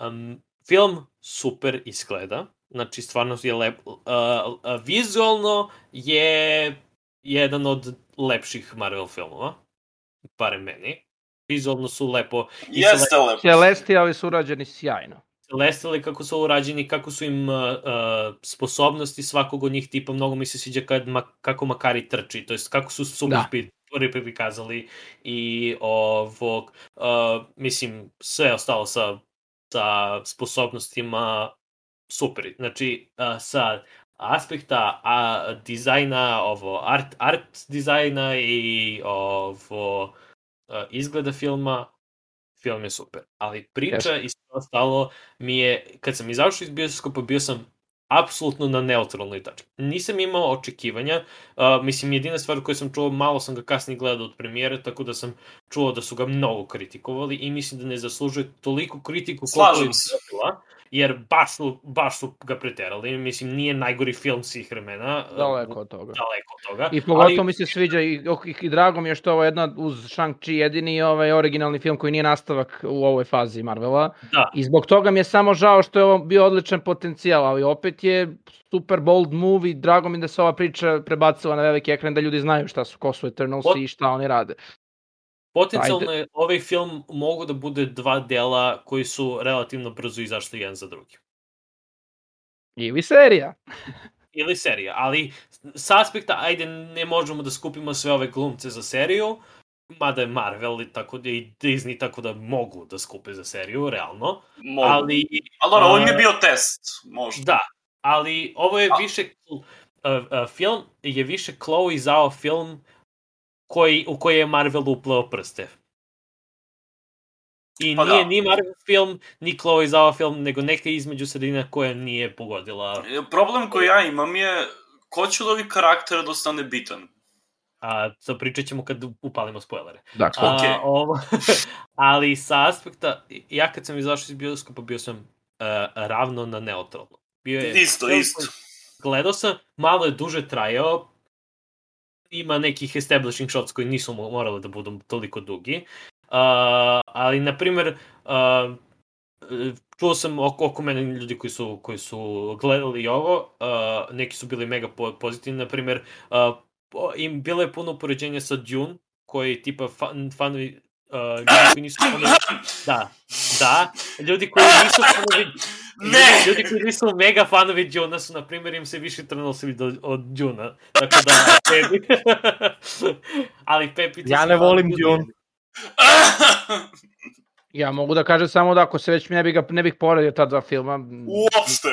um, film super izgleda. Znači, stvarno je lep. Uh, uh, vizualno je jedan od lepših Marvel filmova. Barem meni. Vizualno su lepo. I Jeste lepo. Celestiali su urađeni sjajno. Celestiali kako su urađeni, kako su im uh, uh, sposobnosti svakog od njih tipa, mnogo mi se sviđa kad ma, kako Makari trči, to jest kako su super Da. Prvi prikazali i ovog, uh, mislim, sve ostalo sa, sa sposobnostima super. Znači, uh, sa aspekta a, dizajna, ovo, art, art dizajna i ovo, izgleda filma, film je super. Ali priča i sve ostalo mi je, kad sam izašao iz bioskopa, bio sam apsolutno na neutralnoj tački. Nisam imao očekivanja, uh, mislim jedina stvar koju sam čuo, malo sam ga kasnije gledao od premijere, tako da sam čuo da su ga mnogo kritikovali i mislim da ne zaslužuje toliko kritiku koliko je dobila, jer baš su, baš su ga preterali, mislim nije najgori film svih vremena. Daleko od toga. Daleko od toga. I pogotovo ali... mi se sviđa i, i, i drago mi je što je ovo jedna uz Shang-Chi jedini ovaj originalni film koji nije nastavak u ovoj fazi Marvela. Da. I zbog toga mi je samo žao što je ovo bio odličan potencijal, ali opet je super bold movie, drago mi da se ova priča prebacila na veliki ekran da ljudi znaju šta su, ko su Eternals Pot... i šta oni rade. Potencijalno je ovaj film mogu da bude dva dela koji su relativno brzo izašli jedan za drugi. Ili serija. Ili serija, ali s aspekta, ajde, ne možemo da skupimo sve ove glumce za seriju, mada je Marvel i tako da i Disney tako da mogu da skupe za seriju, realno. Mogu. Ali, ali ono, on je bio test, možda. Da, ali ovo je više, uh, uh, film je više Chloe Zhao film koji, u koji je Marvel upleo prste. I Pa nije da. ni Marvel film, ni Chloe Zhao film, nego neka između sredina koja nije pogodila. Problem koji ja imam je ko će od ovih karaktera da ostane bitan? A, to pričat ćemo kad upalimo spoilere. Dakle, A, okej. ovo, ali sa aspekta, ja kad sam izašao iz bioskopa bio sam uh, ravno na neutralno. Bio je Isto, isto. Gledao sam, malo je duže trajao, ima nekih establishing shots koji nisu mo- morali da budu toliko dugi. Uh, ali, na primer, uh, čuo sam oko, oko mene ljudi koji su, koji su gledali ovo, uh, neki su bili mega po, pozitivni, na primer, uh, im bilo je puno upoređenja sa Dune, koji tipa fan, fanovi, uh, ljudi koji nisu fanovi, da, da, ljudi koji nisu fanovi, Ne! Ljudi koji nisu mega fanovi Duna su, na primjer, im se više trnosili do, od Duna. Tako da, Pepi... Ali Pepi... Ja ne volim Dune. Ja mogu da kažem samo da ako se već ne bih, ga, ne bih poredio ta dva filma, Uopšte.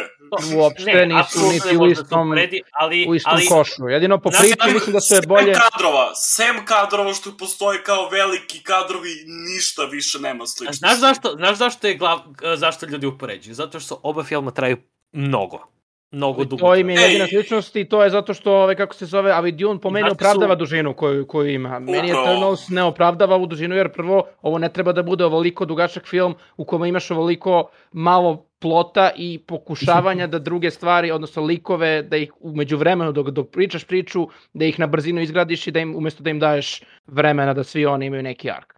uopšte nisu apsolutno niti ne u se istom, uporedi, ali, u istom ali, košu. Jedino po Znači, priči mislim da su je bolje... Sem kadrova, sem kadrova što postoje kao veliki kadrovi, ništa više nema slično. Znaš zašto, znaš zašto je glav, zašto ljudi upoređuju? Zato što oba filma traju mnogo. Mnogo dugo. To im je jedina sličnost i to je zato što, ovaj, kako se zove, Dune po meni Znate su- opravdava dužinu koju, koju ima. Meni Upravo. Eternals ne opravdava ovu dužinu jer prvo ovo ne treba da bude ovoliko dugačak film u kojem imaš ovoliko malo plota i pokušavanja da druge stvari, odnosno likove, da ih umeđu vremenu dok, dok pričaš priču, da ih na brzinu izgradiš i da im, umesto da im daješ vremena da svi oni imaju neki ark.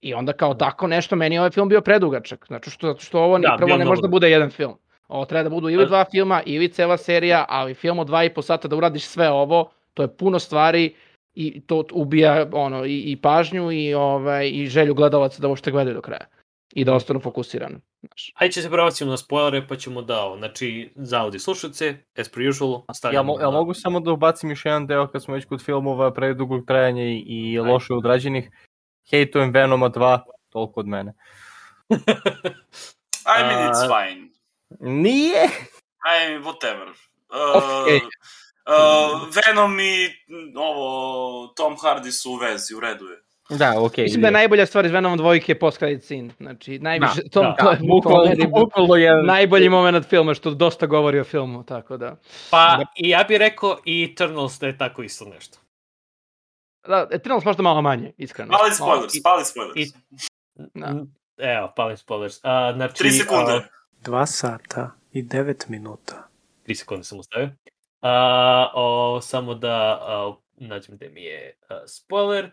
I onda kao tako nešto, meni je ovaj film bio predugačak. Znači što, što ovo ni, Da, prvo ne može da bude jedan film. Ovo treba da budu ili dva filma, ili cela serija, ali film od dva i po sata da uradiš sve ovo, to je puno stvari i to ubija ono i, i pažnju i ovaj i želju gledalaca da uopšte gledaju do kraja i da ostanu fokusirani. Znaš. Ajde će se prebacimo na spoilere, pa ćemo da, ovo, znači, za Audi slušalce, as per usual, Ja, mo, ja mogu samo da ubacim još jedan deo kad smo već kod filmova predugog trajanja i, i loše odrađenih. Hejtujem Venoma 2, toliko od mene. I mean, it's fine. Nije! Mean, whatever. Uh, Okej. uh, Venom i mm, ovo, Tom Hardy su u vezi, u redu je. Da, okej. Mislim da je najbolja stvar iz Venom dvojke je post credit scene. Znači najviše Da, to, da, to je Bukvalno, je... najbolji moment filma što dosta govori o filmu, tako da. Pa, i ja bih rekao i Eternals da je tako isto nešto. Da, Eternals možda malo manje, iskreno. Pali spoilers, pali spoilers. i- Da. Evo, palim spoilers. A, znači, Tri sekunde. a, 2 sata i 9 minuta. 3 sekunde sam ustavio. A, o, samo da a, nađem gde mi je a, spoiler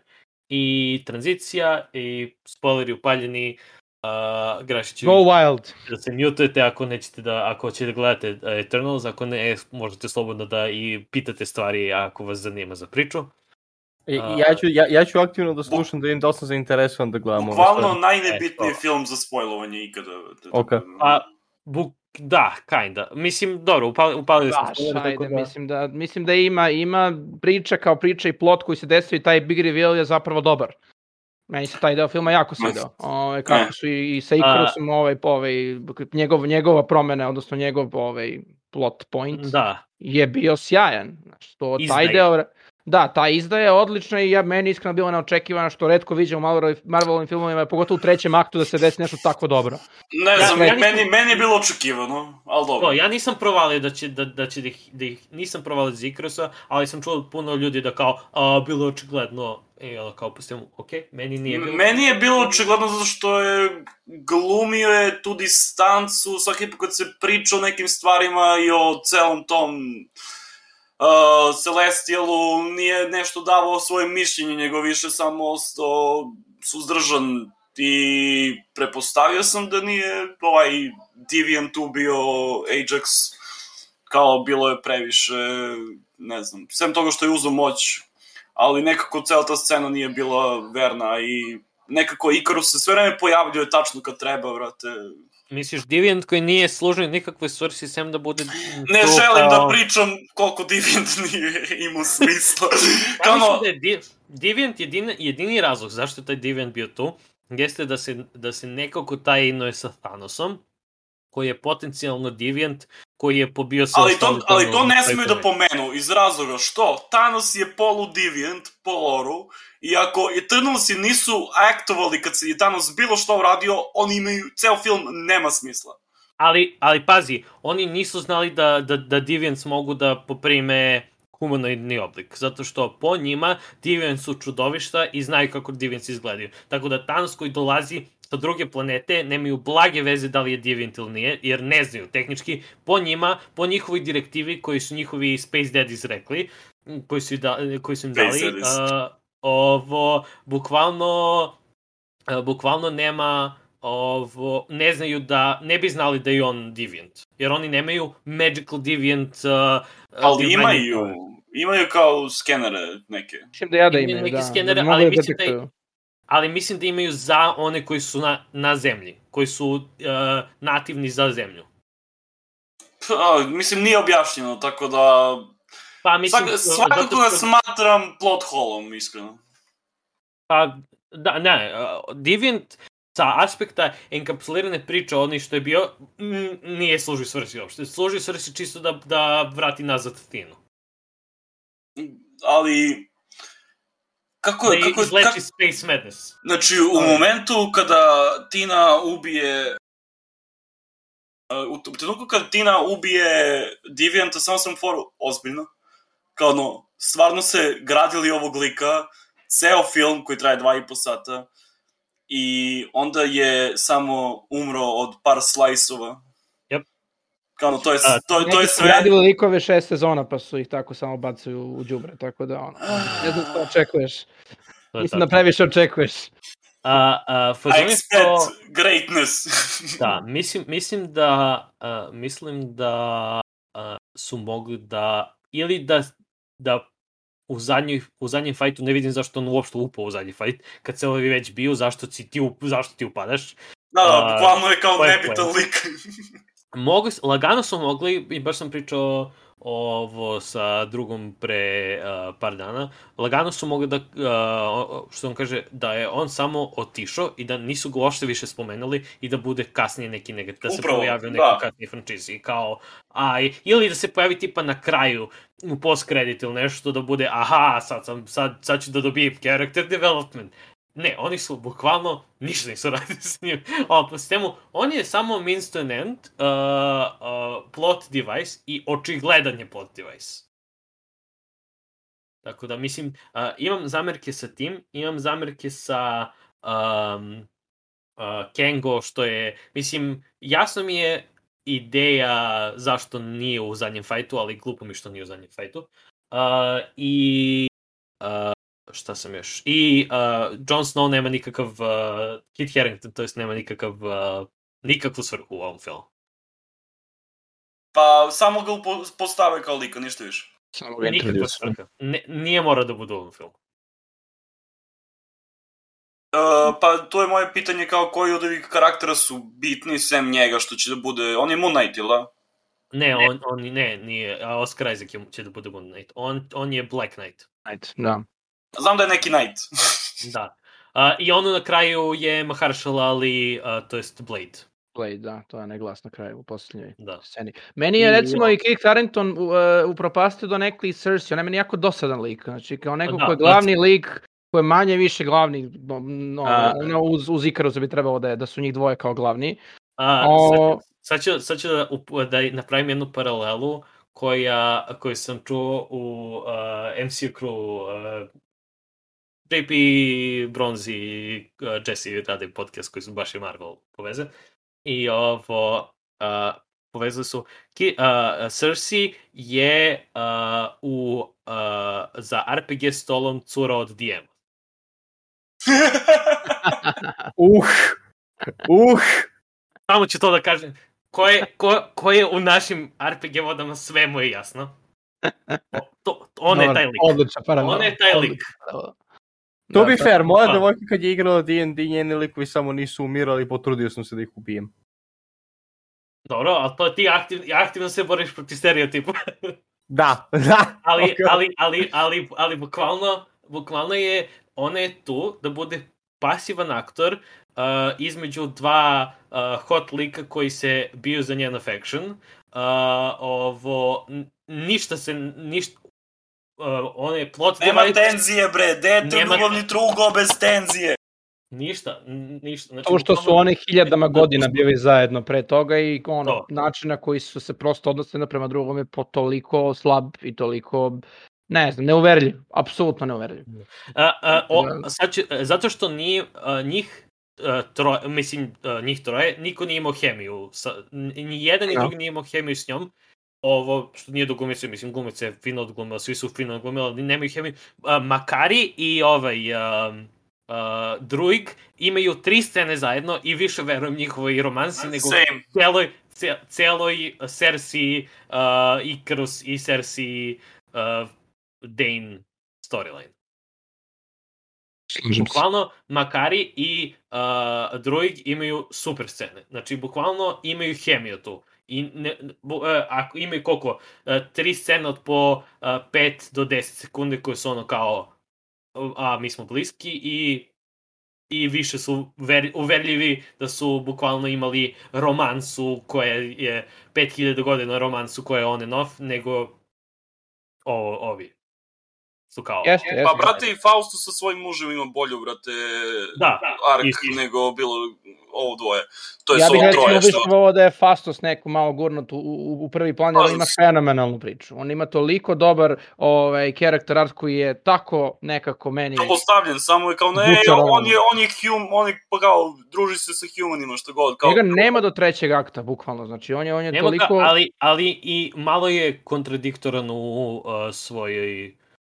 i tranzicija i spoileri upaljeni. A, Grašiću, Go wild. da se mutujete ako nećete da, ako hoćete da gledate a, Eternals, ako ne, možete slobodno da i pitate stvari ako vas zanima za priču. I- A- Ja ću, ja, ja ću aktivno da slušam da da li sam zainteresovan da gledam Bukvalno stvari. najnebitniji E, film za spojlovanje ikada. Ok. Pa, buk, da, kinda. Mislim, dobro, upali, upalili smo Baš, ajde, tako da... mislim da, mislim da ima, ima priča kao priča i plot koji se desio i taj big reveal je zapravo dobar. Meni se taj deo filma jako svidao. Ove, kako su i, i sa Ikarusom ovaj, ovaj, njegov, njegova promena, odnosno njegov ovaj, plot point Da, je bio sjajan. Znači, to, taj deo, Da, ta izdaja je odlična i ja meni iskreno bila neočekivana što redko viđam u Marvelovim, Marvelovim filmovima, pogotovo u trećem aktu da se desi nešto tako dobro. Ne Ja- znam, ja nisam- meni, meni je bilo očekivano, ali dobro. To, ja nisam provalio da će, da, da će da ih, da ih nisam provalio za Ikrosa, ali sam čuo puno ljudi da kao, a, bilo očigledno, i ono kao pustimo, ok, meni nije bilo. Meni je bilo očigledno zato što je glumio je tu distancu svaki put kad se priča o nekim stvarima i o celom tom uh, Celestialu nije nešto davao svoje mišljenje, nego više samo ostao suzdržan i prepostavio sam da nije ovaj Deviant tu bio Ajax kao bilo je previše ne znam, sem toga što je uzao moć ali nekako cela ta scena nije bila verna i nekako Ikarus se sve vreme pojavljuje tačno kad treba, vrate. Misliš, Deviant koji nije služio nikakvoj svrsi, sem da bude... Ne tu želim kao- da pričam koliko Deviant nije imao smisla. Kao mislim ono, da je Di- Deviant jedini, jedini razlog zašto je taj Deviant bio tu, jeste da se, da se nekako taj inuje sa Thanosom, koji je potencijalno Deviant, koji je pobio sve ali to, ali to ne smiju da pomenu iz razloga što Thanos je polu Deviant po loru i ako Eternalsi nisu aktovali kad se je Thanos bilo što uradio, oni imaju, ceo film nema smisla. Ali, ali pazi, oni nisu znali da, da, da Deviants mogu da poprime humanoidni oblik, zato što po njima Deviants su čudovišta i znaju kako Deviants izgledaju. Tako da Thanos koji dolazi sa druge planete nemaju blage veze da li je Deviant ili nije, jer ne znaju tehnički. Po njima, po njihovoj direktivi koji su njihovi Space Daddies rekli, koji su, da, koji su im dali, a, ovo, bukvalno, a, bukvalno nema ovo, ne znaju da, ne bi znali da je on Deviant. Jer oni nemaju Magical Deviant uh, Ali imaju, imaju kao skenere neke. Mislim da ja da Imaju imaju, neke da. skenere, da ali da mislim da je-. Ali mislim da imaju za one koji su na, na zemlji, koji su uh, nativni za zemlju. Pa, mislim, nije objašnjeno, tako da... Pa mislim, Svak, svakako ga što- smatram plot holom, iskreno. Pa, da, ne, uh, Deviant sa aspekta enkapsulirane priče, oni što je bio, nije služi svrsi uopšte. Služi svrsi čisto da, da vrati nazad Tinu. Ali... Kako Da je, kako je, izleči kako, Space Madness. Znači, u Ali- momentu kada Tina ubije... Uh, U trenutku kada Tina ubije Devianta, samo sam foru ozbiljno. Kao ono, stvarno se gradili ovog lika, ceo film koji traje dva i po sata, i onda je samo umro od par slajsova. Jep. Kao ono, to je, A, to, to je sve... radili likove šest sezona, pa su ih tako samo bacaju u đubre, tako da ono, ne znam što očekuješ. To je Mislim da previše očekuješ. A, a, I expect greatness. Da, mislim, mislim da, uh, mislim da uh, su mogli da, ili da, da u, zadnjoj, u zadnjem fajtu ne vidim zašto on uopšte upao u zadnji fajt, kad se ovaj već bio, zašto, si ti, up- zašto ti upadaš. Da, da, A, bukvalno je kao to nebitan lik. Mogli, lagano su mogli, i baš sam pričao ovo sa drugom pre uh, par dana, lagano su mogli da, uh, što on kaže, da je on samo otišao i da nisu ga uopšte više spomenuli i da bude kasnije neki negativ, da se Upravo, pojavio u da. nekoj kasnije frančizi, kao, a, ili da se pojavi tipa na kraju u post credit ili nešto da bude, aha, sad, sam, sad, sad ću da dobijem character development. Ne, oni su bukvalno ništa nisu radili s njim. O, po sistemu, on je samo means to an end, uh, uh, plot device i očigledan je plot device. Tako da, mislim, uh, imam zamerke sa tim, imam zamerke sa um, uh, Kengo, što je, mislim, jasno mi je ideja zašto nije u zadnjem fajtu, ali glupo mi što nije u zadnjem fajtu. Uh, I uh, šta sam još? I uh, Jon Snow nema nikakav, uh, Kit Harington, to jest nema nikakav, uh, nikakvu svrhu u ovom filmu. Pa samo ga postave kao lika, ništa više. Samo ga Nikakva svrha. Ne, nije mora da bude u ovom filmu. Uh, pa to je moje pitanje kao koji od ovih karaktera su bitni sem njega što će da bude, on je Moon Knight, ili da? Ne, on, on ne, nije, a Oscar Isaac će da bude Moon Knight. On, on je Black Knight. Ajde, da. Znam da je neki Knight. Da. Uh, I ono na kraju je Mahershala Ali, uh, to jest Blade. Blade, da, to je onaj glas na kraju u posljednjoj Da. sceni. Meni je recimo i Kit Harington uh, upropastio do nekli Cersei, on je meni jako dosadan lik, znači kao neko Da, ko je da. glavni lik, ko je manje više glavni, no, no, A- ono, uz, uz Ikarusa bi trebalo da, je, da su njih dvoje kao glavni. A, O- sad, sad, ću, sad ću da, up- da napravim jednu paralelu koja, koju sam čuo u uh, MCU crew uh, JP Bronze i uh, Jesse rade podcast koji su baš i Marvel poveze. I ovo, uh, povezali su, ki, uh, Cersei je uh, u, uh, za RPG stolom cura od DM. Uh, uh, Samo ću to da kažem. Ko je, ko, ko je u našim RPG vodama, sve mu je jasno. O, to, on je Dobar, taj lik. Paralela. On je taj lik. To Da, bi fair, moja da. devojka kad je igrala D&D, njeni likovi samo nisu umirali, potrudio sam se da ih ubijem. Dobro, ali to ti aktiv, aktivno se boriš protiv stereotipa. Da, da. ali, ok. ali, ali, ali, ali bukvalno, bukvalno je, ona je tu da bude pasivan aktor uh, između dva uh, hot lika koji se biju za njen affection. Uh, ovo, ništa se, ništa, uh, on je plot Nema device, tenzije, bre, dete Nema- ljubavni trugo bez tenzije. ništa, ništa. Znači, To što su oni hiljadama godina bili zajedno pre toga i ono, To. način na koji su se prosto odnosili jedno prema drugom je po toliko slab i toliko, ne znam, neuverljiv, apsolutno neuverljiv. A, a, o, Da. sad ću, e, zato što nije, a, njih troje, mislim, a, njih troje, niko nije imao hemiju. Sa, ni jedan ni Da. drugi nije imao hemiju s njom. Ovo, što nije do glumice, mislim, glumice je fino odglumila, svi su fino odglumila, ali nemaju hemiju. A, Makari i ovaj a, a, Druig imaju tri scene zajedno i više verujem njihovoj romansi nego Same. celoj, ce, celoj Cersei, uh, Icarus i Cersei uh, Dane storyline. Bukvalno, Makari i uh, Druig imaju super scene. Znači, bukvalno imaju hemiju tu. I ne, uh, ako imaju koliko? Uh, tri scene od po uh, 5 do 10 sekunde koje su ono kao uh, a mi smo bliski i i više su ver, uverljivi da su bukvalno imali romansu koja je 5000 godina romansu koja je on and off, nego o, ovi su kao... Jeste, jeste. Pa, brate, i Fausto sa svojim mužem ima bolju, brate, Da, ark isti. nego bilo ovo dvoje. To je ja ja bih ovo recimo što... da je Fastos neku malo gurnut u, u, u prvi plan, jer ima fenomenalnu priču. On ima toliko dobar ovaj, karakter art koji je tako nekako meni... To postavljen, samo je kao, ne, Bučarovan. on je, on je hum, on je, pa kao, druži se sa humanima, što god, kao, Njega nema do trećeg akta, bukvalno. Znači, on je, on je Nema toliko... ga, ali, ali i malo je kontradiktoran u uh, svojoj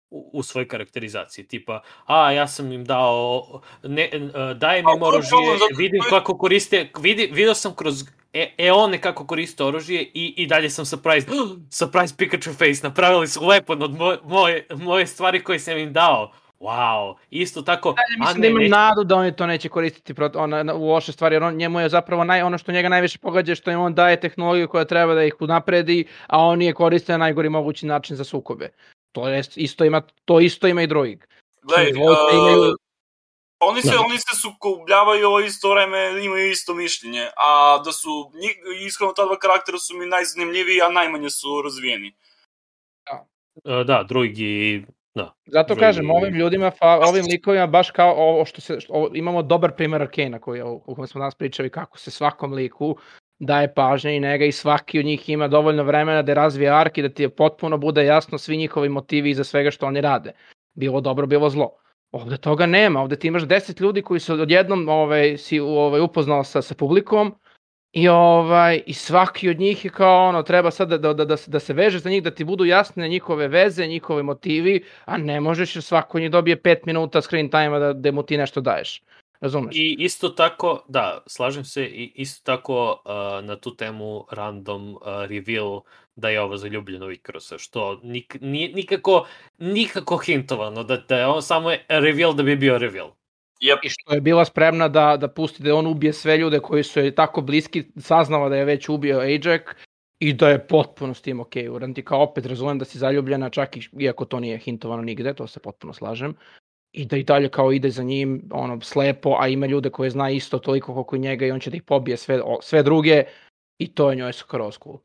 u, u svojoj karakterizaciji, tipa, a ja sam im dao, ne, dajem im oružje, vidim kako koriste, vidi, vidio sam kroz e, eone kako koriste oružje i, i dalje sam surprised, surprise Pikachu face, napravili su weapon od moje, moje, moje stvari koje sam im dao. Wow, isto tako, Ja mislim da ne, imam ne, nadu da oni to neće koristiti prot, ona, na- u loše stvari, jer on, njemu je zapravo naj, ono što njega najviše pogađa je što im on daje tehnologiju koja treba da ih unapredi, a on je koriste na najgori mogući način za sukobe. To, je, isto ima, to isto ima i drugi. gledaj, Dvojka uh, imaju- oni se, Da. oni se sukobljavaju, a isto vreme imaju isto mišljenje, a da su, njih, iskreno ta dva karaktera su mi najzanimljiviji, a najmanje su razvijeni. uh, da, drugi, da. Zato Drugi- kažem, ovim ljudima, fa, ovim likovima, baš kao ovo što se, što, ovo- imamo dobar primer Arkana koji, o kojem smo danas pričali, kako se svakom liku daje pažnja i njega i svaki od njih ima dovoljno vremena da razvije ark i da ti je potpuno bude jasno svi njihovi motivi iza svega što oni rade. Bilo dobro, bilo zlo. Ovde toga nema, ovde ti imaš deset ljudi koji su odjednom ovaj, si ovaj, upoznao sa, sa publikom i, ovaj, i svaki od njih je kao ono, treba sad da, da, da, da, se- da se veže za njih, da ti budu jasne njihove veze, njihove motivi, a ne možeš jer svako njih dobije 5 minuta screen time da, da mu ti nešto daješ. Razumeš? I isto tako, da, slažem se, i isto tako uh, na tu temu random uh, reveal da je ovo zaljubljeno u Ikarusa, što nik, ni, nikako, nikako hintovano, da, da je on samo je reveal da bi bio reveal. Yep. I što je bila spremna da, da pusti da on ubije sve ljude koji su joj tako bliski, saznala da je već ubio Ajax i da je potpuno s tim ok. Uran ti kao opet razumem da si zaljubljena, čak i iako to nije hintovano nigde, to se potpuno slažem. I da i dalje kao ide za njim ono slepo, a ima ljude koje zna isto toliko koliko i njega i on će da ih pobije sve, o, sve druge i to je njoj skroz cool.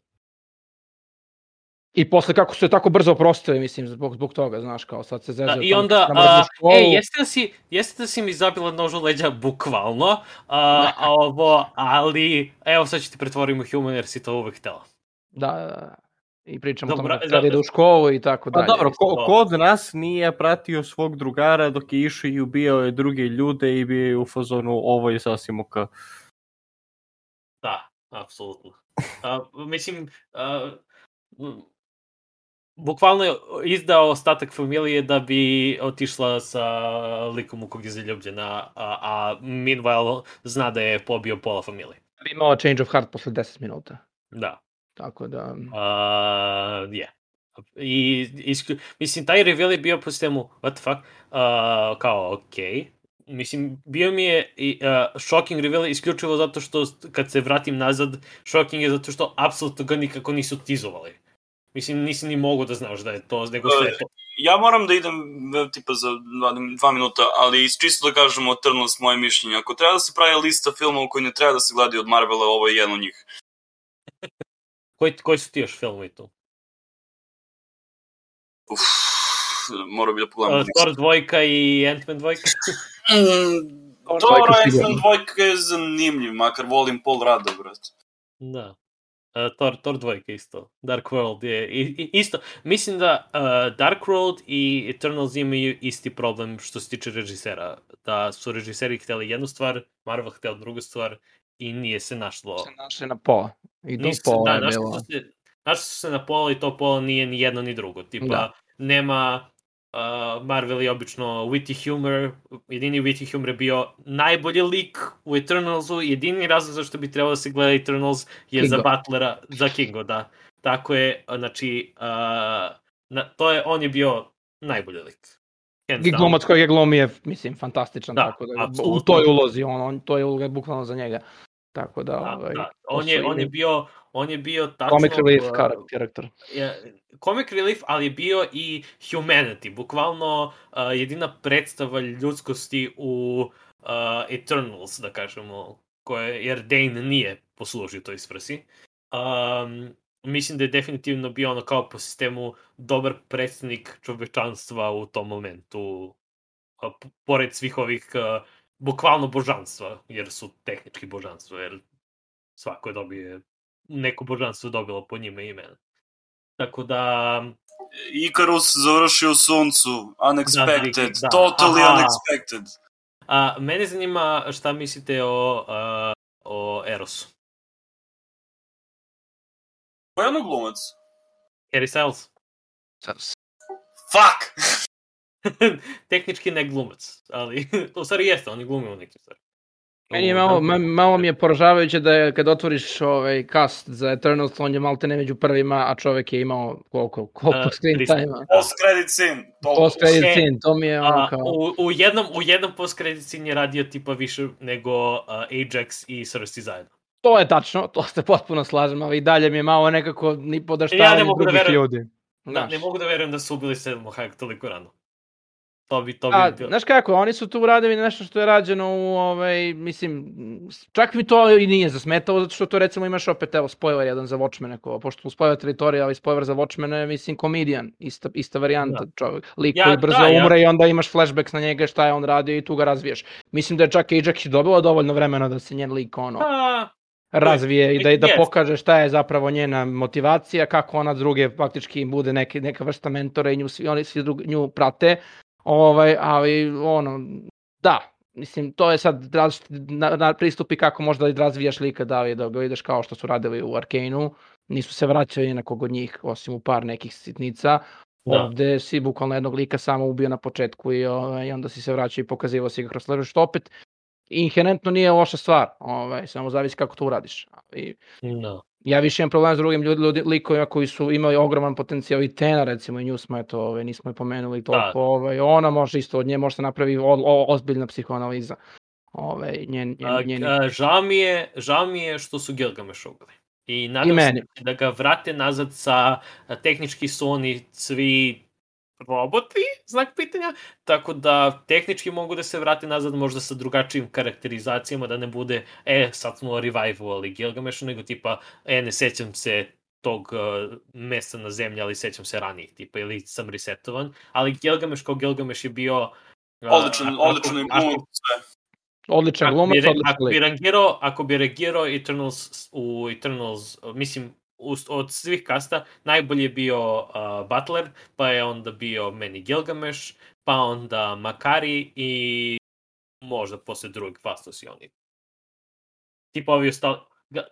I posle kako su je tako brzo oprostili, mislim, zbog, zbog toga, znaš, kao sad se. Da, I tamo onda, a, školu. e, jeste da si, jeste da si mi zabila nož u leđa bukvalno, a, a ovo, ali, evo sad ću ti pretvoriti u human jer si to uvek htela. Da, da, da. I pričamo o Dobro, tome da, da ide da. u školu i tako Pa dalje. dobro, isto. ko, ko od nas nije pratio svog drugara dok je išao i ubijao je druge ljude i bio je u fazonu ovo je sasvim ok. Da, apsolutno. A, mislim, a, bukvalno je izdao ostatak familije da bi otišla sa likom u kog je zaljubljena, a, a meanwhile zna da je pobio pola familije. Bi imao change of heart posle 10 minuta. Da. Tako da... Uh, je. I, isklju, mislim, taj reveal je bio po sistemu, what the fuck, uh, kao, okej. Mislim, bio mi je i, uh, shocking reveal isključivo zato što, kad se vratim nazad, shocking je zato što apsolutno ga nikako nisu tizovali. Mislim, nisi ni mogu da znaš da je to, nego sve je to. Ja moram da idem e, tipa za dva, dva minuta, ali čisto da kažemo Eternals moje mišljenje. Ako treba da se pravi lista filmova koji ne treba da se gledaju od Marvela, ovo je jedan od njih. Koji, koji su ti još filmovi tu? Uf, morao bi da pogledam. Uh, Thor dvojka i Ant-Man dvojka? Mm, Thor dvojka sigurno. dvojka je zanimljiv, makar volim Paul Rada, brate. Da. Uh, Thor, Thor dvojka isto. Dark World je i, i, isto. Mislim da uh, Dark World i Eternals imaju isti problem što se tiče režisera. Da su režiseri hteli jednu stvar, Marvel hteo drugu stvar i nije se našlo. se našli na pola. I do Nisu se- pola da, je našli bilo. su se, našli su se na pola i to pola nije ni jedno ni drugo. Tipa, Da. nema uh, Marvel je obično witty humor, jedini witty humor je bio najbolji lik u Eternalsu, jedini razlog zašto bi trebalo da se gleda Eternals je za Kingo. Butlera, za Kingo, da. Tako je, znači, uh, na, to je, on je bio najbolji lik. Hands I glumac kojeg je glumi je, mislim, fantastičan, Da, tako da u apsolutno. toj ulozi, on, on, to je uloga bukvalno za njega. Tako da, Da, ovaj, da. On, je, on je bio, on je bio tačno... comic relief uh, kar- karakter. je, comic relief, ali je bio i humanity, bukvalno uh, jedina predstava ljudskosti u uh, Eternals, da kažemo, koje, jer Dane nije poslužio toj svrsi. Um, mislim da je definitivno bio ono kao po sistemu dobar predstavnik čovečanstva u tom momentu, pored svih ovih uh, bukvalno božanstva, jer su tehnički božanstva, jer svako je dobije, neko božanstvo je dobilo po njima ime. Tako da, Icarus završio u suncu, unexpected, da. totally Aha. unexpected. a, mene zanima šta mislite o, a, o Erosu. Ko je ono glumac? Harry Styles. Fuck! Tehnički ne glumac, ali u stvari jeste, on je glumio u nekim stvari. Meni je malo, ma- malo mi je poražavajuće da je kad otvoriš ovaj cast za Eternals, on je malte ne među prvima, a čovek je imao koliko, koliko A, screen 300. time-a. Post credit scene. Post credit scene, to mi je ono kao... u, u, jednom, u jednom post scene je radio tipa više nego uh, Ajax i Cersei zajedno. To je tačno, to se potpuno slažem, ali i dalje mi je malo nekako ni podaštavanje Ja ne mogu da drugih verujem. ljudi. Da, Znaš. ne mogu da verujem da su ubili Selmo Hayek toliko rano. To bi, to bi A, bilo... znaš kako, oni su tu uradili nešto što je rađeno u, ovaj, mislim, čak mi to i nije zasmetalo, zato što to recimo imaš opet, evo, spoiler jedan za Watchmen, ko, pošto spoiler teritorija, ali spoiler za Watchmen je, mislim, komedijan, ista, ista varijanta, čovjek, lik Ja, koji brzo da, ja- umre i onda imaš flashbacks na njega, šta je on radio i tu ga razviješ. Mislim da je čak i Jack dobila dovoljno vremena da se njen lik, ono, Pa, razvije i da, i da pokaže šta je zapravo njena motivacija, kako ona druge faktički bude neke, neka vrsta mentora i nju, svi, oni svi drug, nju prate, ovaj, ali ono, da, mislim, to je sad različiti na, na pristupi kako možda da razvijaš lika, da li da ga ideš kao što su radili u Arkaneu, nisu se vraćali na kog od njih, osim u par nekih sitnica, Da. Ovde si bukvalno jednog lika samo ubio na početku i, ovaj, i onda si se vraćao i pokazivao si ga kroz slažu, što opet inherentno nije loša stvar, ovaj, samo zavisi kako to uradiš. I no. Ja više imam problem s drugim ljudi, ljudi, likovima koji su imali ogroman potencijal i Tena recimo i nju smo eto, ovaj, nismo je pomenuli toliko, ovaj, ona može isto od nje može se napravi o, o, ozbiljna psihoanaliza. Ovaj, njen, njen, A, njeni- a, žao, mi je, žao mi je što su Gilgamesh ubili. I nadam I se da ga vrate nazad sa, tehnički su oni svi roboti, znak pitanja, tako da tehnički mogu da se vrate nazad možda sa drugačijim karakterizacijama, da ne bude, e, sad smo revivovali Gilgamešu, nego tipa, e, ne sećam se tog uh, mesta na zemlji, ali sećam se ranijih tipa, ili sam resetovan, ali Gilgameš kao Gilgameš je bio... Uh, Odličan, odličan je sve. Odličan Ako glumac, bi, re- odličan ako bi rangirao, ako bi rangirao Eternals u Eternals, mislim, od svih kasta, najbolji je bio uh, Butler, pa je onda bio meni Gilgamesh, pa onda Makari i možda posle drugog Fastos i oni. Tipa ovi ostali,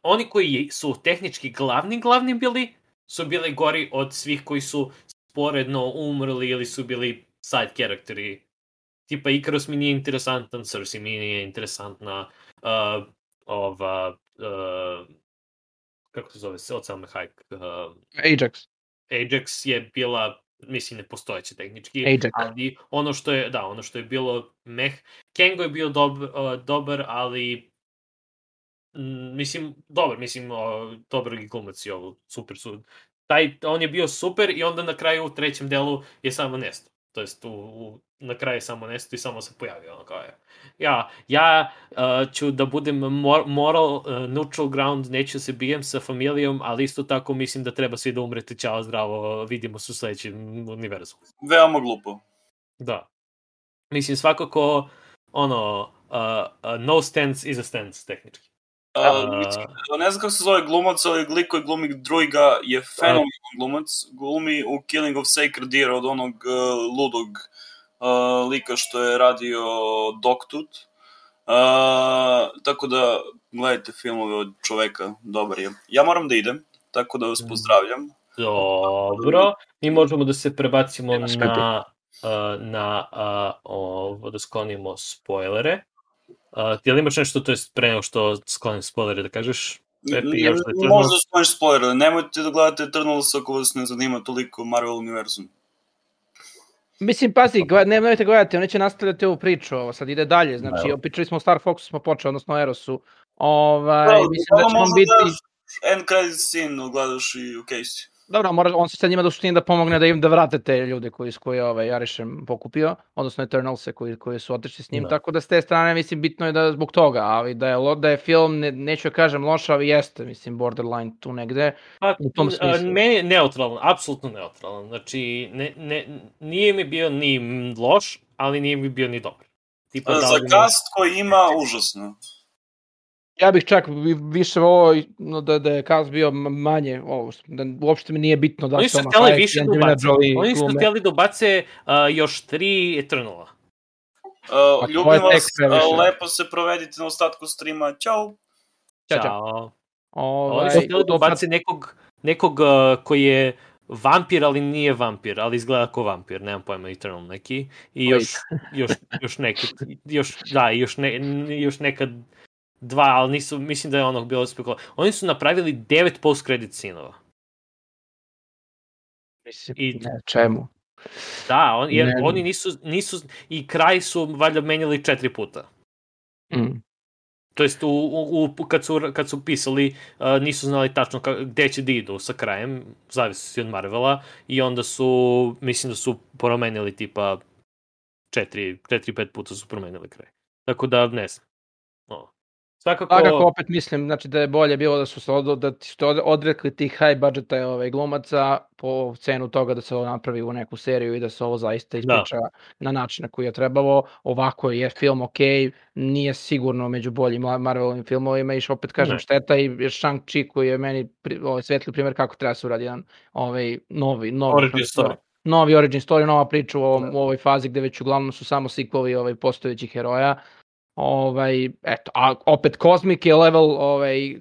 oni koji su tehnički glavni glavni bili, su bili gori od svih koji su sporedno umrli ili su bili side karakteri tipa Icarus mi nije interesantan, Cersei mi nije interesantna, uh, ova, uh, kako se zove, od same Hajk, uh, Ajax. Ajax je bila, mislim, nepostojeća tehnički, Ajax. ali ono što je, da, ono što je bilo meh, Kengo je bio dob, uh, dobar, ali mm, mislim, dobar, mislim, uh, dobar i glumac i ovo, super su. Taj, on je bio super i onda na kraju u trećem delu je samo nestao. To jest, u, u, na kraju samo nestao i samo se pojavio, ono kao je. Ja, ja uh, ću da budem mor, moral uh, neutral ground, neću se bijem sa familijom, ali isto tako mislim da treba svi da umrete, ćao, zdravo, vidimo se u sledećem univerzumu. Veoma glupo. Da. Mislim, svakako, ono, uh, uh, no stance is a stance, tehnički. Uh, Uh, ne znam kako se zove glumac, ali lik koji glumi druiga je fenomenalan glumac. Glumi u Killing of Sacred Deer od onog uh, ludog uh, lika što je radio Dogtooth. Uh, tako da gledajte filmove od čoveka, dobar je. Ja moram da idem, tako da vas pozdravljam. Dobro, mi možemo da se prebacimo na, na uh, ovo, da sklonimo spoilere. Uh, ti li imaš nešto, to je pre nego što sklonim spoilere, da kažeš? Pepi, još da je Možda skloniš spoiler, nemojte da gledate Eternals ako vas ne zanima toliko Marvel univerzum. Mislim, pazi, gled, ne, nemojte gledati, oni će nastavljati ovu priču, ovo sad ide dalje, znači, Da. pričali smo o Star Foxu, smo počeli, odnosno o Erosu, ovaj, Da, mislim da će on biti... daš End credit scene gledaš i okej si. Dobro, mora, on se sad njima da suštini da pomogne da im da vrate te ljude koji su koji ovaj Jarišem pokupio, odnosno Eternalse koji koji su otišli s njim, Da. tako da s te strane mislim bitno je da zbog toga, ali da je lo, da je film ne, neću da kažem loš, ali jeste, mislim borderline tu negde. Pa, u tom a, smislu. Meni je neutralan, apsolutno neutralan. Znači, ne, ne, nije mi bio ni loš, ali nije mi bio ni dobar. Tipa, da Za cast koji ima, užasno. Ja bih čak vi- više ovo no, da da je Kaz bio manje, ovo da uopšte mi nije bitno da Oni se su Hayek više da ubace. Oni su htjeli da ubace uh, još tri Eternala. Uh, to ljubim vas, uh, lepo se provedite na ostatku streama. Ćao! Ćao, čao. Ćao. Ovaj, Oni su htjeli da ubace nekog, nekog uh, koji je vampir, ali nije vampir, ali izgleda kao vampir, nemam pojma, Eternal neki. I još, još, još neki, još, da, i još, ne, još neka dva, ali nisu, mislim da je onog bilo spekula. Oni su napravili devet post-credit sinova. Mislim, i- ne, čemu? Da, on, jer Ne. oni nisu, nisu, i kraj su valjda menjali četiri puta. Mm. To jest, u, u, u, kad, su, kad su pisali, uh, nisu znali tačno ka, gde će da idu sa krajem, zavisi od Marvela, i onda su, mislim da su promenili tipa četiri, četiri, pet puta su promenili kraj. Tako da, ne znam. Svakako, Svakako opet mislim znači da je bolje bilo da su se od, da ste od- odrekli tih high budgeta ovaj glumaca po cenu toga da se ovo napravi u neku seriju i da se ovo zaista ispriča na način na koji je trebalo. Ovako je film ok, nije sigurno među boljim Ma- Marvelovim filmovima i opet kažem Ne. šteta i Shang-Chi koji je meni pri, ovaj svetli primjer kako treba se uradi jedan ovaj novi novi Origin story. novi origin story, nova priča u, ovom, u ovoj fazi gde već uglavnom su samo sikvovi ovaj, postojećih heroja. Ovaj, eto, a opet Cosmic je level ovaj,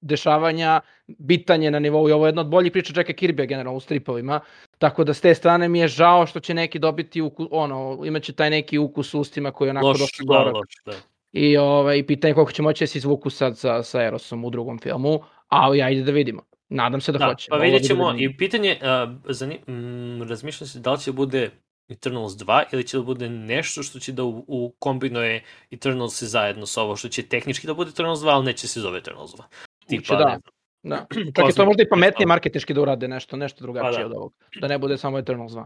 dešavanja bitan je na nivou i ovo je jedna od boljih priča Jacka Kirby generalno u stripovima, tako da s te strane mi je žao što će neki dobiti uku, ono, imaće taj neki ukus u ustima koji je onako loš, dosta da, gorak. loš, da. I ovaj, pitanje je koliko će moći da se izvuku sad sa, sa Erosom u drugom filmu, ali ajde da vidimo. Nadam se da, Da, hoće. pa vidjet da ćemo vidim. i pitanje, uh, zani, mm, razmišljam se da li će da bude Eternals 2 ili će da bude nešto što će da u, u kombinuje Eternals zajedno sa ovo što će tehnički da bude Eternals 2, ali neće se zove Eternals 2. Moguće da. Da. Čak je to možda i pametnije marketički da urade nešto, nešto drugačije Pa da. od ovog. Da ne bude samo Eternals 2.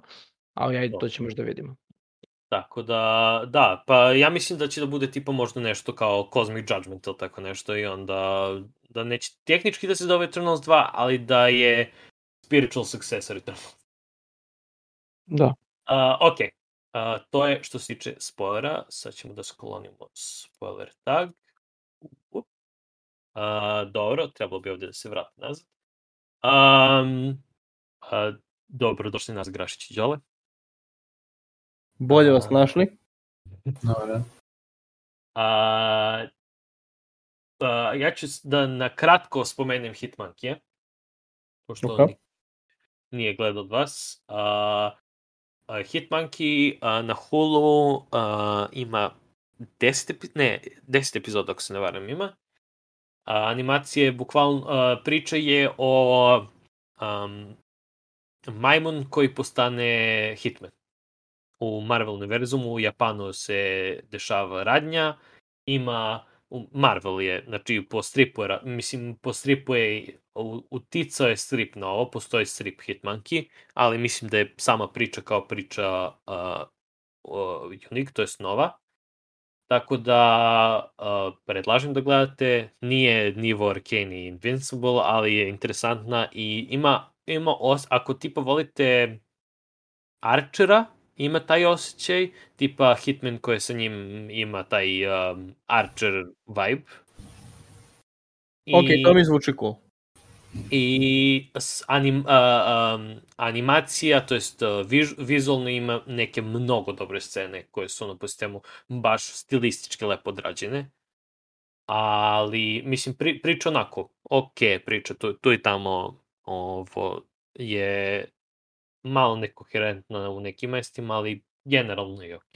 Ali ajde, to ćemo još da vidimo. Tako da, da, pa ja mislim da će da bude tipa možda nešto kao Cosmic Judgment ili tako nešto i onda da neće tehnički da se zove Eternals 2, ali da je spiritual successor Eternals. Da. Uh, ok, uh, to je što se tiče spoilera, sad ćemo da sklonimo spoiler tag. Uh, dobro, trebalo bi ovde da se vrati nazad. Um, uh, dobro, došli nas Grašić i Đole. Bolje vas našli. Dobro. A, a, ja ću da na kratko spomenem Hitmonkey, pošto Ok. okay. nije gledao od vas. A, Hitmonkey na Hulu ima 10, epi, ne, 10 epizoda, ako se ne varam, ima. A, animacije, bukvalno, priča je o um, majmun koji postane Hitman u Marvel univerzumu, u Japanu se dešava radnja, ima, Marvel je, znači po stripu je, mislim po stripu je, uticao je strip na ovo, postoji strip Hitmonkey, ali mislim da je sama priča kao priča uh, uh, unique, to je nova. Tako da uh, predlažem da gledate, nije nivo Arcane i Invincible, ali je interesantna i ima, ima os, ako tipa volite Archera, ima taj osjećaj, tipa Hitman koji sa njim ima taj um, Archer vibe. I, Ok, to mi zvuči cool. i anim, uh, um, animacija, to jest uh, viž, vizualno ima neke mnogo dobre scene koje su ono po sistemu baš stilistički lepo odrađene. Ali, mislim, pri, priča onako, ok, priča, tu, tu i tamo ovo je malo nekoherentna u nekim mestima, ali generalno je ok.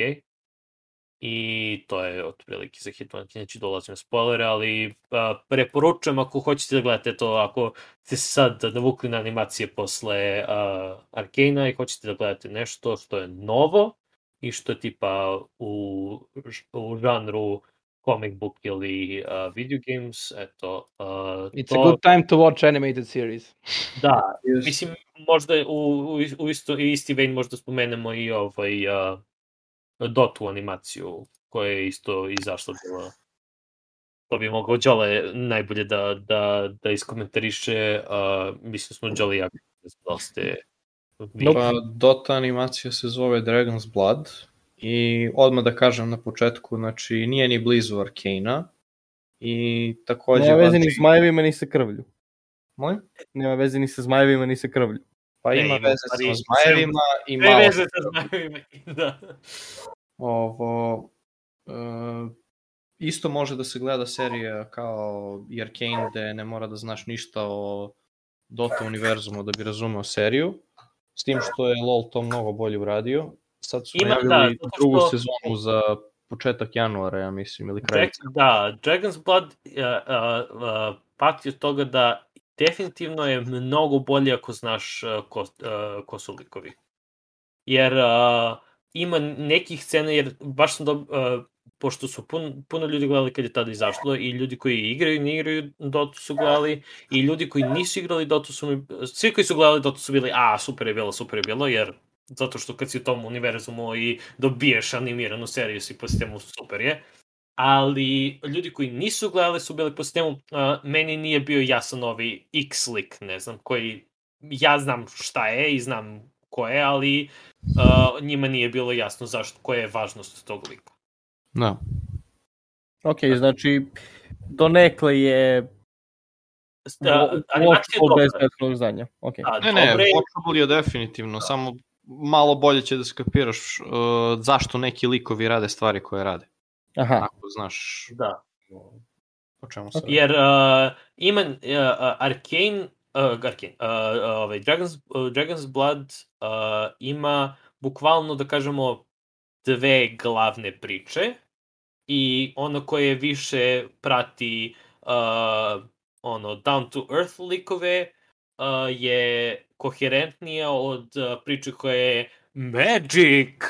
I to je otprilike za Hitman, neću dolazim na spoilere, ali a, preporučujem ako hoćete da gledate to, ako ste se sad navukli na animacije posle uh, Arkana i hoćete da gledate nešto što je novo i što je tipa u, u žanru comic book ili uh, video games, eto, uh, It's to, a good time to watch animated series. da, Mislim, možda u, u, u isto, isti vein možda spomenemo i ovaj uh, Dotu animaciju koja je isto izašla bila. To bi mogao Đole najbolje da, da, da iskomentariše. Uh, mislim smo Đole i ja da ste vi. Pa Dota animacija se zove Dragon's Blood i odmah da kažem na početku, znači nije ni blizu Arkana i takođe... Nema veze ni s zmajevima, ni sa krvlju. Molim? Nema veze ni sa zmajevima, ni sa krvlju. Pa Ne, ima ima veze sa zmajevima i malo veze sa znajevima. da. ovo... e, isto može da se gleda serija kao i Arcane gde ne mora da znaš ništa o Dota univerzumu da bi razumeo seriju, s tim što je LoL to mnogo bolje uradio. Sad su Ima, da, najavili zato drugu što- sezonu za početak januara, ja mislim, ili kraj. Jack, da, Dragon's Blood uh, uh, uh, pati od toga da definitivno je mnogo bolje ako znaš uh, ko, uh, ko su likovi. Jer uh, ima nekih scena, jer baš sam dob, uh, pošto su pun, puno ljudi gledali kad je tada izašlo i ljudi koji igraju i ne igraju Dotu su gledali i ljudi koji nisu igrali Dotu su mi, svi koji su gledali Dotu su bili a super je bilo, super je bilo jer zato što kad si u tom univerzumu i dobiješ animiranu seriju si po sistemu super je ali ljudi koji nisu gledali su bili po sistemu, uh, meni nije bio jasan ovi X lik, ne znam, koji ja znam šta je i znam ko je, ali uh, njima nije bilo jasno zašto, koja je važnost tog lika. Da. Ok, znači, donekle je Uh, animacija je watchable bez dobra. prethodnog znanja. Ok. Da, Ne, ne, watchable je definitivno, samo malo bolje će da skapiraš uh, zašto neki likovi rade stvari koje rade. Aha, Ako znaš da. o čemu se. Jer uh, ima uh, uh, Arcane, uh, Arcane, uh, uh, ovaj, Dragon's, uh, Dragon's Blood uh, ima bukvalno, da kažemo, dve glavne priče i ono koje više prati uh, ono down to earth likove uh, je koherentnija od priče koja je magic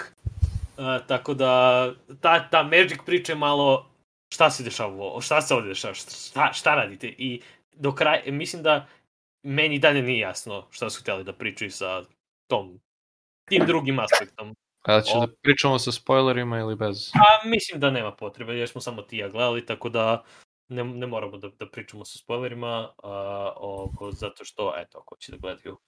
tako da ta, ta magic priča je malo šta se dešava ovo, šta se ovde dešava, šta, šta radite i do kraja, mislim da meni dalje nije jasno šta su htjeli da pričaju sa tom tim drugim aspektom. A će O. da pričamo sa spoilerima ili bez? A mislim da nema potrebe, jer smo samo ti i ja gledali, tako da ne, ne moramo da, da pričamo sa spoilerima, a, ovo, zato što, eto, ako će da gledaju. A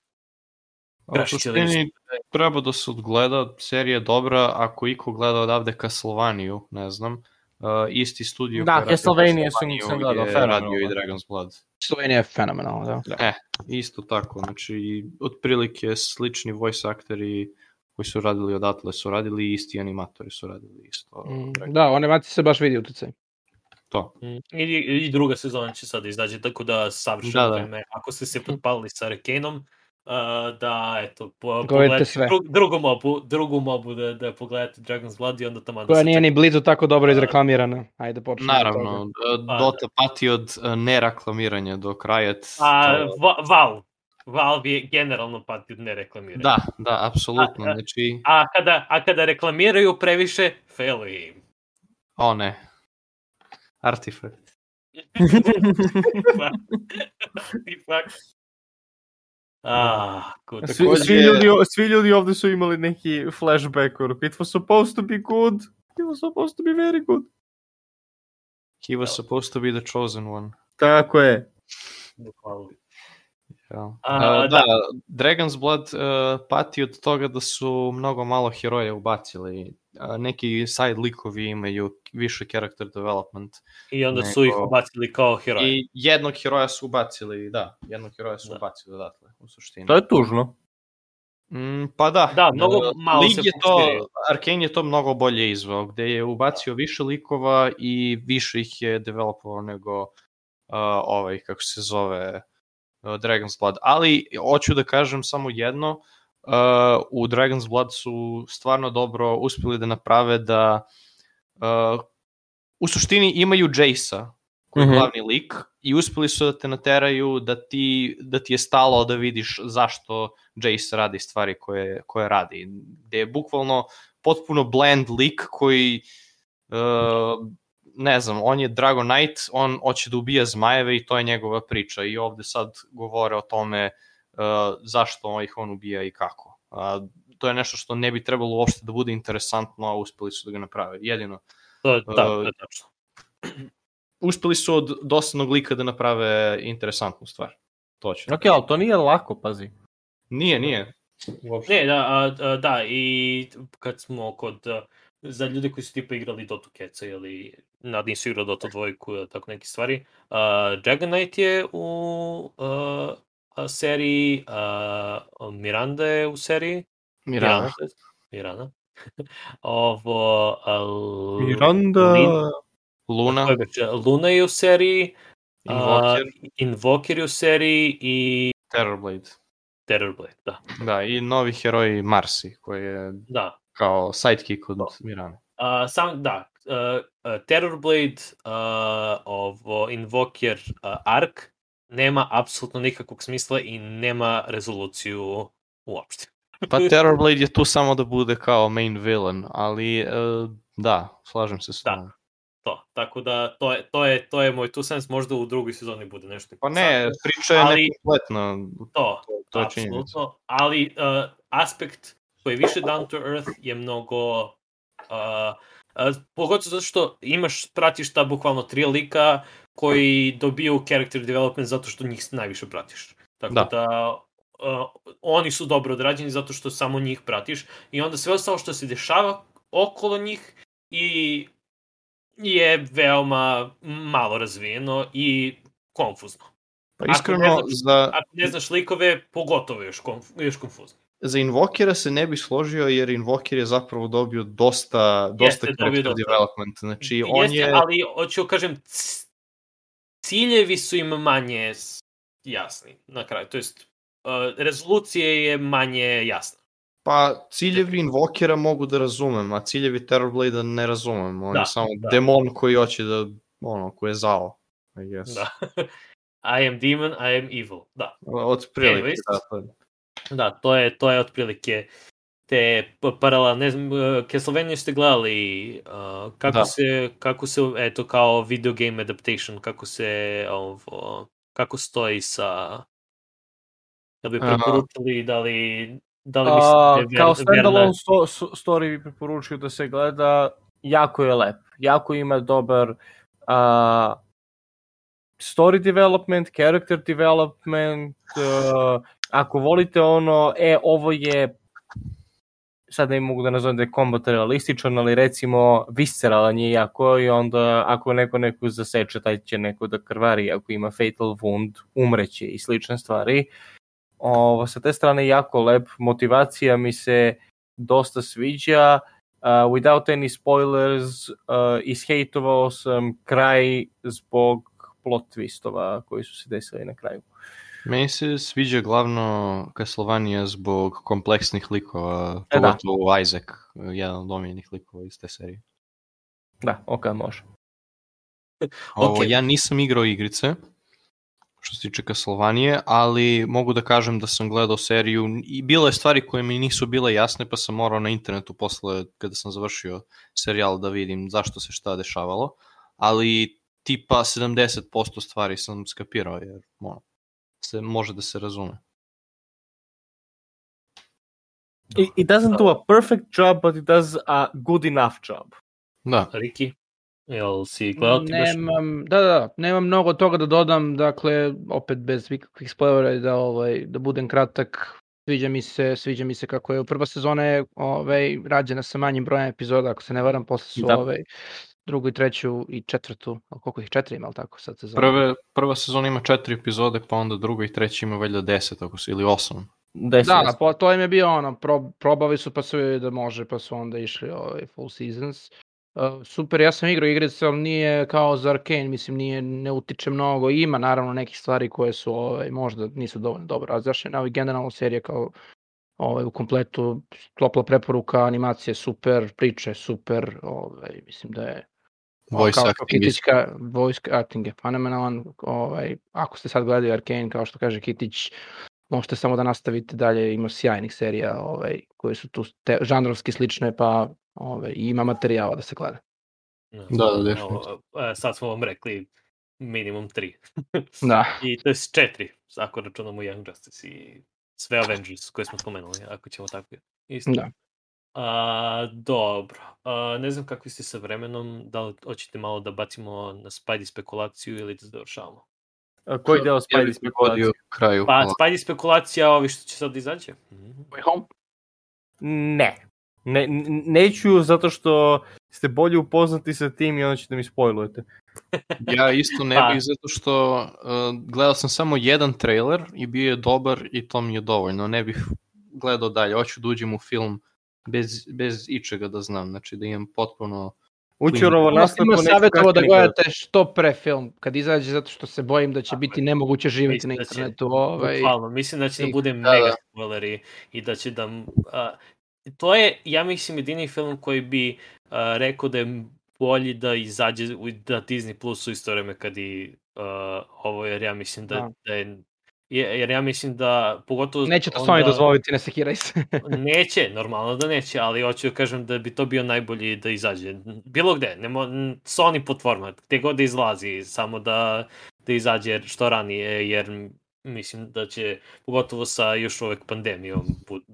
U Grašić ili suštini treba da se odgleda, serija je dobra, ako iko gleda odavde Castlevania, ne znam, uh, isti studio Da, koji je radio Castlevania sam- Castlevania sam gledao, je fenomenalno. radio i Dragon's Blood. Slovenija je fenomenalna, da. E, isto tako, znači, otprilike slični voice aktori koji su radili odatle su radili i isti animatori su radili isto. Mm, Da, u animaciji se baš vidi utjecaj. To. Mm, I, I druga sezona će sada izaći, tako da savršeno Da, da. vreme. Ako ste se potpalili sa Arcaneom, uh, da, eto, po, Gledajte pogledajte sve. dru, drugu mobu, drugu mobu da, da pogledate Dragon's Blood i onda tamo da Koja se nije ni blizu tako dobro izreklamirana. Ajde, počnemo. Naravno, toga. Pa, Dota pati od e, neraklamiranja do kraja. A, to- Va, Valve. Valve je generalno pati od nereklamiranja. Da, da, apsolutno, A, a- znači, A kada, a kada reklamiraju previše, failuje im. o ne, Artifact. Ipak. Ah, good. Svi, Takođe- svi, ljudi, svi ljudi ovde su imali neki flashback, ono, it was supposed to be good, it was supposed to be very good. He was supposed to be the chosen one. Tako je. Bukvalno. Ja. A, da, da. Dragon's Blood uh, pati od toga da su mnogo malo heroja ubacili. A, neki side likovi imaju više character development. I onda su ih Nego- ubacili kao heroje. I jednog heroja su ubacili, da, jednog heroja su Da. ubacili odatle, u suštini. To je tužno. Mm, pa da. Da, mnogo E, malo Lig se je to. Arkane je to mnogo bolje izveo, gde je ubacio više likova i više ih je developovao nego uh, ovaj, kako se zove, uh, Dragon's Blood. Ali, hoću da kažem samo jedno, uh, u Dragon's Blood su stvarno dobro uspeli da naprave da uh, u suštini imaju Jace-a, koji je Mhm. glavni lik, i uspeli su da te nateraju da ti, da ti je stalo da vidiš zašto Jace radi stvari koje, koje radi. Gde je bukvalno potpuno blend lik koji uh, ne znam, on je Dragon Knight, on hoće da ubija zmajeve i to je njegova priča i ovde sad govore o tome uh, zašto ih on ubija i kako. Uh, to je nešto što ne bi trebalo uopšte da bude interesantno, a uspeli su da ga naprave. Jedino, To je, da, to Uh, je tačno. uspeli su od dosadnog lika da naprave interesantnu stvar. To ću. da Ok, ali to nije lako, pazi. Nije, nije. Uopšte. Ne, da, a, a, da, i kad smo kod, a, za ljude koji su tipa igrali Dota Keca ili nad nisu igrali Dota dvojku ili tako neke stvari, a, Dragon Knight je u a, seriji, a, Miranda je u seriji, Mirana. jest, Mirana. Ovo, L- Miranda... Lin- Luna? Luna je u seriji, Invoker, Invoker je u seriji i Terrorblade. Terrorblade, da. Da, i novi heroj Marsi, koji je Da, kao sidekick od Mirane. Uh, sam, da, uh, uh, Terrorblade, uh, ovo, Invoker, uh, Ark, nema apsolutno nikakvog smisla i nema rezoluciju uopšte. Pa Terrorblade je tu samo da bude kao main villain, ali uh, da, slažem se s Da. To, tako da to je, to je, to je moj tu sens, možda u drugoj sezoni bude nešto. Pa ne, priča je Ali- nekompletna. to, to je činjenica. apsolutno, ali uh, aspekt koji je više down to earth je mnogo uh, uh, pogotovo zato što imaš, pratiš ta bukvalno tri lika koji dobiju character development zato što njih najviše pratiš. Tako Da. da, uh, oni su dobro odrađeni zato što samo njih pratiš i onda sve ostalo što se dešava okolo njih i je veoma malo razvijeno i konfuzno. Pa Ako iskreno, ne znaš- za, Ako ne znaš likove, pogotovo još, konf, još konfuzno. Za Invokera se ne bi složio, jer Invoker je zapravo dobio dosta, dosta Jeste, dobio dosta. development. Znači, on Jeste, je... ali hoću kažem, ciljevi su im manje jasni na kraju. To jest, uh, rezolucije je manje jasna. Pa ciljevi Invokera mogu da razumem, a ciljevi Terrorblade ne razumem. On Da, je samo da. demon koji hoće da, ono, koji je zao. I guess. Da. I am demon, I am evil. Da. Od prilike, Anyways. da. Da, to je, to je otprilike te p- paralel, ne znam, uh, Castlevania ste gledali, uh, kako Da. se, kako se, eto, kao video game adaptation, kako se, ovo, kako stoji sa, da bi preporučili, da li, Da li mislite da kao standalone sto, sto- story bi preporučio da se gleda, jako je lep, jako ima dobar a, story development, character development, a, ako volite ono, e, ovo je sad ne mogu da nazovem da je kombat realističan, ali recimo visceralan je jako i onda ako neko neko zaseče, taj će neko da krvari, ako ima fatal wound, umreće i slične stvari. Ovo, sa te strane jako lep, motivacija mi se dosta sviđa, uh, without any spoilers, uh, ishejtovao sam kraj zbog plot twistova koji su se desili na kraju. Meni se sviđa glavno Castlevania zbog kompleksnih likova, E, da. pogotovo Isaac, jedan od omiljenih likova iz te serije. Da, ok, može. Ovo, Ok. Ja nisam igrao igrice, što se tiče Castlevania, ali mogu da kažem da sam gledao seriju i bilo je stvari koje mi nisu bile jasne, pa sam morao na internetu posle, kada sam završio serijal, da vidim zašto se šta dešavalo, ali tipa 70% stvari sam skapirao, jer ono, se, može da se razume. It, it doesn't do a perfect job, but it does a good enough job. Da, Riki, jel si gledao ti baš? Nemam, da, da, da, nemam mnogo toga da dodam, dakle, opet bez ikakvih spoilera i da, ovaj, da budem kratak, sviđa mi se, sviđa mi se kako je prva sezona je ovaj, rađena sa manjim brojem epizoda, ako se ne varam, posle su Da. ovaj, drugu i treću i četvrtu, a koliko ih četiri ima, ali tako sad sezona? prve, prva sezona ima četiri epizode, pa onda druga i treća ima valjda deset, ako se, ili osam. Deset. Da, po, to im je bio ono, pro, probali su pa su vidjeli da može, pa su onda išli ovaj, full seasons. Uh, super, ja sam igrao igrice, ali nije kao za Arkane, mislim, nije, ne utiče mnogo. Ima naravno nekih stvari koje su ovaj, možda nisu dovoljno dobro razjašnjene, ali generalno serija kao ovaj, u kompletu, topla preporuka, animacija je super, priča je super, ovaj, mislim da je Voice kao acting Kitić is- ka, voice acting je fenomenalan. Ovaj, ako ste sad gledali Arkane, kao što kaže Kitić, možete samo da nastavite dalje, ima sjajnih serija ovaj, koje su tu te, žanrovski slične, pa ovaj, ima materijala da se gleda. Da, da, evo, definitivno. e, Sad smo vam rekli minimum tri. Da. I to je četiri, ako računamo Young Justice i sve Avengers koje smo spomenuli, ako ćemo tako isto. Da. A, dobro. A, ne znam kakvi ste sa vremenom, da li hoćete malo da bacimo na Spidey spekulaciju ili da završavamo? A Koji deo Spidey bih spekulacije? kraju. Pa. Spidey spekulacija, ovi što će sad izaći? Mhm. Way home? Ne. Ne. Neću zato što ste bolje upoznati sa tim i onda ćete mi spojlujete. Ja isto ne Pa. bih zato što uh, gledao sam samo jedan trailer i bio je dobar i to mi je dovoljno. Ne bih gledao dalje. Hoću da uđem u film bez, bez ičega da znam. Znači da imam potpuno... Učurovo Ima nastavku neću savjetovo da gledate što pre film, kad izađe, zato što se bojim da će biti nemoguće živjeti Mislim na da će- internetu. Ovaj, Bukvalno, mislim da će da i- bude da, mega da. spoileri i da će da... A, to je, ja mislim, jedini film koji bi a, rekao da je bolji da izađe u, da Disney Plus u isto vreme kad i a, ovo, jer ja mislim da, Da. da je je- jer ja mislim da pogotovo Neće to onda- Sony dozvoliti, ne sekiraj se. Neće, normalno da neće, ali hoću da kažem da bi to bio najbolji da izađe. Bilo gde, nemo, Sony platforma, gde god da izlazi, samo da, da izađe što ranije, jer mislim da će, pogotovo sa još uvek pandemijom,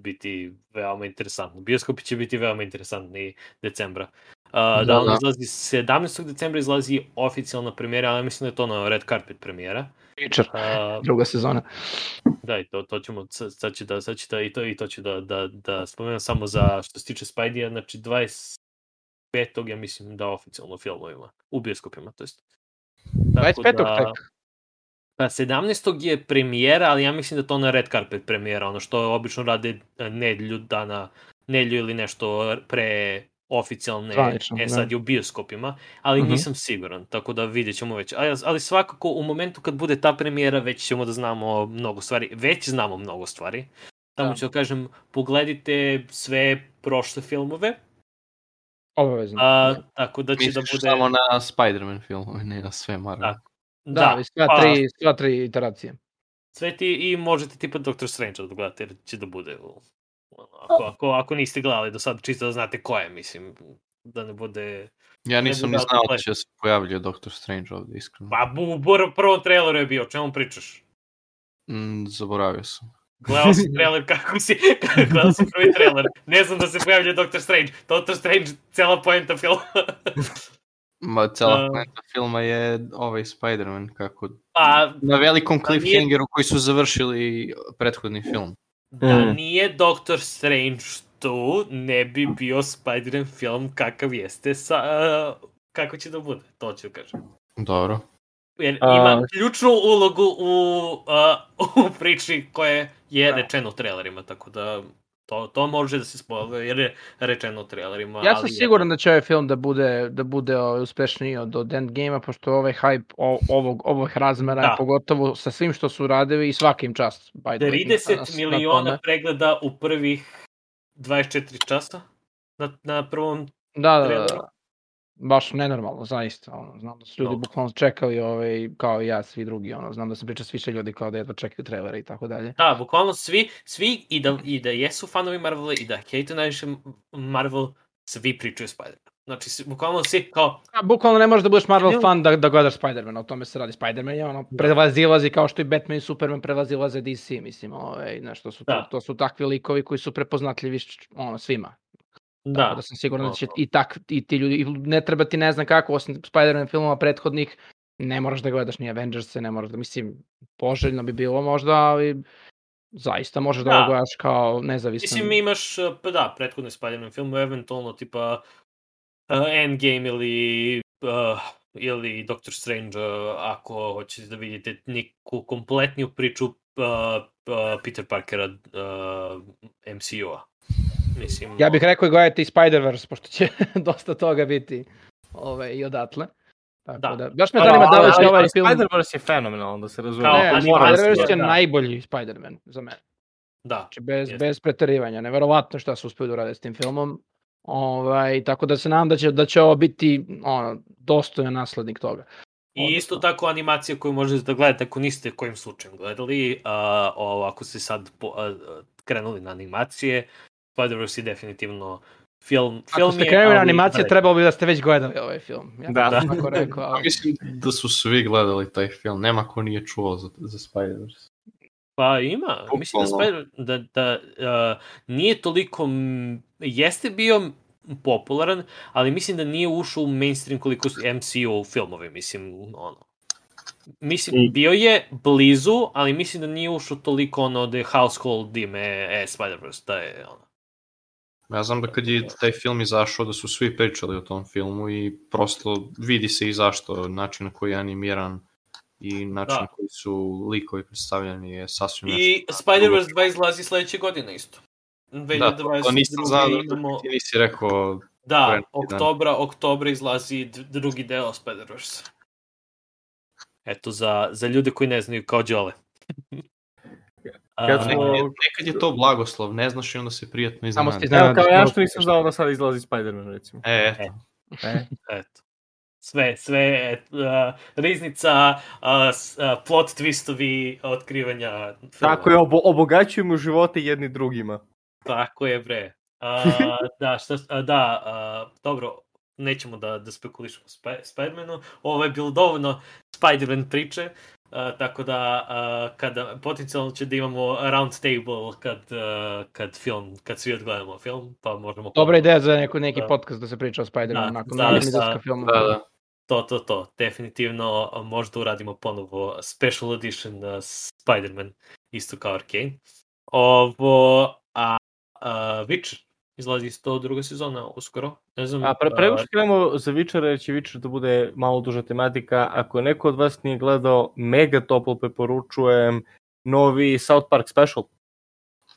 biti veoma interesantno. Bioskopi će biti veoma interesantni decembra. Uh, da, Da, on da. izlazi 17. decembra izlazi oficijalna premijera, ali mislim da je to na red carpet premijera. Feature, Uh, druga sezona. Da, i to, to ćemo, sad, ću da, sad ću da, i to, i to ću da, da, da spomenem samo za, što se tiče Spidey-a, znači 25. ja mislim da oficijalno filmovima, u bioskopima, to jest. Tako 25. da- tek. Pa 17. je premijera, ali ja mislim da to na red carpet premijera, ono što obično rade e, nedlju dana, nedlju ili nešto pre oficijalne, Zvanično, e da. sad je u bioskopima, ali Mhm. nisam siguran, tako da vidjet ćemo već. Ali, ali svakako u momentu kad bude ta premijera već ćemo da znamo mnogo stvari, već znamo mnogo stvari. Tamo Da. ću da kažem, pogledajte sve prošle filmove, Obavezno. a, tako da će Misliš da bude... samo na Spider-Man filmove, ne na sve Marvel. Da. Da, sva, pa, tri, sva tri iteracije. sve ti i možete tipa Doctor Strange da gledate jer će da bude u, ako, ako, ako niste gledali do sad čisto da znate ko je mislim da ne bude Ja nisam ni znao da će se pojavljuje Doctor Strange ovde, iskreno. pa bu, u prvom traileru je bio o čemu pričaš Mm, zaboravio sam. Gledao sam trailer kako si, gledao sam prvi trailer. Ne znam da se pojavlja Doctor Strange. Doctor Strange, cela poenta filma. Ma, cela poenta filma je ovaj Spider-Man, kako... Pa, Na velikom Pa nije- cliffhangeru koji su završili prethodni film. da Mm. nije Doctor Strange tu, ne bi bio Spider-Man film kakav jeste sa... Uh, kako će da bude, to ću kažem. Dobro. Jer ima ključnu ulogu u, uh, u priči koje je Da. rečeno u trailerima, tako da to, to može da se spojava jer je rečeno u trailerima. Ja sam siguran da će ovaj film da bude, da bude ovaj, uspešniji od, od Endgame-a, pošto ovaj hype o, ovog, ovog razmera, Da. da. pogotovo sa svim što su radili i svakim čast. By the way, na- 30 na- na miliona pregleda u prvih 24 časa na, na prvom Da, da, da, traileru. da. Baš nenormalno, zaista. Ono, znam da su ljudi Dobro. bukvalno čekali, ovaj, kao i ja, svi drugi. Ono, znam da se priča s više ljudi kao da jedva čekaju trailere i tako dalje. Da, bukvalno svi, svi i da, i da jesu fanovi Marvela i da hejtu najviše Marvel, svi pričaju Spider-Man. Znači, svi- bukvalno svi kao, A, bukvalno ne možeš da budeš Marvel Ne. fan da, da gledaš Spider-Man, o tome se radi. Spider-Man je ono, prevazilazi kao što i Batman i Superman prevazilaze DC, mislim, ovaj, nešto su, to, Da. to su takvi likovi koji su prepoznatljivi ono, svima. Da, da sam siguran da će i, tak, i ti ljudi, i ne treba ti ne znam kako, osim Spider-Man filmova prethodnih, ne moraš da gledaš ni Avengers-e, ne moraš da, mislim, poželjno bi bilo možda, ali zaista možeš da, Da. ovo gledaš kao nezavisno. Mislim, imaš, pa da, prethodne Spider-Man filmu, eventualno tipa uh, Endgame ili uh, ili Doctor Strange, uh, ako hoćete da vidite neku kompletniju priču uh, uh, Peter Parkera uh, MCU-a. Mislim, Ja bih rekao i gledajte i Spider-Verse, pošto će dosta toga biti ove, i odatle. Tako Da. da. Baš me zanima da li će ovaj film... Spider-Verse je fenomenalan, da se razume. Kao Ne, animacija, Spider-Verse je da. najbolji Spider-Man za mene. Da, Znači bez, Jeste. bez preterivanja. Neverovatno šta su uspeli da urade s tim filmom. Ovaj, tako da se nadam da će, da će ovo biti ono, dostojan naslednik toga. I isto tako animacija koju možete da gledate ako niste kojim slučajem gledali, a, ovo, ako ste sad po, a, krenuli na animacije, Spider-Verse je definitivno film, film Ako ste je, krenuli na ali animacije, gledajte. trebalo bi da ste već gledali ovaj film. Ja Da. tako rekao, ali... mislim da su svi gledali taj film, nema ko nije čuo za, za Spider-Verse. Pa ima, mislim da, Bukvalno. Spider, da, da a, nije toliko, m, jeste bio popularan, ali mislim da nije ušao u mainstream koliko su MCU filmovi, mislim, ono. Mislim, bio je blizu, ali mislim da nije ušao toliko ono da je household ime e, Spider-Verse, da je ono. Ja znam da kad je taj film izašao da su svi pričali o tom filmu i prosto vidi se i zašto, način na koji je animiran i način Da. na koji su likovi predstavljeni je sasvim nešto. I Spider-Verse 2 izlazi sledeće godine isto. Da, to, to nisam znao da imamo, ti nisi rekao da, neki dan. oktobra, oktobra izlazi drugi deo Spider-Verse. Eto, za, za ljude koji ne znaju, kao Đole. Kad smo- Nekad je, nekad je to blagoslov, ne znaš i onda se prijatno Samo ste iznenadi. Evo, kao iznenadi. ja što nisam znao da sad izlazi Spider-Man, recimo. E, eto. E. Eto. Sve, sve, uh, riznica, uh, s- uh, plot twistovi, otkrivanja filma. Tako je, obo, obogaćujemo živote jedni drugima. Tako je, bre. A, da, šta, a, da, a, dobro, nećemo da, da spekulišemo o Sp Spider-Manu. Ovo je bilo dovoljno Spider-Man priče, a, tako da a, kada potencijalno će da imamo round table kad, a, kad film, kad svi odgledamo film, pa možemo... Dobra ideja za neko, neki Da. podcast da se priča o Spider-Manu Da, nakon, da, nakon da, izlaska filma. Da, da. To, to, to. Definitivno možda uradimo ponovo special edition uh, Spider-Man, isto kao Arcane. Ovo, a, a Witcher, izlazi isto druga sezona uskoro. Ne znam, A pre, pre nego a, što krenemo za jer će Witcher da bude malo duža tematika, ako neko od vas nije gledao, mega toplo preporučujem novi South Park special,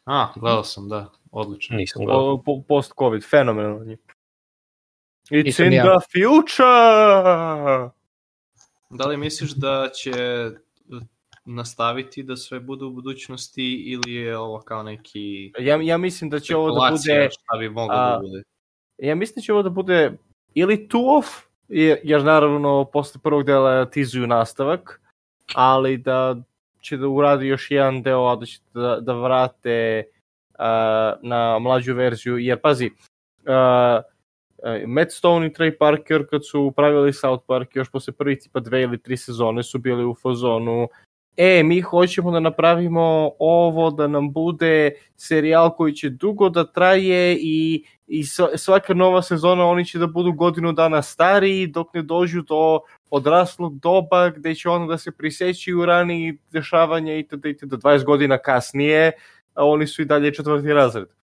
A, gledao sam, da. Odlično. nisam gledao. po, post-covid, fenomenalni. It's Nisam in ja. the future! Da li misliš da će nastaviti da sve bude u budućnosti ili je ovo kao neki Ja, ja mislim da će ovo da bude... šta bi moglo a, da bude? Ja mislim da će ovo da bude ili two off, jer, jer naravno posle prvog dela tizuju nastavak, ali da će da uradi još jedan deo, a da će da, da vrate uh, na mlađu verziju, jer pazi, uh, uh, Matt Stone i Trey Parker kad su pravili South Park još posle prvi tipa dve ili tri sezone su bili u fazonu e, mi hoćemo da napravimo ovo, da nam bude serijal koji će dugo da traje i, i sva- svaka nova sezona oni će da budu godinu dana stariji dok ne dođu do odraslog doba gde će ono da se prisećaju raniji dešavanja itd. itd. 20 godina kasnije, a oni su i dalje četvrti razred.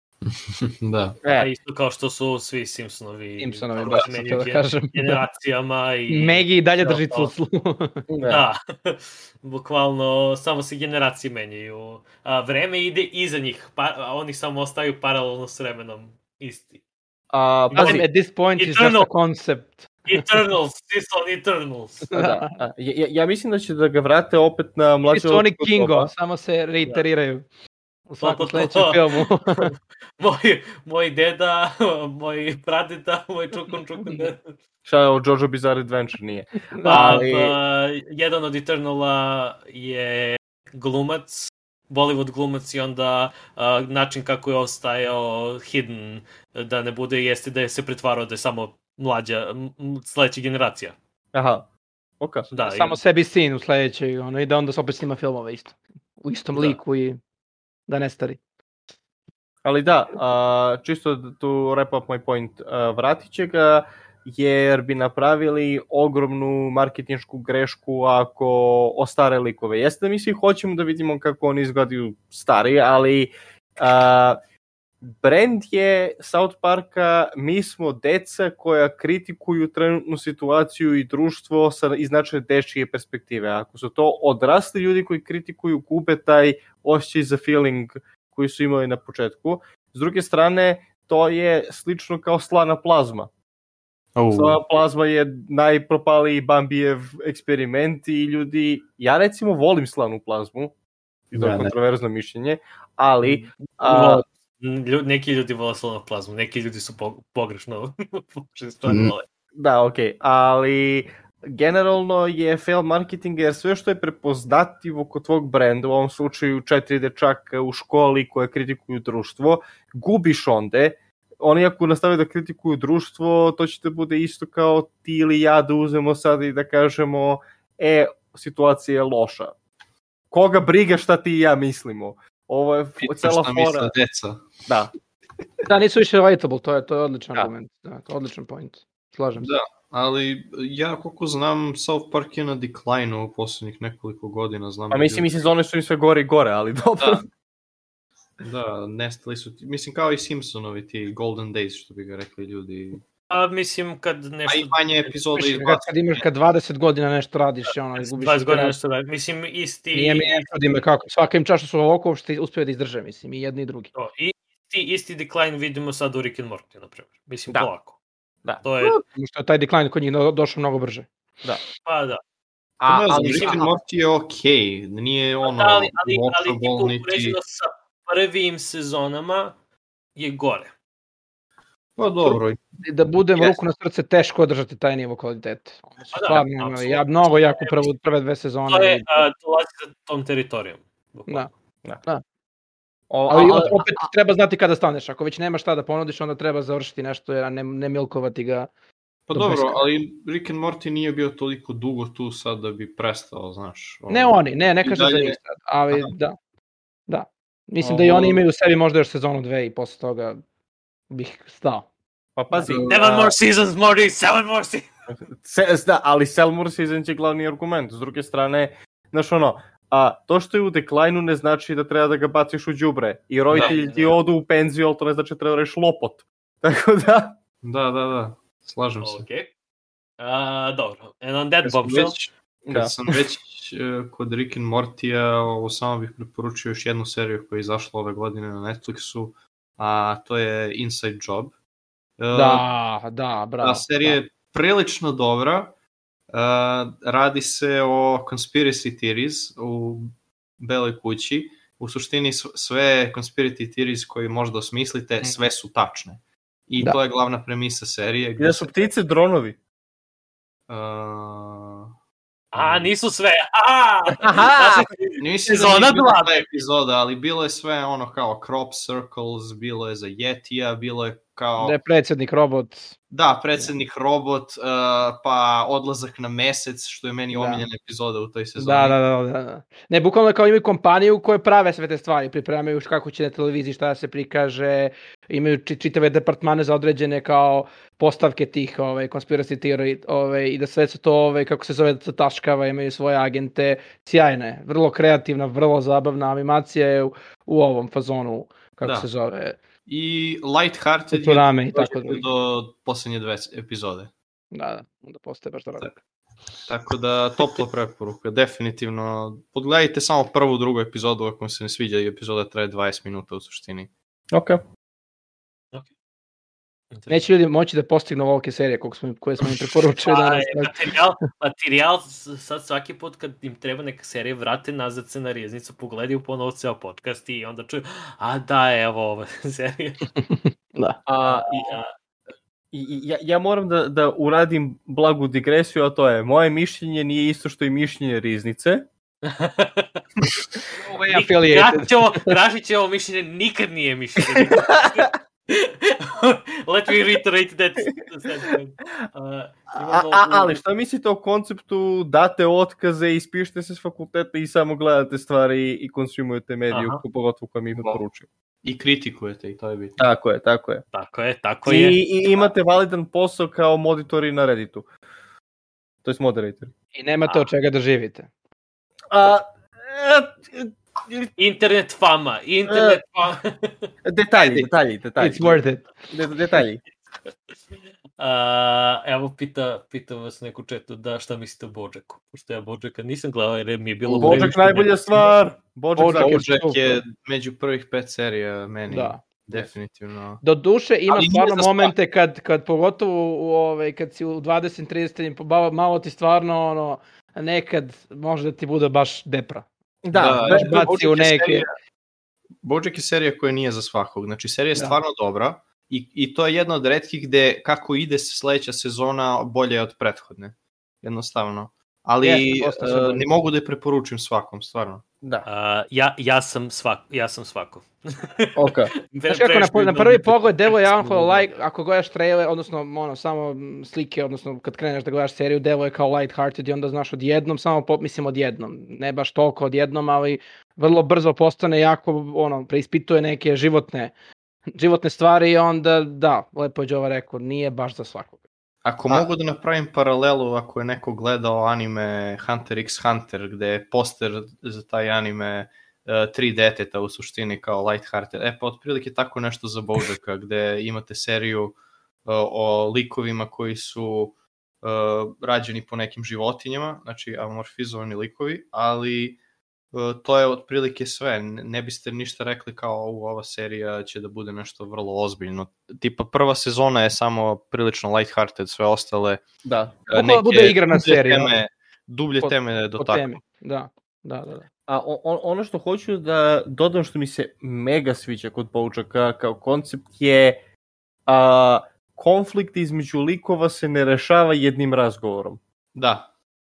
Da. A E, isto kao što su svi Simpsonovi. Simpsonovi, ono, baš sam htio da kažem. Generacijama i... Megi i dalje Da, drži to. cuclu. Da, bukvalno samo se generacije menjaju. A, vreme ide iza njih, pa, a oni samo ostaju paralelno s vremenom isti. A, pazi, At this point is just Eternal. a concept. Eternals, Simpson Eternals. da, a, ja, ja mislim da će da ga vrate opet na mlađe su oni Kingo, samo se reiteriraju. U svakom sledećem filmu. moj, moj deda, moj pradeda, moj čukun čukun deda. Šta je o Jojo Bizarre Adventure nije. Pa, Ali- pa, jedan od Eternala je glumac, Bollywood glumac i onda a, način kako je ostajao hidden da ne bude jeste da je se pretvarao da je samo mlađa, sledeća generacija. Aha, ok. Da, i- Samo sebi sin u sledećoj, ono, i da onda se opet snima filmove isto. U istom Da. liku i da ne stari. Ali da, a, čisto tu wrap up my point, a, vratit će ga jer bi napravili ogromnu marketinšku grešku ako ostare likove. Jeste da mi svi hoćemo da vidimo kako oni izgledaju stari, ali a, brand je South Parka, mi smo deca koja kritikuju trenutnu situaciju i društvo sa iz naše dečije perspektive. Ako su to odrasli ljudi koji kritikuju, gube taj osjećaj za feeling koji su imali na početku. S druge strane, to je slično kao slana plazma. Uh, Slana plazma je najpropaliji Bambijev eksperiment i ljudi, ja recimo volim slanu plazmu, i to je ne. kontroverzno mišljenje, ali a, Lju, neki ljudi vole slonu plazmu, neki ljudi su po, pogrešno Mm. vole. Da, ok, ali generalno je fail marketing jer sve što je prepoznatljivo kod tvog brenda, u ovom slučaju četiri dečaka u školi koje kritikuju društvo, gubiš onde, oni ako nastave da kritikuju društvo, to će da bude isto kao ti ili ja da uzmemo sad i da kažemo, e, situacija je loša. Koga briga šta ti i ja mislimo? Ovo je pitam cela šta fora. deca. Da, Da, nisu više relatable, to je, to je odličan Da. argument. Da, to je odličan point. Slažem se. Da, ali ja koliko znam, South Park je na decline u poslednjih nekoliko godina. Znam pa da mislim i sezone su im sve gore i gore, ali dobro. Da, da, nestali su, ti- mislim kao i Simpsonovi ti Golden Days, što bi ga rekli ljudi. A mislim kad A nešto... i manje epizoda Mislim, iz kad, kad imaš kad 20 godina nešto radiš, ono, i gubiš 20 godina nešto radi. Mislim, isti... Nije mi ne čudi me kako. Svaka im čaša su ovako uopšte uspio da izdrže, mislim, i jedni i drugi. To, i isti, isti decline vidimo sad u Rick and Morty, na primjer. Mislim, Da. polako. Da. To je, Samo što je taj decline kod njih do- došao mnogo brže. pa da. A, ne znam, ali, Rick and Morty je okej, nije ono da ali, ali, ali watchable, ti niti... upoređeno sa prvim sezonama je gore. Pa dobro, I Da budem Jeste. ruku na srce, teško održati taj nivo su Pa da, stvarno, apsolutno. ja mnogo jako prvo, prve dve sezone. To je, a, dolazi za tom teritorijom. Da. o, Ali ali, opet treba znati kada staneš. Ako već nema šta da ponudiš, onda treba završiti nešto, a ne, ne milkovati ga. pa do dobro, beskraja. ali Rick and Morty nije bio toliko dugo tu sad da bi prestao, znaš. ono. Ne oni, ne, ne kažem za njih sad, ali Aha. da. Da. Mislim da i Ovo- oni imaju u sebi možda još sezonu dve i posle toga bih stao. Pa pazi, Seven more seasons, Morty, seven more seasons. se, da, ali Selmur season će glavni argument. S druge strane, znaš ono, a to što je u deklajnu ne znači da treba da ga baciš u đubre. I roditelji Da, ti da. odu u penziju, ali to ne znači da treba da reš lopot. Tako da, Da, da, da, slažem se. Ok. A, dobro. And on that bombshell, već, kad Da. sam već e, kod Rick and Mortija, ovo samo bih preporučio još jednu seriju koja je izašla ove godine na Netflixu, a to je Inside Job. Da, da, bravo. Ta serija je prilično dobra. Uh, radi se o conspiracy theories u Beloj kući. U suštini sve conspiracy theories koje možda osmislite, sve su tačne. I Da. to je glavna premisa serije. Gde da su ptice dronovi. Uh, A, nisu sve. A! Aha! Nisam da nije bila dva. ta epizoda, ali bilo je sve ono kao crop circles, bilo je za Yetija, bilo je kao... Da je predsjednik robot. Da, predsjednik robot, uh, pa odlazak na mesec, što je meni Da. omiljena epizoda u toj sezoni. Da, da, da, da, da. Ne, bukvalno kao imaju kompaniju koje prave sve te stvari, pripremaju kako će na televiziji šta da se prikaže, imaju či, čitave departmane za određene kao postavke tih ovaj, conspiracy theory ovaj, i da sve se to, ovaj, kako se zove, taškava, imaju svoje agente, sjajne, vrlo kreativna, vrlo zabavna animacija je u, u ovom fazonu, kako Da. se zove, I Lighthearted Futurame i tako dalje. do posljednje dve epizode. da, da, onda postaje baš dobro. Tako da, topla preporuka, definitivno. Podgledajte samo prvu, drugu epizodu ako vam se ne sviđa epizoda traje 20 minuta u suštini. Ok. Neće ljudi moći da postignu ovolike serije koliko smo, koje smo im preporučili Pa, danas. je, materijal, materijal sad svaki put kad im treba neka serija vrate nazad se na rijeznicu, pogledaju ponovo ceo podcast i onda čuju, a da, evo ova serija. Da. A, i, a, i, ja, ja moram da, da uradim blagu digresiju, a to je, moje mišljenje nije isto što i mišljenje riznice. Ovo je Nik- affiliated. Krašićevo, Krašićevo mišljenje nikad nije mišljenje. Let me reiterate that. sentence. Uh, A, a, ali šta mislite o konceptu date otkaze, ispišite se s fakulteta i samo gledate stvari i konsumujete mediju, Aha. pogotovo koje mi preporučuju. I kritikujete i to je bitno. Tako je, tako je. Tako je, tako I, je. I imate validan posao kao monitori na Redditu. To je moderatori. I nemate od čega da živite. A, e, Internet fama, internet fama. detalji, detalji, detalji. It's worth it. De, detalji. A, evo, pita, pita vas neko četu da šta mislite o Bođaku. Pošto ja Bođaka nisam gledao jer mi je bilo... Previše- najbolja stvar. Božak, Božak Božak je je među prvih pet serija meni. Da. Definitivno. Do duše ima Ali stvarno momente kad, kad pogotovo u, ovaj, kad si u 20-30 pobava, malo ti stvarno ono, nekad može da ti bude baš depra. Da, Da, da, u neke. serija- Bojack je serija koja nije za svakog. Znači, serija je Da. stvarno dobra i, i to je jedna od retkih gde kako ide sledeća sezona bolje je od prethodne. Jednostavno. Ali Jeste, e, ne mogu da je preporučim svakom, stvarno. Da. A, ja, ja sam svak, ja sam svako. Ok. Znaš kako, na, na prvi pogled delo je jako like, ako gledaš trailer, odnosno ono, samo slike, odnosno kad kreneš da gledaš seriju, delo je kao lighthearted i onda znaš odjednom, samo po, mislim odjednom, ne baš toliko odjednom, ali vrlo brzo postane jako, ono, preispituje neke životne, životne stvari i onda, da, lepo je Đova rekao, nije baš za svakog. Ako A- mogu da napravim paralelu, ako je neko gledao anime Hunter x Hunter, gde je poster za taj anime uh, tri deteta u suštini kao Lighthearted, e pa otprilike tako nešto za Bojacka, gde imate seriju uh, o likovima koji su uh, rađeni po nekim životinjama, znači amorfizovani likovi, ali uh, to je otprilike sve. Ne, biste ništa rekli kao "U, ova serija će da bude nešto vrlo ozbiljno. Tipa prva sezona je samo prilično lighthearted, sve ostale Da. uh, Bukvalno bude igrana dublje serija, Teme, dublje Po- teme do tako. Da, da, da. da. A o- o- ono što hoću da dodam što mi se mega sviđa kod Bojaca kao koncept je a, konflikt između likova se ne rešava jednim razgovorom. Da,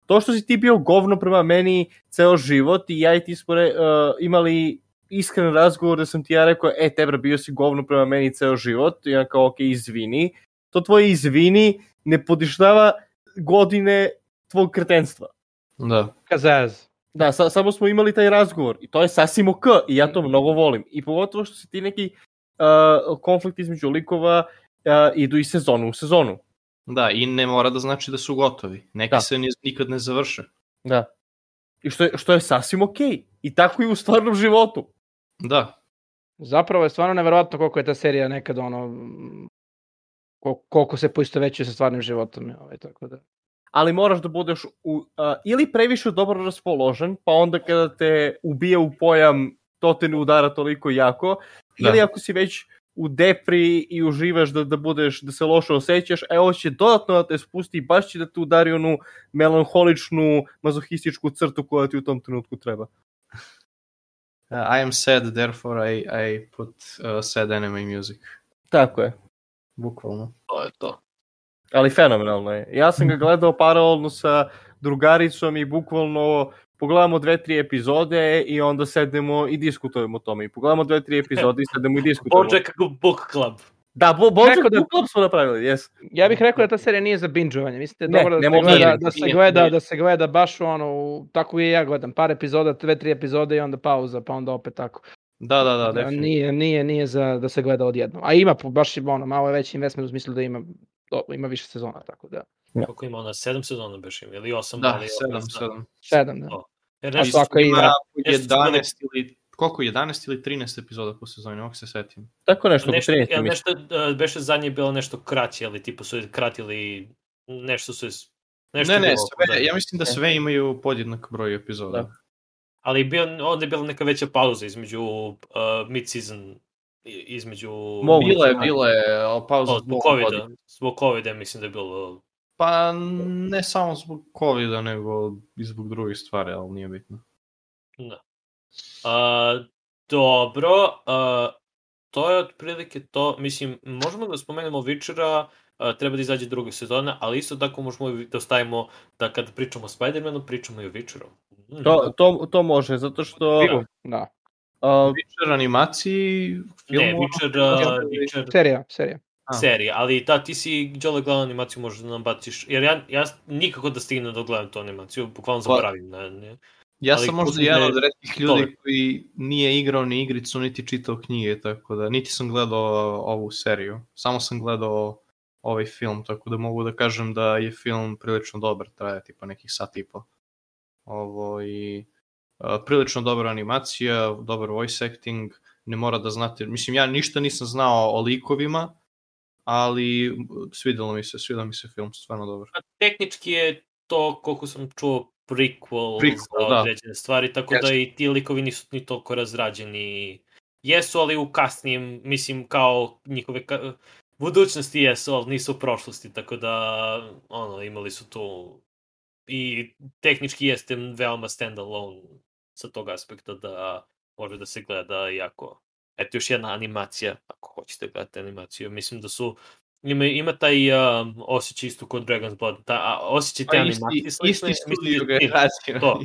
To što si ti bio govno prema meni ceo život i ja i ti smo re, uh, imali iskren razgovor da sam ti ja rekao, e, tebra, bio si govno prema meni ceo život, i ja kao, ok, izvini. To tvoje izvini ne podištava godine tvog kretenstva. da. Kazaz. Da, sa, samo smo imali taj razgovor i to je sasvim ok i ja to mnogo volim. I pogotovo što se ti neki uh, konflikt između likova uh, idu iz sezonu u sezonu. Da, i ne mora da znači da su gotovi. Neki Da. se ni, nikad ne završe. Da. I što je, što je sasvim ok. I tako i u stvarnom životu. Da, Zapravo je stvarno neverovatno koliko je ta serija nekad ono mm, kol- koliko se poistovećuje sa stvarnim životom. Ovaj, tako da. ali moraš da budeš u, uh, ili previše dobro raspoložen, pa onda kada te ubije u pojam, to te ne udara toliko jako, Da. ili ako si već u depri i uživaš da, da budeš, da se loše osjećaš, e ovo će dodatno da te spusti i baš će da te udari onu melanholičnu, mazohističku crtu koja ti u tom trenutku treba. Uh, I am sad, therefore I, I put uh, sad anime music. Tako je. Bukvalno. To je to. Ali fenomenalno je. Ja sam ga gledao paralelno sa drugaricom i bukvalno pogledamo dve, tri epizode i onda sednemo i diskutujemo o tome. I pogledamo dve, tri epizode i sednemo i diskutujemo. Bojack Book Club. Da, bo, bo, Rekao da- bukvalno smo napravili, jes. Ja bih rekao da ta serija nije za bingeovanje. Mislim da je Ne, dobro da, ne se gleda, nije, da se nije, gleda, nije. da se gleda baš ono, u- tako i ja gledam, par epizoda, dve, tri epizode i onda pauza, pa onda opet tako. Da, da, da, Da, definitivno. nije, nije, nije za da se gleda odjednom. A ima baš ima ono, malo je veći investment u smislu da ima, do, ima više sezona, tako da. Koliko ima ona, sedam sezona baš ima, ili osam, Da, ali 7, znam. 7. Sedam, da. Jer A nešto, svaka ima, Ima nešto su 11 ili, koliko, 11 ili 13 epizoda po sezoni, mogu se setim. Tako nešto, nešto, nešto, ja, nešto, nešto uh, beše zadnje bilo nešto kraće, ali tipa su kratili nešto su nešto ne, ne, bilo sve, oko ja mislim da sve imaju podjednak broj epizoda. Da. Ali bio, onda je bila neka veća pauza između uh, mid-season, između... Mogu. Bila je, bila je o, pauza O, zbog covida, zbog covida mislim da je bilo... Pa ne samo zbog covida, nego i zbog drugih stvari, ali nije bitno. Da. Uh, dobro, uh, to je otprilike to, mislim, možemo da spomenemo Witchera, uh, treba da izađe druga sezona, ali isto tako možemo da stavimo da kada pričamo o Spider-Manu, pričamo i o Witcheru. Mm. To, to, to može, zato što... Film. da. Uh, Witcher animaciji, film... Ne, Witcher, uh, Witcher Serija, serija. A. serija, ali da, ti si Đole gledao animaciju, možeš da nam baciš, jer ja, ja nikako da stignem da gledam tu animaciju, bukvalno Pa- zaboravim. Ne, ne. Ja ali sam možda jedan da je od retkih ljudi dobar. koji nije igrao ni igricu, niti čitao knjige, tako da niti sam gledao ovu seriju. Samo sam gledao ovaj film, tako da mogu da kažem da je film prilično dobar, traje tipa nekih sat i po. Ovo i prilično dobra animacija, dobar voice acting, ne mora da znate, mislim ja ništa nisam znao o likovima, ali svidelo mi se, svidelo mi se film, stvarno dobar. A tehnički je to, koliko sam čuo, prequel, Prequel, za da. određene stvari, tako da i ti likovi nisu ni toliko razrađeni. Jesu, ali u kasnijem, mislim, kao njihove ka... budućnosti jesu, ali nisu u prošlosti, tako da, ono, imali su tu i tehnički jeste veoma standalone sa tog aspekta da može da se gleda jako eto još jedna animacija ako hoćete gledati animaciju mislim da su ima, ima taj um, osjećaj isto kod Dragon's Blood ta, a, osjećaj te animacije isti, slične, isti studio da ga je radio. to.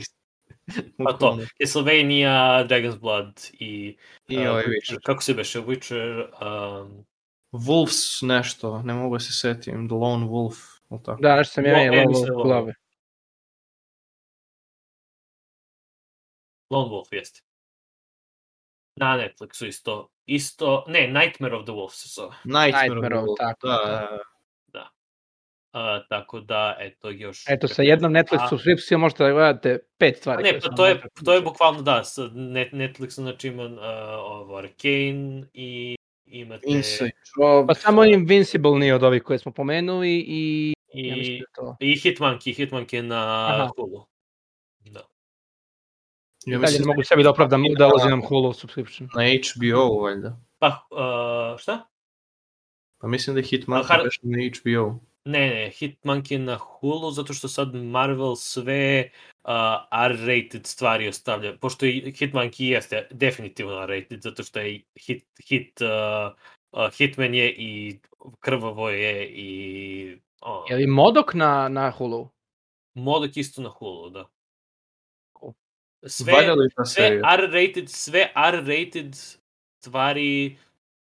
pa to. Castlevania, Dragon's Blood i, I uh, ovaj Witcher. Kako se beše Witcher um, Wolves nešto, ne mogu da se setim, The Lone Wolf, ili tako. Da, nešto sam ja Lo- imao e, ovo Lone Wolf jeste na Netflixu isto isto, ne, Nightmare of the Wolf se zove Nightmare, Nightmare of of- the Wolf, tako, da, da. Uh, tako da, eto, još... Eto, sa jednom Netflix A- subscripcijom možete da gledate pet stvari. ne, pa to je, to je bukvalno da, sa net, Netflixu, znači ima uh, ovo Arcane i imate... Inside Job. Pa samo Invincible nije od ovih koje smo pomenuli i... i, Ja da to. i Hitmonkey, Hitmonkey na Aha. Hulu. Ja mislim ne mogu sebi da opravdam da uzimam Hulu subscription. na HBO, valjda. Pa, uh, šta? Pa mislim da je Hitman A, har- baš na HBO. Ne, ne, Hitmonkey na Hulu, zato što sad Marvel sve uh, R-rated stvari ostavlja, pošto i Hitmonkey jeste definitivno R-rated, zato što je hit, hit uh, uh, Hitman je i krvavo je i ono, Je li Modok na, na Hulu? Modok isto na Hulu, da. Sve, sve? R-rated, sve R-rated stvari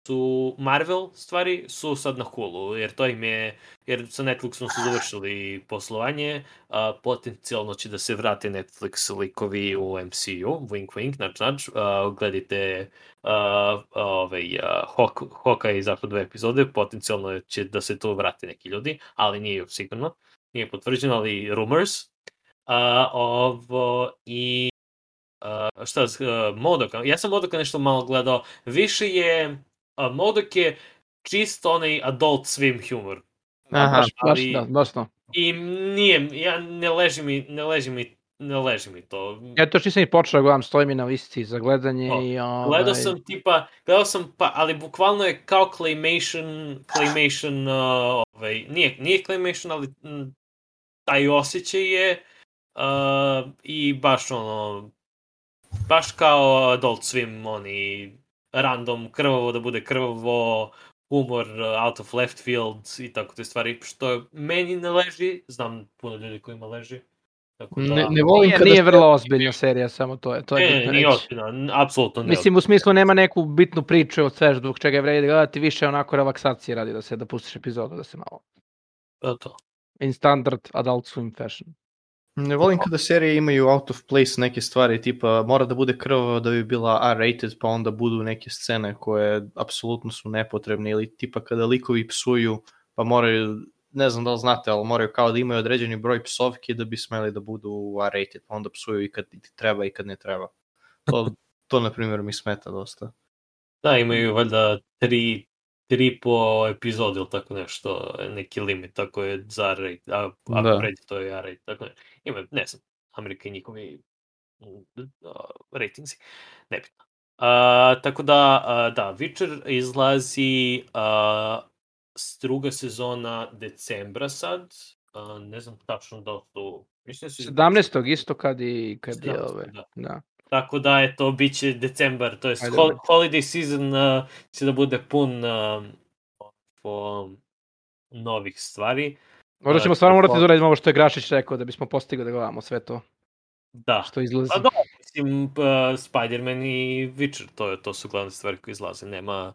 su Marvel stvari su sad na Hulu, jer to im je, jer sa Netflixom su završili poslovanje, a, potencijalno će da se vrate Netflix likovi u MCU, wink wink, znači, znači, a, gledajte a, ovaj, a, Hawk, Hawkeye izašlo dve epizode, potencijalno će da se tu vrate neki ljudi, ali nije sigurno, nije potvrđeno, ali rumors. A, ovo, i Uh, šta, uh, Modoka, ja sam Modoka nešto malo gledao, više je, uh, Modok je čisto onaj adult swim humor. Aha, baš, baš, ali- da, baš to. I nije, ja ne leži mi, ne leži mi, ne leži mi to. Ja to još nisam i počeo da gledam, stoji mi na listi za gledanje O, i ovaj... Gledao sam tipa, gledao sam pa, ali bukvalno je kao claymation, claymation, uh, ovaj, nije, nije claymation, ali m, taj osjećaj je uh, i baš ono, baš kao Adult Swim, oni random, krvavo da bude krvavo, humor out of left field i tako te stvari, što meni ne leži, znam puno ljudi kojima leži, Tako da, Ne, ne volim Nije, kada nije vrlo ozbiljna serija, samo to je. To je ne, bitno nije n- apsolutno ne. Mislim, u smislu nema neku bitnu priču od sve zbog čega je vredi gledati, više onako relaksacije radi da se da pustiš epizodu, da se malo ozbiljno. To. in standard adult swim fashion. Ne volim kada serije imaju out of place neke stvari, tipa mora da bude krvava da bi bila R-rated, pa onda budu neke scene koje apsolutno su nepotrebne, ili tipa kada likovi psuju, pa moraju, ne znam da li znate, ali moraju kao da imaju određeni broj psovki da bi smeli da budu R-rated, pa onda psuju i kad treba i kad ne treba. To, to na primjer, mi smeta dosta. Da, imaju valjda tri, tri po epizodu ili tako nešto, neki limit, tako je za rate, a ako Da. pređe to je rate, tako ne. Ima, ne znam, Amerika i njihovi mm, uh, ratingsi, nebitno. Uh, tako da, uh, da, Witcher izlazi uh, druga sezona decembra sad, uh, ne znam tačno da li su, mislim da su... 17. isto kad i kad je 17., ove. da. Da. Tako da je to biće decembar, to je hol holiday season uh, će da bude pun uh, po novih stvari. Možda A, ćemo stvarno morati to- da uradimo ovo što je Grašić rekao da bismo postigli da gledamo sve to Da. što izlazi. Pa da, mislim, uh, Spider-Man i Witcher, to, to su glavne stvari koje izlaze, nema,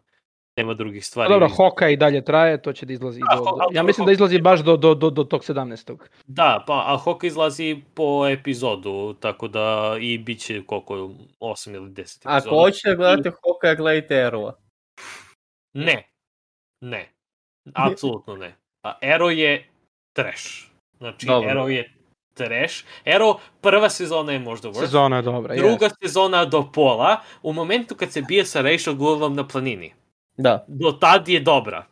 nema drugih Pa stvari. dobro, Hoka i dalje traje, to će da izlazi. A, do, do, ja mislim da izlazi baš do, do, do, do tog 17. Da, pa, a Hoka izlazi po epizodu, tako da i bit će koliko, 8 ili 10 epizoda. Ako hoćete da gledate Hoka, gledajte Arrowa. Ne. Ne. Apsolutno ne. A Arrow je trash. Znači, Dobro. Arrow je trash. Arrow, prva sezona je možda worth. Sezona je dobra. Druga jest. sezona do pola, u momentu kad se bije sa Rachel Goldom na planini. Da. Do tad je dobra.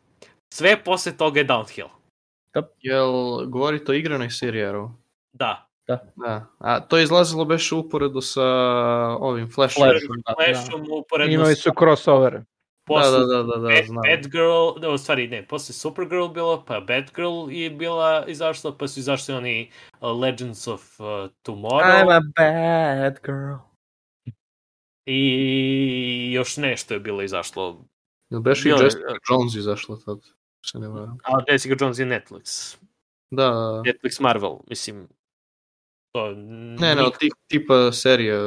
Sve posle toga je downhill. Jel govorite o igranoj seriji Arrow? Da. Da. A to je izlazilo beš uporedo sa ovim Flashom. Flashom, da. Flashom uporedno Imali sa su crossover. Da, posle da, da, da, da, Bad, znam. Batgirl, da, u stvari ne, posle Supergirl bilo, pa Batgirl je bila izašla, pa su izašli oni uh, Legends of uh, Tomorrow. I'm a bad girl. I još nešto je bilo izašlo. Jel beš i Jessica Jones izašla tad? Se ne varam. A Jessica Jones je Netflix. Da, da. Netflix Marvel, mislim. To Ne, ne, od tih tipa serija,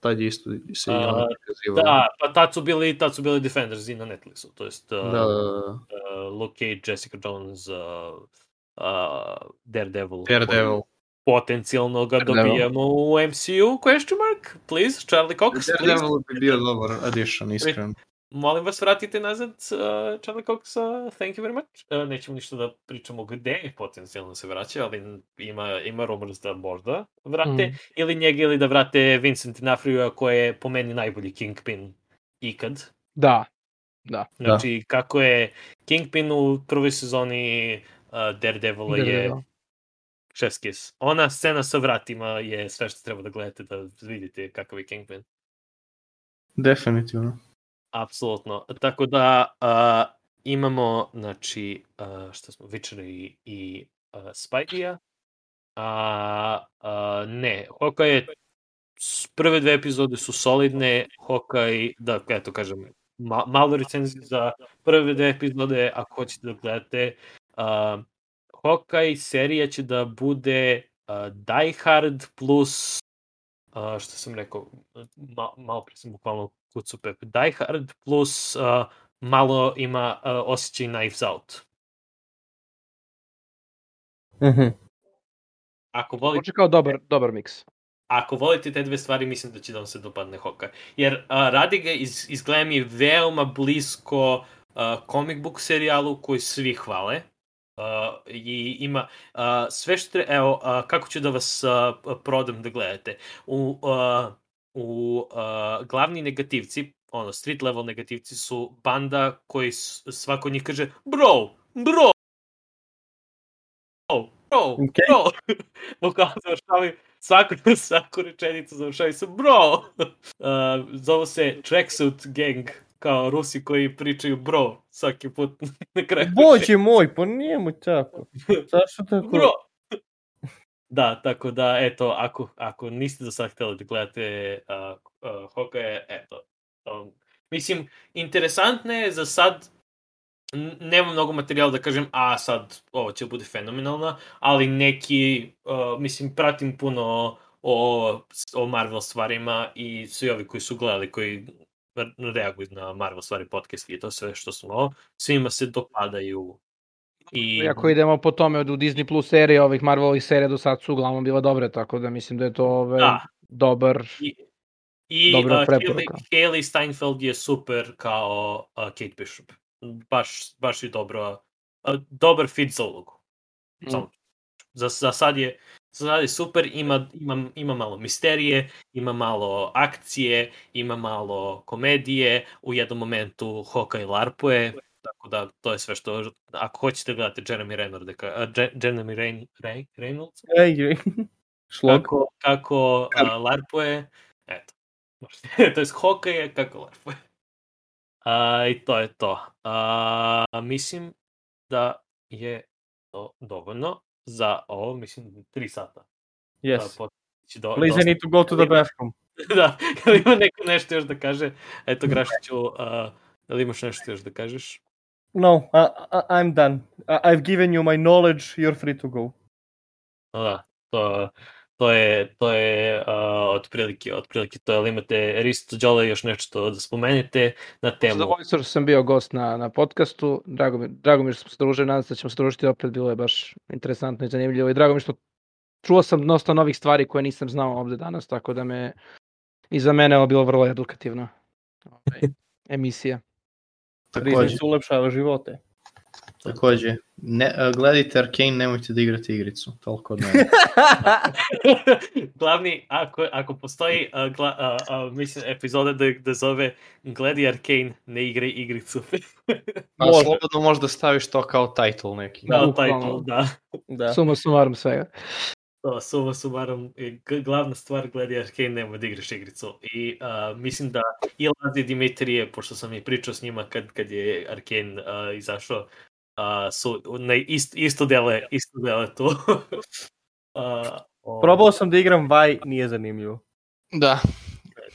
tad je isto se i A, ona prikazivala. Da, pa tad su bili, tad su bili Defenders i na Netflixu, to jest uh, Da, da, da. uh, Luke Cage, Jessica Jones, uh, uh, Daredevil. Daredevil. Potencijalno ga Daredevil. dobijamo u MCU, question mark, please, Charlie Cox, please. Daredevil bi bio dobar addition, iskreno. Molim vas, vratite nazad uh, Charlie Cox, uh, thank you very much. Uh, nećemo ništa da pričamo gde potencijalno se vraća, ali ima, ima rumors da možda vrate, Mm. ili njega ili da vrate Vincent D'Onofrio koji je po meni najbolji Kingpin ikad. Da. Da. Znači, kako je Kingpin u prvoj sezoni uh, Daredevila je Daredevil. chef's kiss. Ona scena sa vratima je sve što treba da gledate da vidite kakav je Kingpin. Definitivno. Apsolutno. Tako da uh, imamo, znači, uh, šta smo, Witcher i, i uh, Spidey-a. A, uh, ne, Hawkeye s- prve dve epizode su solidne, Hawkeye, da, eto kažem, ma, malo recenzije za prve dve epizode, ako hoćete da gledate. Uh, Hawkeye serija će da bude uh, Die Hard plus uh, što sam rekao, ma, malo pre sam bukvalno kucu Pep, Die Hard plus uh, malo ima uh, osjećaj Knives Out. Mhm. Ako volite, Zvuči kao dobar, dobar miks. ako volite te dve stvari, mislim da će da vam se dopadne Hawkeye. Jer uh, radi ga iz, izgleda mi veoma blisko uh, comic book serijalu koji svi hvale. Uh, I ima uh, sve što tre... Evo, uh, kako ću da vas uh, prodam da gledate. U, uh, u uh, glavni negativci, ono, street level negativci su banda koji svako njih kaže bro, bro, bro, bro, Okej. bro. Bukvalno završavaju svaku, svaku rečenicu završavaju sa bro. Uh, zovu se Tracksuit Gang, kao Rusi koji pričaju bro svaki put na kraju. Bože moj, pa nije mu tako. Zašto tako? Bro! Da, tako da, eto, ako, ako niste do sad hteli da gledate uh, uh, eto. Um, mislim, interesantno je za sad nema mnogo materijala da kažem, a sad ovo će bude fenomenalna, ali neki, uh, mislim, pratim puno o, o Marvel stvarima i svi ovi koji su gledali, koji reaguju na Marvel stvari podcast i to sve što smo svima se dopadaju I, I ako idemo po tome od Disney Plus serije, ovih Marvelovih serija do sad su uglavnom bile dobre, tako da mislim da je to ovaj, Da. dobar... I, i Dobra uh, preporuka. Haley, Steinfeld je super kao uh, Kate Bishop. Baš, baš je dobro, uh, dobar fit za ulogu. Mm. Samo, za, za, sad je, za sad je super, ima, ima, ima malo misterije, ima malo akcije, ima malo komedije, u jednom momentu Hawkeye larpuje, tako da to je sve što, ako hoćete gledate Jeremy Reynolds, uh, Jeremy Reyn, Reyn, Reynolds, šlog. kako, kako uh, larpuje, eto, to je hokeje, kako larpuje. A, I to je to. A, mislim da je to dovoljno za ovo, mislim, tri sata. Yes. A, će do, Please, I need to go to the bathroom. da, ili ima neko nešto još da kaže? Eto, Grašiću, uh, da li imaš nešto još da kažeš? No, I, I, I'm done. I, I've given you my knowledge, you're free to go. Da, to, to je, to je uh, otprilike, otprilike to, ali imate Risto Đole još nešto da spomenete na temu. Zadovoljstvo što sam bio gost na, na podcastu, drago mi, drago mi je što smo se družili, nadam se da ćemo se družiti opet, bilo je baš interesantno i zanimljivo i drago mi je što čuo sam dosta novih stvari koje nisam znao ovde danas, tako da me i za mene ovo bilo vrlo edukativno. Ovaj, emisija. Takođe, Riznic ulepšava živote. takođe. Ne, a, gledajte Arkane, nemojte da igrate igricu. Toliko od mene. Glavni, ako, ako postoji, uh, gla, uh, uh, mislim, epizoda da, da zove Gledi Arcane, ne igraj igricu. A Može. slobodno možda staviš to kao title neki. da, Bukvalno. title, da. Da. Suma sumarum svega. To, suma sumarom, e, glavna stvar gledi Arcane, nemoj da igraš igricu. I uh, mislim da i Lazi Dimitrije, pošto sam i pričao s njima kad, kad je Arcane uh, izašao, uh, su na ist, isto dele, isto dele to. uh, o, Probao sam da igram Vaj, nije zanimljivo. Da.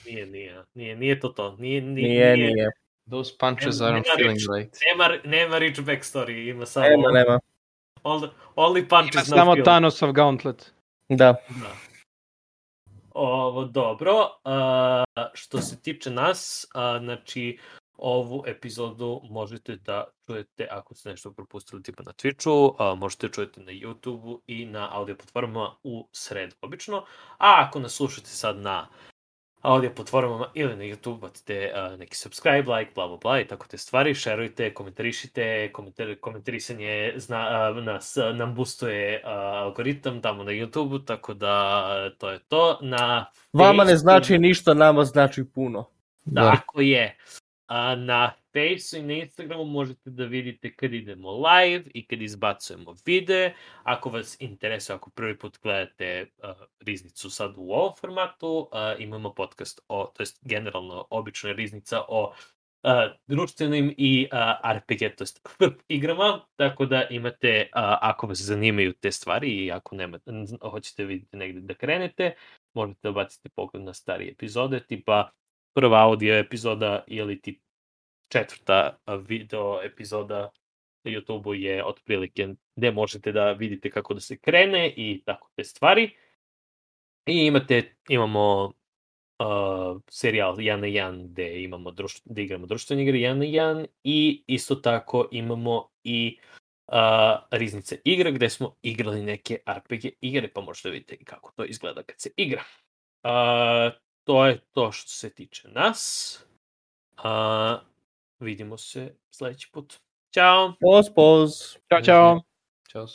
Nije, nije, nije, nije to to. Nije, nije, Nije, nije. Those punches Nema- aren't nema feeling reči. right. Nema, nema rich backstory, ima samo Nema, nema. All, only punches, Ima no samo feeling. Thanosov gauntlet. Da. Da. Ovo, dobro. A, što se tiče nas, a, znači, ovu epizodu možete da čujete ako ste nešto propustili tipa na Twitchu, a, možete čujete na YouTubeu i na audio platformama u sredu obično. A ako nas slušate sad na audio platformama ili na YouTube, bacite uh, neki subscribe, like, bla, bla, bla i tako te stvari, šerujte, komentarišite, komentar, komentarisanje zna, uh, nas, nam boostuje uh, algoritam tamo na YouTube, tako da uh, to je to. Na Vama ne znači ništa, nama znači puno. Tako je. A na Faceu i na Instagramu možete da vidite kad idemo live i kad izbacujemo videe. Ako vas interesuje, ako prvi put gledate uh, Riznicu sad u ovom formatu, uh, imamo podcast o, to jest generalno obična je Riznica o uh, društvenim i uh, RPG, to jest igrama, tako da imate, uh, ako vas zanimaju te stvari i ako nemate, hoćete vidjeti negde da krenete, možete da bacite pogled na starije epizode, tipa prva audio epizoda ili ti četvrta video epizoda na YouTube-u je otprilike gde možete da vidite kako da se krene i tako te stvari. I imate, imamo uh, serijal 1 na 1 gde, imamo društv, gde igramo društvene igre 1 na 1 i isto tako imamo i uh, riznice igre gde smo igrali neke RPG igre pa možete da vidite kako to izgleda kad se igra. Uh, to je to što se tiče nas. A, vidimo se sledeći put. Ćao! Poz, poz. Ćao, čao. Ćao.